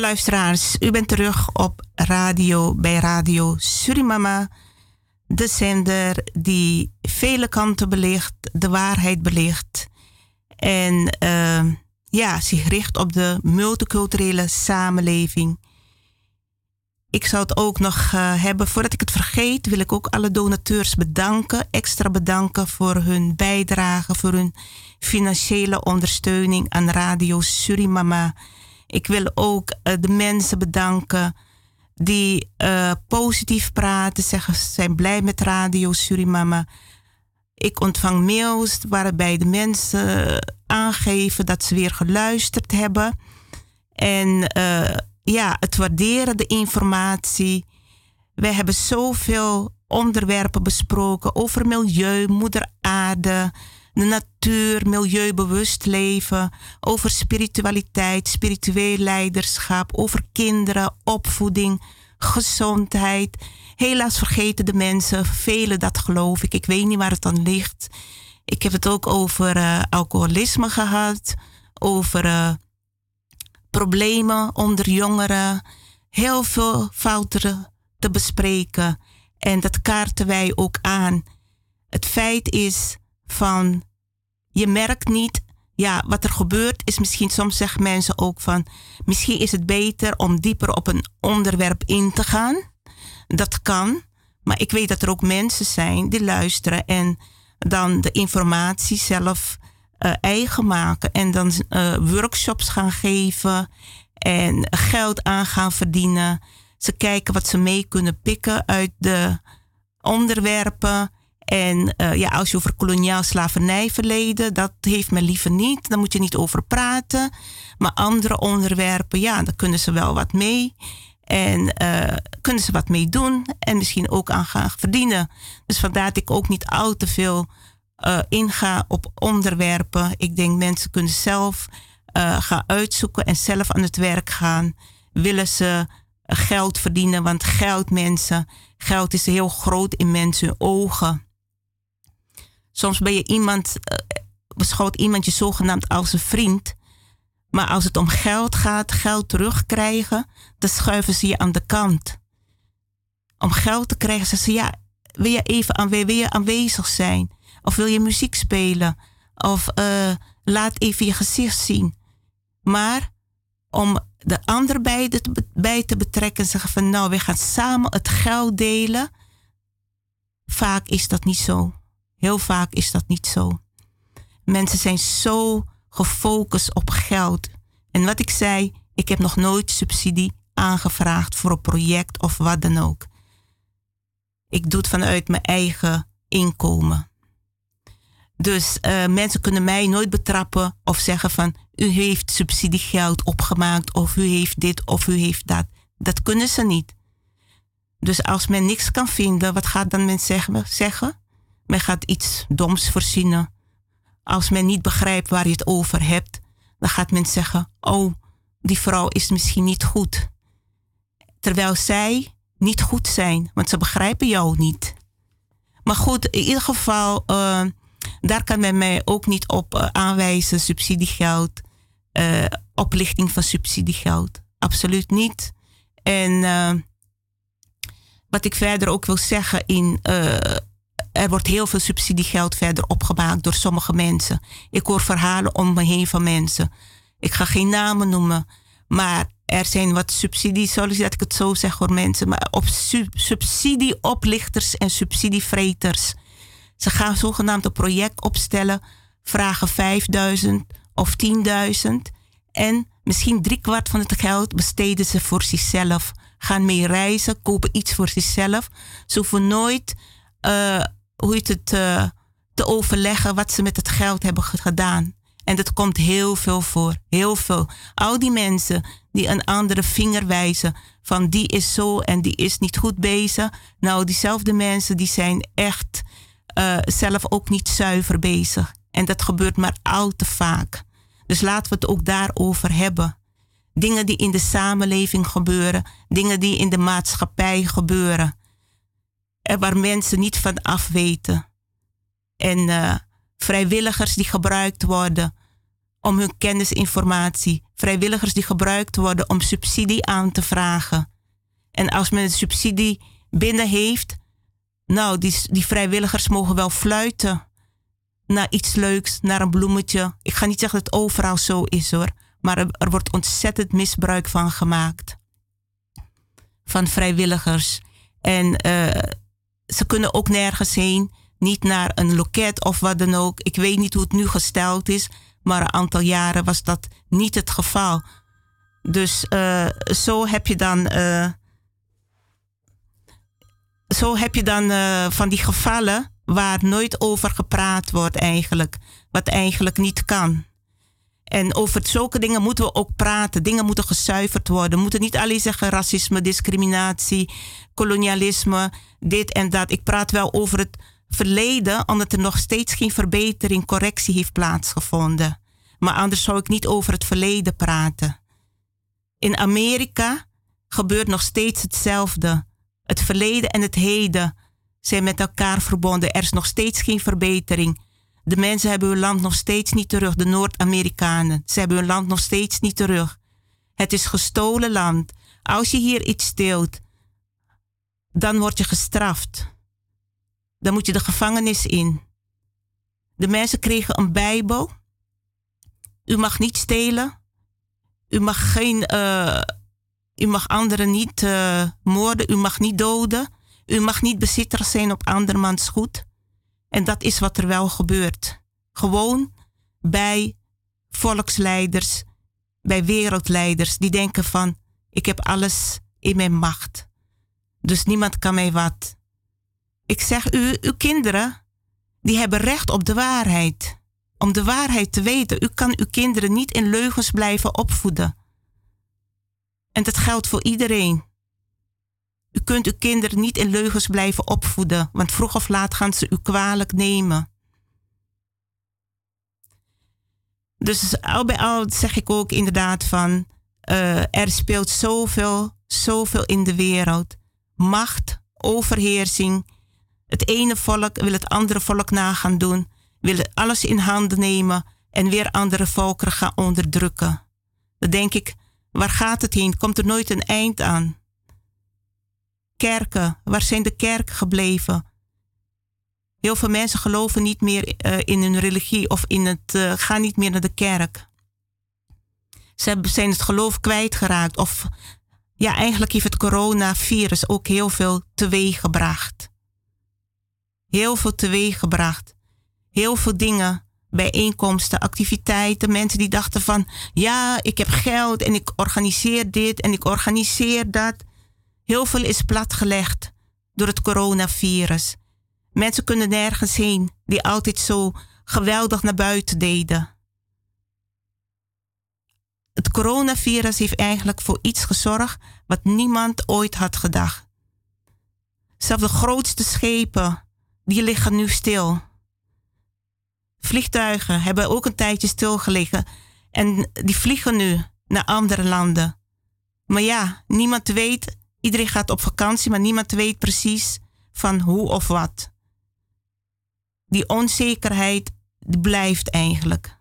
Luisteraars, u bent terug op radio bij Radio Surimama. De zender die vele kanten belicht, de waarheid belicht. En uh, ja, zich richt op de multiculturele samenleving. Ik zou het ook nog uh, hebben, voordat ik het vergeet, wil ik ook alle donateurs bedanken, extra bedanken voor hun bijdrage, voor hun financiële ondersteuning aan Radio Surimama. Ik wil ook uh, de mensen bedanken die uh, positief praten, zeggen ze zijn blij met Radio Surimama. Ik ontvang mails waarbij de mensen aangeven dat ze weer geluisterd hebben. En ja, het waarderen, de informatie. We hebben zoveel onderwerpen besproken over milieu, moeder aarde, de natuur, milieubewust leven, over spiritualiteit, spiritueel leiderschap, over kinderen, opvoeding, gezondheid. Helaas vergeten de mensen, velen dat geloof ik. Ik weet niet waar het dan ligt. Ik heb het ook over uh, alcoholisme gehad, over uh, problemen onder jongeren. Heel veel fouten te bespreken. En dat kaarten wij ook aan. Het feit is van, je merkt niet, ja, wat er gebeurt is misschien, soms zeggen mensen ook van, misschien is het beter om dieper op een onderwerp in te gaan. Dat kan, maar ik weet dat er ook mensen zijn die luisteren en dan de informatie zelf uh, eigen maken en dan uh, workshops gaan geven en geld aan gaan verdienen. Ze kijken wat ze mee kunnen pikken uit de onderwerpen. En uh, ja, als je over koloniaal slavernijverleden, dat heeft men liever niet. Daar moet je niet over praten. Maar andere onderwerpen, ja, daar kunnen ze wel wat mee. En uh, kunnen ze wat mee doen. En misschien ook aan gaan verdienen. Dus vandaar dat ik ook niet al te veel uh, inga op onderwerpen. Ik denk mensen kunnen zelf gaan uitzoeken en zelf aan het werk gaan. Willen ze geld verdienen? Want geld, mensen, geld is heel groot in mensen ogen. Soms ben je iemand, beschouwt iemand je zogenaamd als een vriend. Maar als het om geld gaat, geld terugkrijgen, dan schuiven ze je aan de kant. Om geld te krijgen, zeggen ze ja, wil je even aanwe aanwezig zijn? Of wil je muziek spelen? Of uh, laat even je gezicht zien. Maar om de ander bij, bij te betrekken en zeggen van nou, we gaan samen het geld delen. Vaak is dat niet zo. Heel vaak is dat niet zo. Mensen zijn zo gefocust op geld. En wat ik zei, ik heb nog nooit subsidie aangevraagd voor een project of wat dan ook. Ik doe het vanuit mijn eigen inkomen. Dus uh, mensen kunnen mij nooit betrappen of zeggen van u heeft subsidiegeld opgemaakt of u heeft dit of u heeft dat. Dat kunnen ze niet. Dus als men niks kan vinden, wat gaat dan men zeggen? Men gaat iets doms verzinnen. Als men niet begrijpt waar je het over hebt, dan gaat men zeggen: Oh, die vrouw is misschien niet goed. Terwijl zij niet goed zijn, want ze begrijpen jou niet. Maar goed, in ieder geval. Uh, daar kan men mij ook niet op uh, aanwijzen, subsidiegeld, uh, oplichting van subsidiegeld. Absoluut niet. En wat ik verder ook wil zeggen, in, er wordt heel veel subsidiegeld verder opgemaakt door sommige mensen. Ik hoor verhalen om me heen van mensen. Ik ga geen namen noemen, maar er zijn wat subsidies, sorry dat ik het zo zeg voor mensen, maar op sub subsidieoplichters en subsidievreters ze gaan zogenaamd een project opstellen, vragen 5000 of 10.000 en misschien driekwart van het geld besteden ze voor zichzelf. Gaan mee reizen, kopen iets voor zichzelf. Ze hoeven nooit, uh, hoe heet het, uh, te overleggen wat ze met het geld hebben gedaan. En dat komt heel veel voor, heel veel. Al die mensen die een andere vinger wijzen van die is zo en die is niet goed bezig. Nou, diezelfde mensen die zijn echt uh, zelf ook niet zuiver bezig. En dat gebeurt maar al te vaak. Dus laten we het ook daarover hebben. Dingen die in de samenleving gebeuren, dingen die in de maatschappij gebeuren. En waar mensen niet van af weten. En uh, vrijwilligers die gebruikt worden om hun kennisinformatie vrijwilligers die gebruikt worden om subsidie aan te vragen. En als men subsidie binnen heeft, nou, die, die vrijwilligers mogen wel fluiten naar iets leuks, naar een bloemetje. Ik ga niet zeggen dat het overal zo is hoor, maar er, er wordt ontzettend misbruik van gemaakt. Van vrijwilligers. En uh, ze kunnen ook nergens heen, niet naar een loket of wat dan ook. Ik weet niet hoe het nu gesteld is, maar een aantal jaren was dat niet het geval. Dus uh, zo heb je dan. Uh, zo heb je dan uh, van die gevallen waar nooit over gepraat wordt eigenlijk. Wat eigenlijk niet kan. En over zulke dingen moeten we ook praten. Dingen moeten gezuiverd worden. We moeten niet alleen zeggen racisme, discriminatie, kolonialisme, dit en dat. Ik praat wel over het verleden, omdat er nog steeds geen verbetering, correctie heeft plaatsgevonden. Maar anders zou ik niet over het verleden praten. In Amerika gebeurt nog steeds hetzelfde. Het verleden en het heden zijn met elkaar verbonden. Er is nog steeds geen verbetering. De mensen hebben hun land nog steeds niet terug, de Noord-Amerikanen. Ze hebben hun land nog steeds niet terug. Het is gestolen land. Als je hier iets steelt, dan word je gestraft. Dan moet je de gevangenis in. De mensen kregen een Bijbel. U mag niet stelen. U mag geen. Uh, u mag anderen niet uh, moorden. U mag niet doden. U mag niet bezitter zijn op andermans goed. En dat is wat er wel gebeurt. Gewoon bij volksleiders, bij wereldleiders die denken van ik heb alles in mijn macht. Dus niemand kan mij wat. Ik zeg u, uw kinderen, die hebben recht op de waarheid. Om de waarheid te weten. U kan uw kinderen niet in leugens blijven opvoeden. En dat geldt voor iedereen. U kunt uw kinderen niet in leugens blijven opvoeden, want vroeg of laat gaan ze u kwalijk nemen. Dus al bij al zeg ik ook inderdaad van, uh, er speelt zoveel, zoveel in de wereld. Macht, overheersing. Het ene volk wil het andere volk na gaan doen, wil alles in handen nemen en weer andere volkeren gaan onderdrukken. Dan denk ik, waar gaat het heen? Komt er nooit een eind aan? Kerken, waar zijn de kerken gebleven? Heel veel mensen geloven niet meer uh, in hun religie of in het, uh, gaan niet meer naar de kerk. Ze zijn het geloof kwijtgeraakt. Of ja, eigenlijk heeft het coronavirus ook heel veel teweeg gebracht. Heel veel teweeg gebracht. Heel veel dingen, bijeenkomsten, activiteiten. Mensen die dachten van, ja, ik heb geld en ik organiseer dit en ik organiseer dat. Heel veel is platgelegd door het coronavirus. Mensen kunnen nergens heen die altijd zo geweldig naar buiten deden. Het coronavirus heeft eigenlijk voor iets gezorgd wat niemand ooit had gedacht. Zelfs de grootste schepen, die liggen nu stil. Vliegtuigen hebben ook een tijdje stilgelegen en die vliegen nu naar andere landen. Maar ja, niemand weet Iedereen gaat op vakantie, maar niemand weet precies van hoe of wat. Die onzekerheid blijft eigenlijk.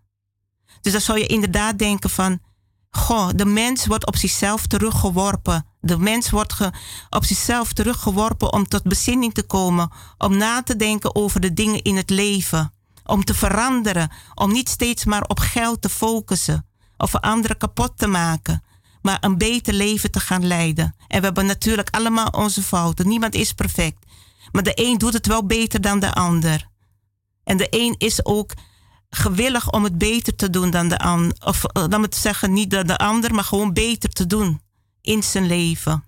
Dus dan zou je inderdaad denken van, goh, de mens wordt op zichzelf teruggeworpen. De mens wordt op zichzelf teruggeworpen om tot bezinning te komen, om na te denken over de dingen in het leven, om te veranderen, om niet steeds maar op geld te focussen of anderen kapot te maken maar een beter leven te gaan leiden. En we hebben natuurlijk allemaal onze fouten. Niemand is perfect. Maar de een doet het wel beter dan de ander. En de een is ook gewillig om het beter te doen dan de ander. Of dan eh, moet zeggen, niet dan de ander, maar gewoon beter te doen in zijn leven.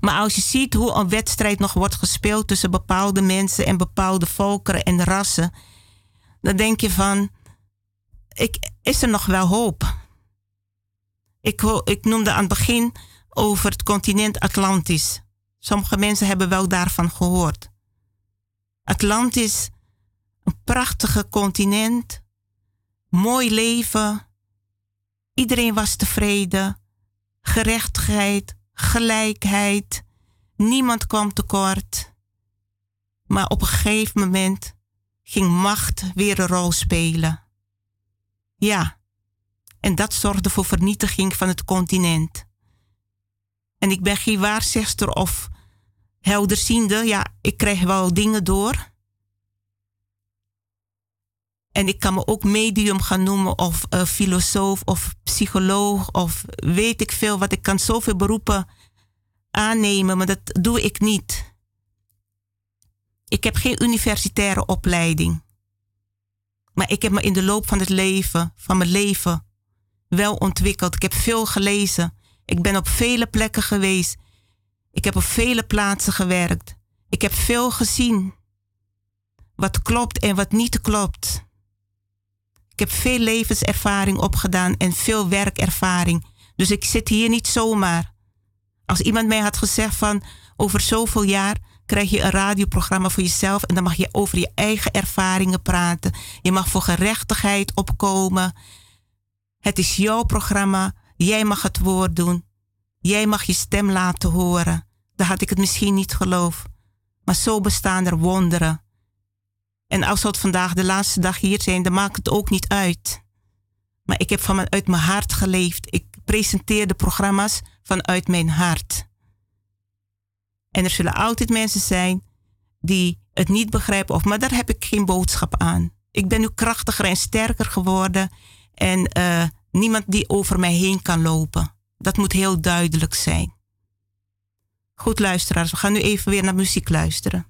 Maar als je ziet hoe een wedstrijd nog wordt gespeeld tussen bepaalde mensen en bepaalde volkeren en rassen, dan denk je van, ik, is er nog wel hoop? Ik, ik noemde aan het begin over het continent Atlantis. Sommige mensen hebben wel daarvan gehoord. Atlantis, een prachtige continent, mooi leven. Iedereen was tevreden. Gerechtigheid, gelijkheid. Niemand kwam tekort. Maar op een gegeven moment ging macht weer een rol spelen. Ja, En dat zorgde voor vernietiging van het continent. En ik ben geen waarzegster of helderziende. Ja, ik krijg wel dingen door. En ik kan me ook medium gaan noemen, of uh, filosoof, of psycholoog, of weet ik veel wat. Ik kan zoveel beroepen aannemen, maar dat doe ik niet. Ik heb geen universitaire opleiding. Maar ik heb me in de loop van het leven, van mijn leven, wel ontwikkeld. Ik heb veel gelezen. Ik ben op vele plekken geweest. Ik heb op vele plaatsen gewerkt. Ik heb veel gezien. Wat klopt en wat niet klopt. Ik heb veel levenservaring opgedaan en veel werkervaring. Dus ik zit hier niet zomaar. Als iemand mij had gezegd van over zoveel jaar krijg je een radioprogramma voor jezelf en dan mag je over je eigen ervaringen praten. Je mag voor gerechtigheid opkomen. Het is jouw programma. Jij mag het woord doen. Jij mag je stem laten horen. Dan had ik het misschien niet geloofd. Maar zo bestaan er wonderen. En als het vandaag de laatste dag hier zijn, dan maakt het ook niet uit. Maar ik heb vanuit mijn hart geleefd. Ik presenteer de programma's vanuit mijn hart. En er zullen altijd mensen zijn die het niet begrijpen, of maar daar heb ik geen boodschap aan. Ik ben nu krachtiger en sterker geworden en uh, niemand die over mij heen kan lopen. Dat moet heel duidelijk zijn. Goed luisteraars, we gaan nu even weer naar muziek luisteren.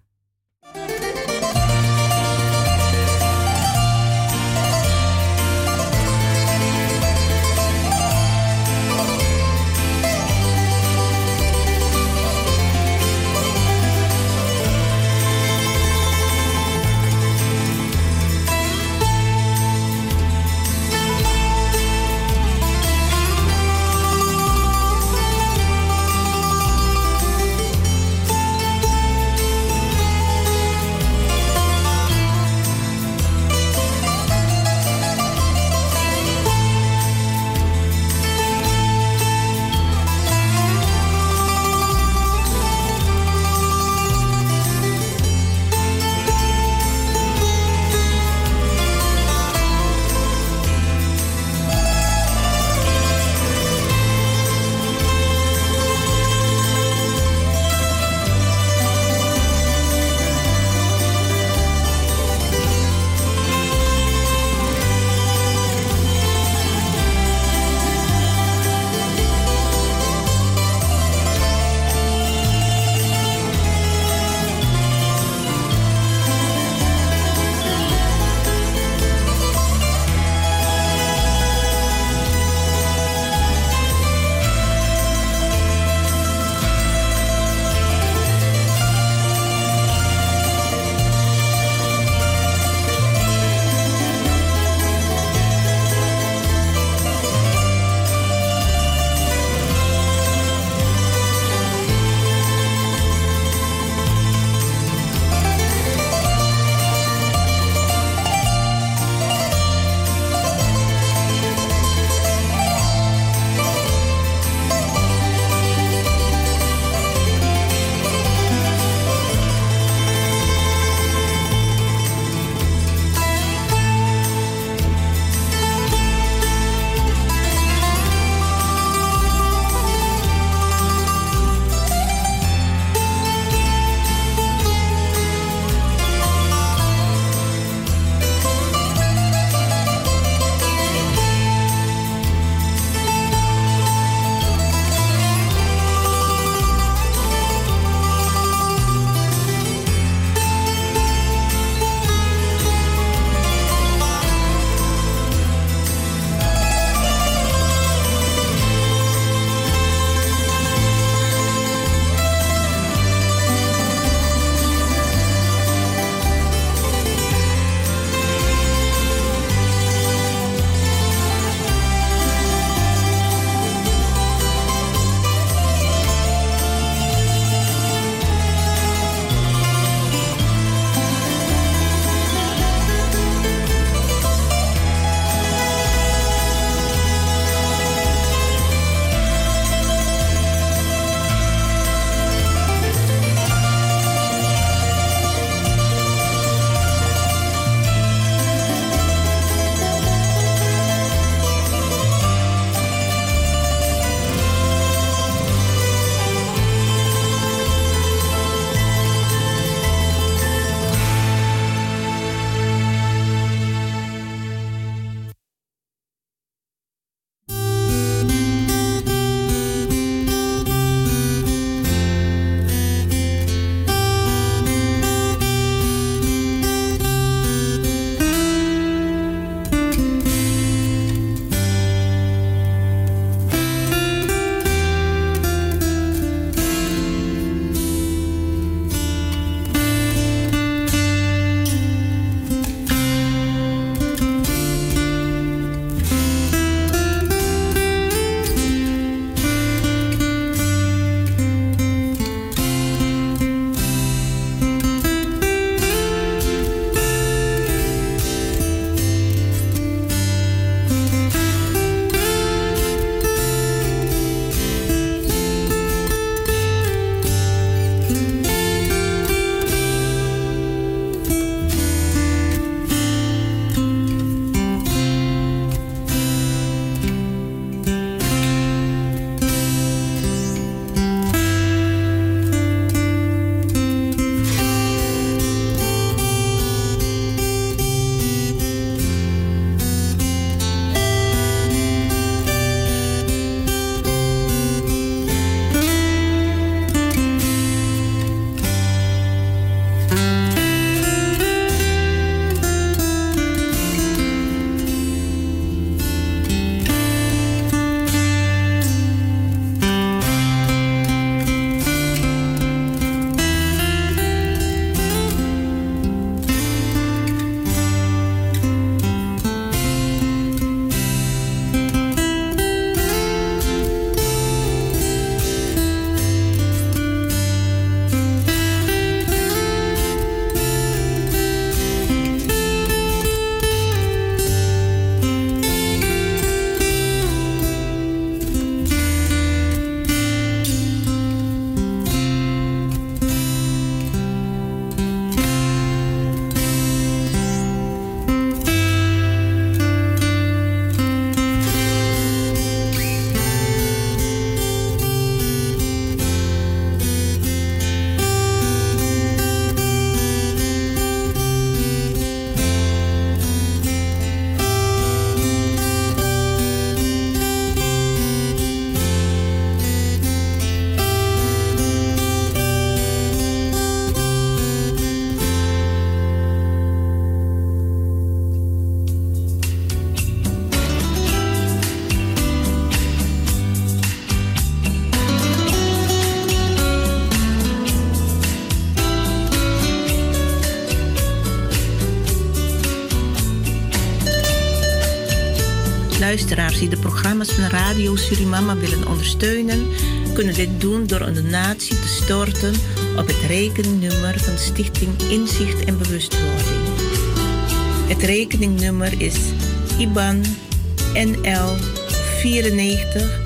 Luisteraars die de programma's van Radio Surimama willen ondersteunen, kunnen dit doen door een donatie te storten op het rekeningnummer van Stichting Inzicht en Bewustwording. Het rekeningnummer is IBAN NL 94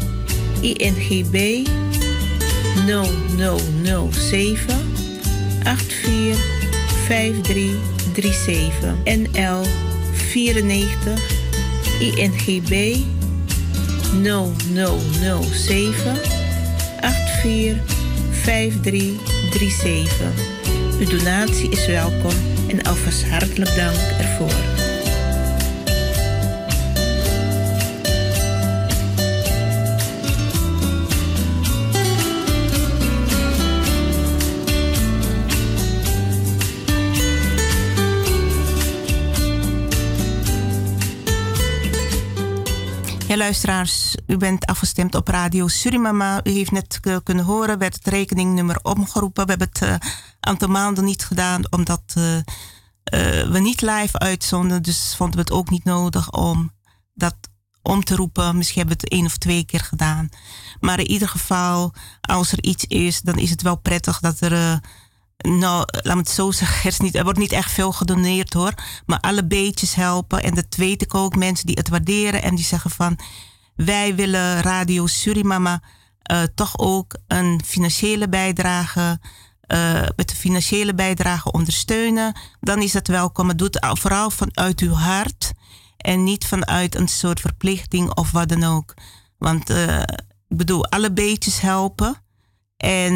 INGB 0007 845337 NL 94 INGB 0007 845337. Uw donatie is welkom en alvast hartelijk dank ervoor. Ja, luisteraars, u bent afgestemd op Radio Surimama. U heeft net kunnen horen, werd het rekeningnummer omgeroepen. We hebben het een uh, aantal maanden niet gedaan, omdat uh, we niet live uitzonden. Dus vonden we het ook niet nodig om dat om te roepen. Misschien hebben we het één of twee keer gedaan. Maar in ieder geval, als er iets is, dan is het wel prettig dat er nou, laat me het zo zeggen, er, is niet, er wordt niet echt veel gedoneerd hoor. Maar alle beetjes helpen. En dat weet ik ook. Mensen die het waarderen en die zeggen van... Wij willen Radio Surimama uh, toch ook een financiële bijdrage... Uh, met de financiële bijdrage ondersteunen. Dan is dat welkom. Maar doe het vooral vanuit uw hart. En niet vanuit een soort verplichting of wat dan ook. Want uh, ik bedoel, alle beetjes helpen. En,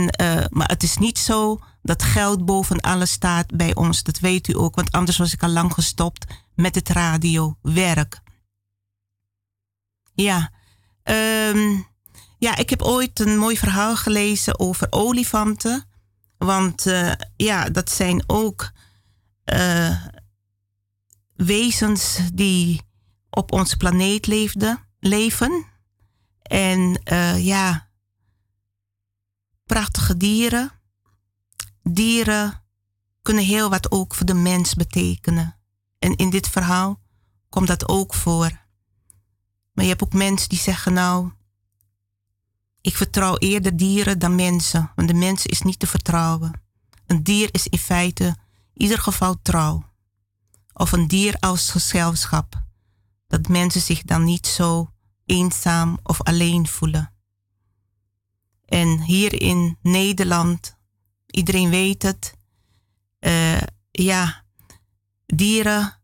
maar het is niet zo dat geld boven alles staat bij ons. Dat weet u ook, want anders was ik al lang gestopt met het radiowerk. Ja, um, ja, ik heb ooit een mooi verhaal gelezen over olifanten. Want uh, ja, dat zijn ook uh, wezens die op onze planeet leefden, leven. En uh, ja, prachtige dieren dieren kunnen heel wat ook voor de mens betekenen. En in dit verhaal komt dat ook voor. Maar je hebt ook mensen die zeggen nou, ik vertrouw eerder dieren dan mensen, want de mens is niet te vertrouwen. Een dier is in feite in ieder geval trouw. Of een dier als gezelschap. Dat mensen zich dan niet zo eenzaam of alleen voelen. En hier in Nederland Iedereen weet het. Uh, ja, dieren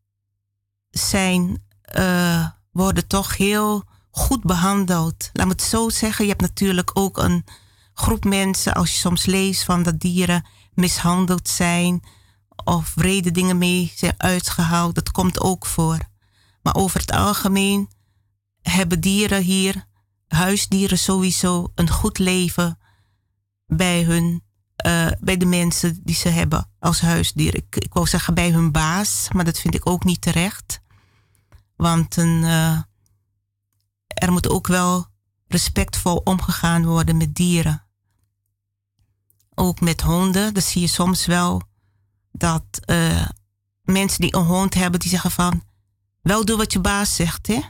zijn, uh, worden toch heel goed behandeld. Laat me het zo zeggen. Je hebt natuurlijk ook een groep mensen, als je soms leest van dat dieren mishandeld zijn of vrede dingen mee zijn uitgehaald, dat komt ook voor. Maar over het algemeen hebben dieren hier, huisdieren sowieso, een goed leven bij hun uh, bij de mensen die ze hebben als huisdier. Ik, wou zeggen bij hun baas, maar dat vind ik ook niet terecht. Want een, uh, er moet ook wel respectvol omgegaan worden met dieren. Ook met honden, dat zie je soms wel dat uh, mensen die een hond hebben, die zeggen van, wel doe wat je baas zegt, hè.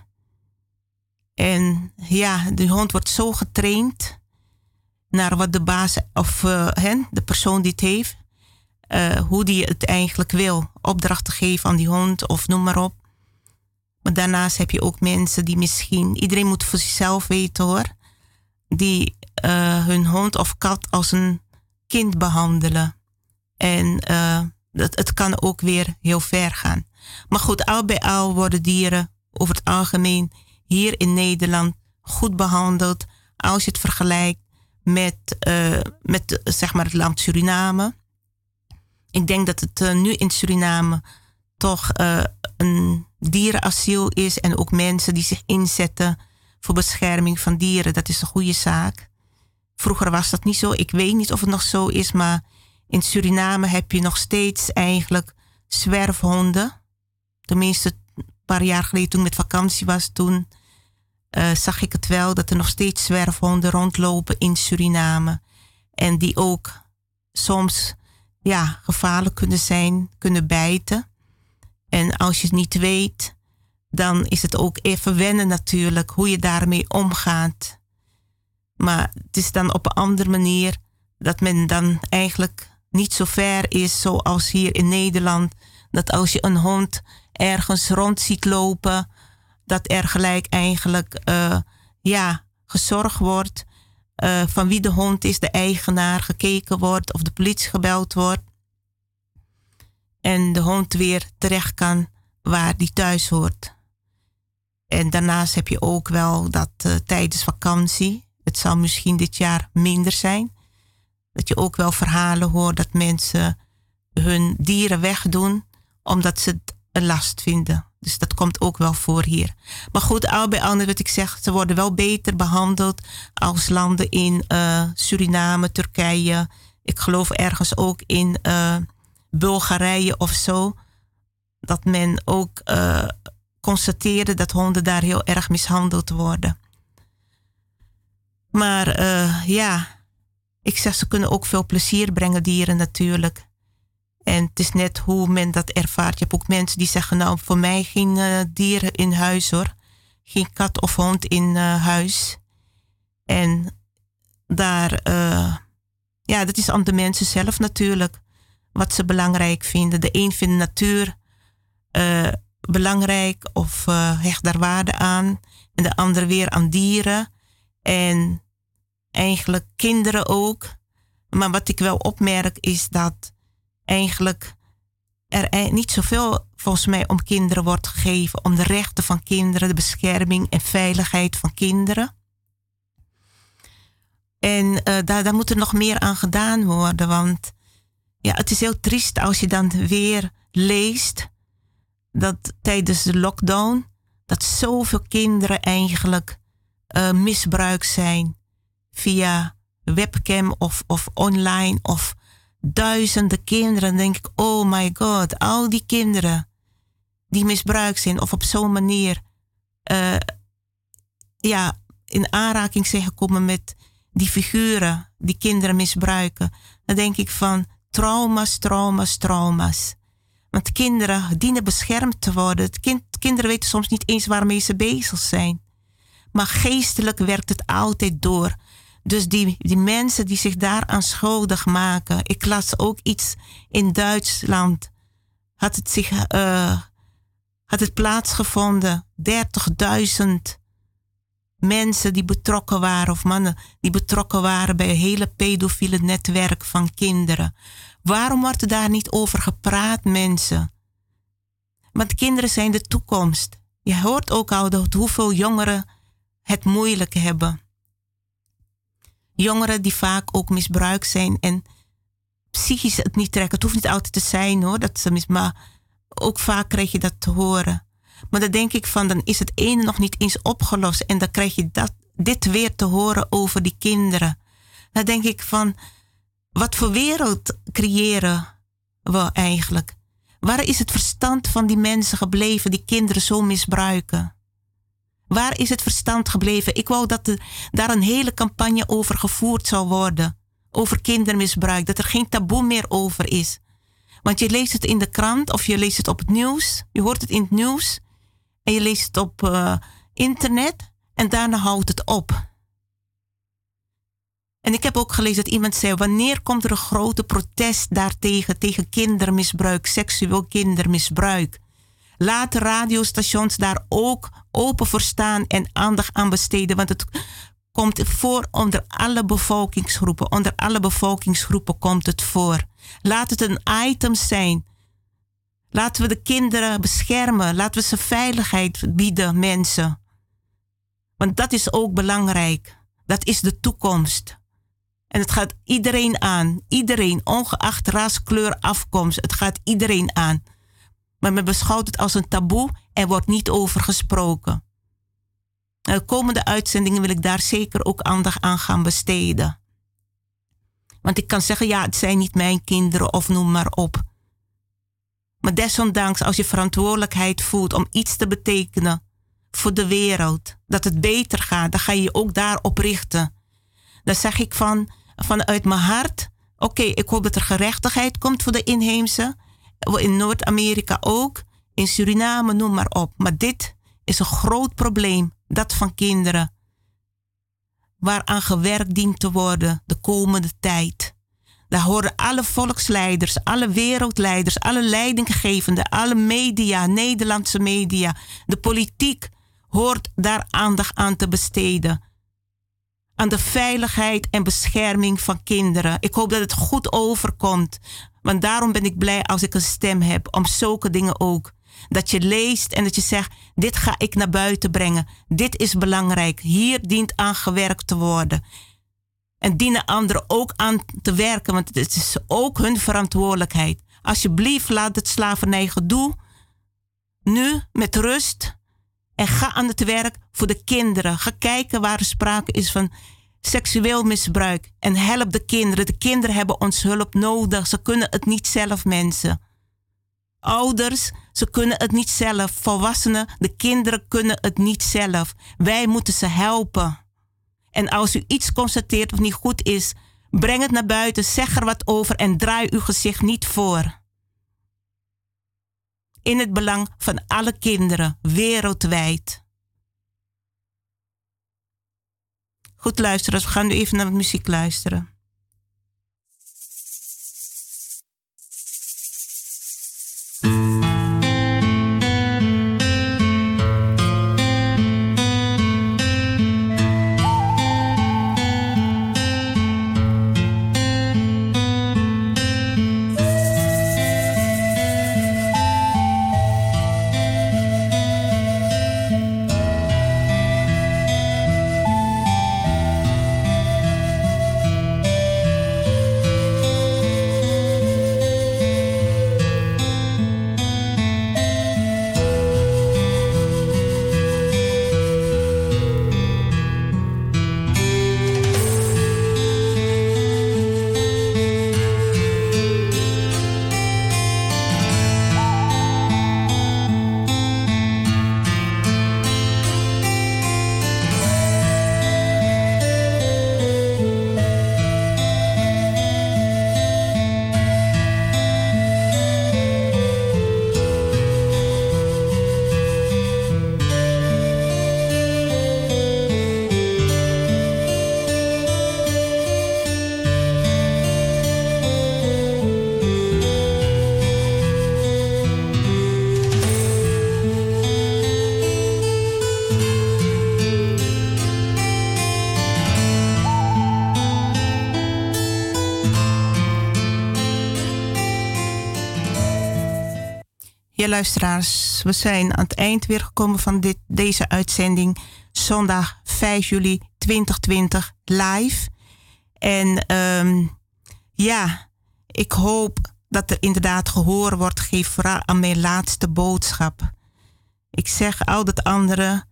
En ja, de hond wordt zo getraind naar wat de baas of uh, hen, de persoon die het heeft, uh, hoe die het eigenlijk wil. Opdrachten geven aan die hond of noem maar op. Maar daarnaast heb je ook mensen die misschien, iedereen moet voor zichzelf weten hoor, die uh, hun hond of kat als een kind behandelen. En dat, het kan ook weer heel ver gaan. Maar goed, al bij al worden dieren over het algemeen hier in Nederland goed behandeld. Als je het vergelijkt met, uh, met zeg maar het land Suriname. Ik denk dat het uh, nu in Suriname toch uh, een dierenasiel is en ook mensen die zich inzetten voor bescherming van dieren. Dat is een goede zaak. Vroeger was dat niet zo. Ik weet niet of het nog zo is, maar in Suriname heb je nog steeds eigenlijk zwerfhonden. Tenminste, een paar jaar geleden toen ik met vakantie was, toen uh, zag ik het wel dat er nog steeds zwerfhonden rondlopen in Suriname. En die ook soms ja, gevaarlijk kunnen zijn, kunnen bijten. En als je het niet weet, dan is het ook even wennen natuurlijk hoe je daarmee omgaat. Maar het is dan op een andere manier dat men dan eigenlijk niet zo ver is zoals hier in Nederland. Dat als je een hond ergens rond ziet lopen, dat er gelijk eigenlijk uh, ja, gezorgd wordt uh, van wie de hond is, de eigenaar, gekeken wordt of de politie gebeld wordt. En de hond weer terecht kan waar die thuis hoort. En daarnaast heb je ook wel dat uh, tijdens vakantie, het zal misschien dit jaar minder zijn, dat je ook wel verhalen hoort dat mensen hun dieren wegdoen omdat ze het een last vinden. Dus dat komt ook wel voor hier. Maar goed, al bij al, wat ik zeg, ze worden wel beter behandeld als landen in uh, Suriname, Turkije. Ik geloof ergens ook in uh, Bulgarije of zo. Dat men ook uh, constateerde dat honden daar heel erg mishandeld worden. Maar ja, ik zeg, ze kunnen ook veel plezier brengen, dieren natuurlijk. En het is net hoe men dat ervaart. Je hebt ook mensen die zeggen, nou, voor mij geen uh, dieren in huis hoor. Geen kat of hond in uh, huis. En daar, uh, ja, dat is aan de mensen zelf natuurlijk. Wat ze belangrijk vinden. De een vindt natuur belangrijk of hecht daar waarde aan. En de ander weer aan dieren. En eigenlijk kinderen ook. Maar wat ik wel opmerk is dat eigenlijk er niet zoveel volgens mij om kinderen wordt gegeven, om de rechten van kinderen, de bescherming en veiligheid van kinderen. En uh, daar, daar moet er nog meer aan gedaan worden, want ja, het is heel triest als je dan weer leest dat tijdens de lockdown dat zoveel kinderen eigenlijk uh, misbruikt zijn via webcam of, of online of duizenden kinderen. denk ik, oh my god, al die kinderen die misbruikt zijn of op zo'n manier uh, ja, in aanraking zijn gekomen met die figuren die kinderen misbruiken. Dan denk ik van trauma's, trauma's, trauma's. Want kinderen dienen beschermd te worden. Kind, kinderen weten soms niet eens waarmee ze bezig zijn. Maar geestelijk werkt het altijd door. Dus die, die mensen die zich daaraan schuldig maken. Ik las ook iets in Duitsland. Had het, zich, uh, had het plaatsgevonden. 30.000 mensen die betrokken waren, of mannen die betrokken waren bij een hele pedofiele netwerk van kinderen. Waarom wordt daar niet over gepraat, mensen? Want kinderen zijn de toekomst. Je hoort ook al dat hoeveel jongeren het moeilijk hebben jongeren die vaak ook misbruikt zijn en psychisch het niet trekken. Het hoeft niet altijd te zijn hoor, dat ze mis, maar ook vaak krijg je dat te horen. Maar dan denk ik van, dan is het ene nog niet eens opgelost en dan krijg je dat, dit weer te horen over die kinderen. Dan denk ik van, wat voor wereld creëren we eigenlijk? Waar is het verstand van die mensen gebleven die kinderen zo misbruiken? Waar is het verstand gebleven? Ik wou dat daar een hele campagne over gevoerd zou worden. Over kindermisbruik. Dat er geen taboe meer over is. Want je leest het in de krant of je leest het op het nieuws. Je hoort het in het nieuws. En je leest het op uh, internet. En daarna houdt het op. En ik heb ook gelezen dat iemand zei: wanneer komt er een grote protest daartegen, tegen kindermisbruik, seksueel kindermisbruik? Laat radiostations daar ook open voor staan en aandacht aan besteden. Want het komt voor onder alle bevolkingsgroepen. Onder alle bevolkingsgroepen komt het voor. Laat het een item zijn. Laten we de kinderen beschermen. Laten we ze veiligheid bieden, mensen. Want dat is ook belangrijk. Dat is de toekomst. En het gaat iedereen aan. Iedereen, ongeacht ras, kleur, afkomst. Het gaat iedereen aan maar men beschouwt het als een taboe en wordt niet over gesproken. De komende uitzendingen wil ik daar zeker ook aandacht aan gaan besteden. Want ik kan zeggen, ja, het zijn niet mijn kinderen of noem maar op. Maar desondanks, als je verantwoordelijkheid voelt om iets te betekenen voor de wereld, dat het beter gaat, dan ga je je ook daarop richten. Dan zeg ik van, vanuit mijn hart, oké, ik hoop dat er gerechtigheid komt voor de inheemse in Noord-Amerika ook, in Suriname, noem maar op. Maar dit is een groot probleem, dat van kinderen. Waaraan gewerkt dient te worden de komende tijd. Daar horen alle volksleiders, alle wereldleiders, alle leidinggevenden, alle media, Nederlandse media, de politiek hoort daar aandacht aan te besteden. Aan de veiligheid en bescherming van kinderen. Ik hoop dat het goed overkomt. Want daarom ben ik blij als ik een stem heb om zulke dingen ook. Dat je leest en dat je zegt: dit ga ik naar buiten brengen. Dit is belangrijk. Hier dient aan gewerkt te worden. En dienen anderen ook aan te werken, want het is ook hun verantwoordelijkheid. Alsjeblieft, laat het slavernijgedoe nu met rust en ga aan het werk voor de kinderen. Ga kijken waar er sprake is van seksueel misbruik. En help de kinderen. De kinderen hebben ons hulp nodig. Ze kunnen het niet zelf, mensen. Ouders, ze kunnen het niet zelf. Volwassenen, de kinderen kunnen het niet zelf. Wij moeten ze helpen. En als u iets constateert wat niet goed is, breng het naar buiten, zeg er wat over en draai uw gezicht niet voor. In het belang van alle kinderen wereldwijd. Goed luisteren, we gaan nu even naar de muziek luisteren. Luisteraars, we zijn aan het eind weer gekomen van dit, deze uitzending. Zondag 5 juli 2020 live. En um, ja, ik hoop dat er inderdaad gehoor wordt gegeven, vooral aan mijn laatste boodschap. Ik zeg al dat andere,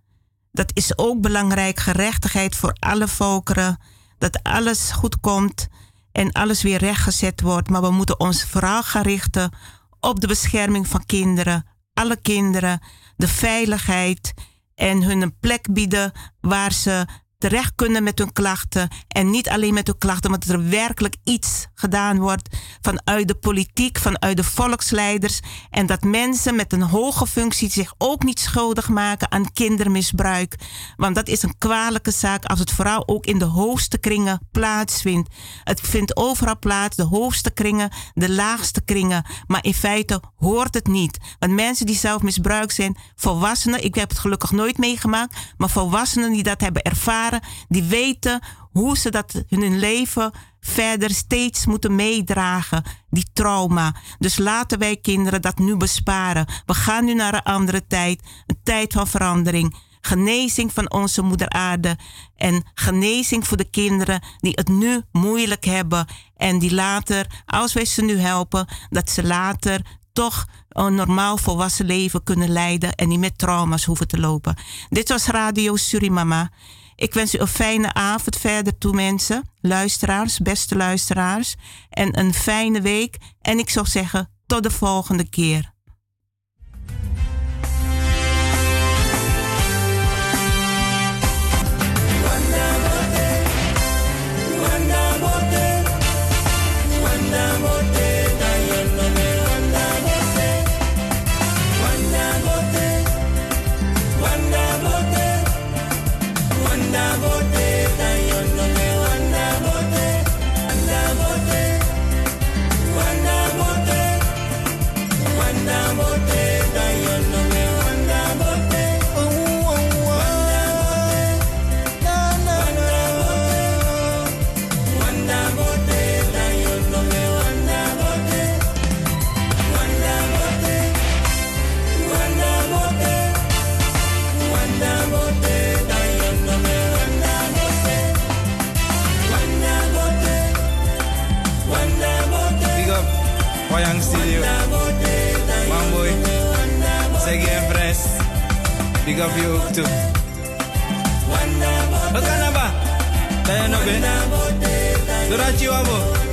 dat is ook belangrijk, gerechtigheid voor alle volkeren, dat alles goed komt en alles weer rechtgezet wordt. Maar we moeten ons vooral gaan richten op de bescherming van kinderen, alle kinderen, de veiligheid en hun een plek bieden waar ze terecht kunnen met hun klachten. En niet alleen met hun klachten, maar dat er werkelijk iets gedaan wordt vanuit de politiek, vanuit de volksleiders. En dat mensen met een hoge functie zich ook niet schuldig maken aan kindermisbruik. Want dat is een kwalijke zaak als het vooral ook in de hoogste kringen plaatsvindt. Het vindt overal plaats, de hoogste kringen, de laagste kringen. Maar in feite hoort het niet. Want mensen die zelf misbruikt zijn, volwassenen, ik heb het gelukkig nooit meegemaakt, maar volwassenen die dat hebben ervaren die weten hoe ze dat in hun leven verder steeds moeten meedragen, die trauma. Dus laten wij kinderen dat nu besparen. We gaan nu naar een andere tijd, een tijd van verandering. Genezing van onze moeder aarde en genezing voor de kinderen die het nu moeilijk hebben en die later, als wij ze nu helpen, dat ze later toch een normaal volwassen leven kunnen leiden en niet met trauma's hoeven te lopen. Dit was Radio Surimama. Ik wens u een fijne avond verder toe, mensen. Luisteraars, beste luisteraars. En een fijne week. En ik zou zeggen, tot de volgende keer. Big up you ook toe. Wat kan dat ba? Dat je nog bent? Doordat je wabo.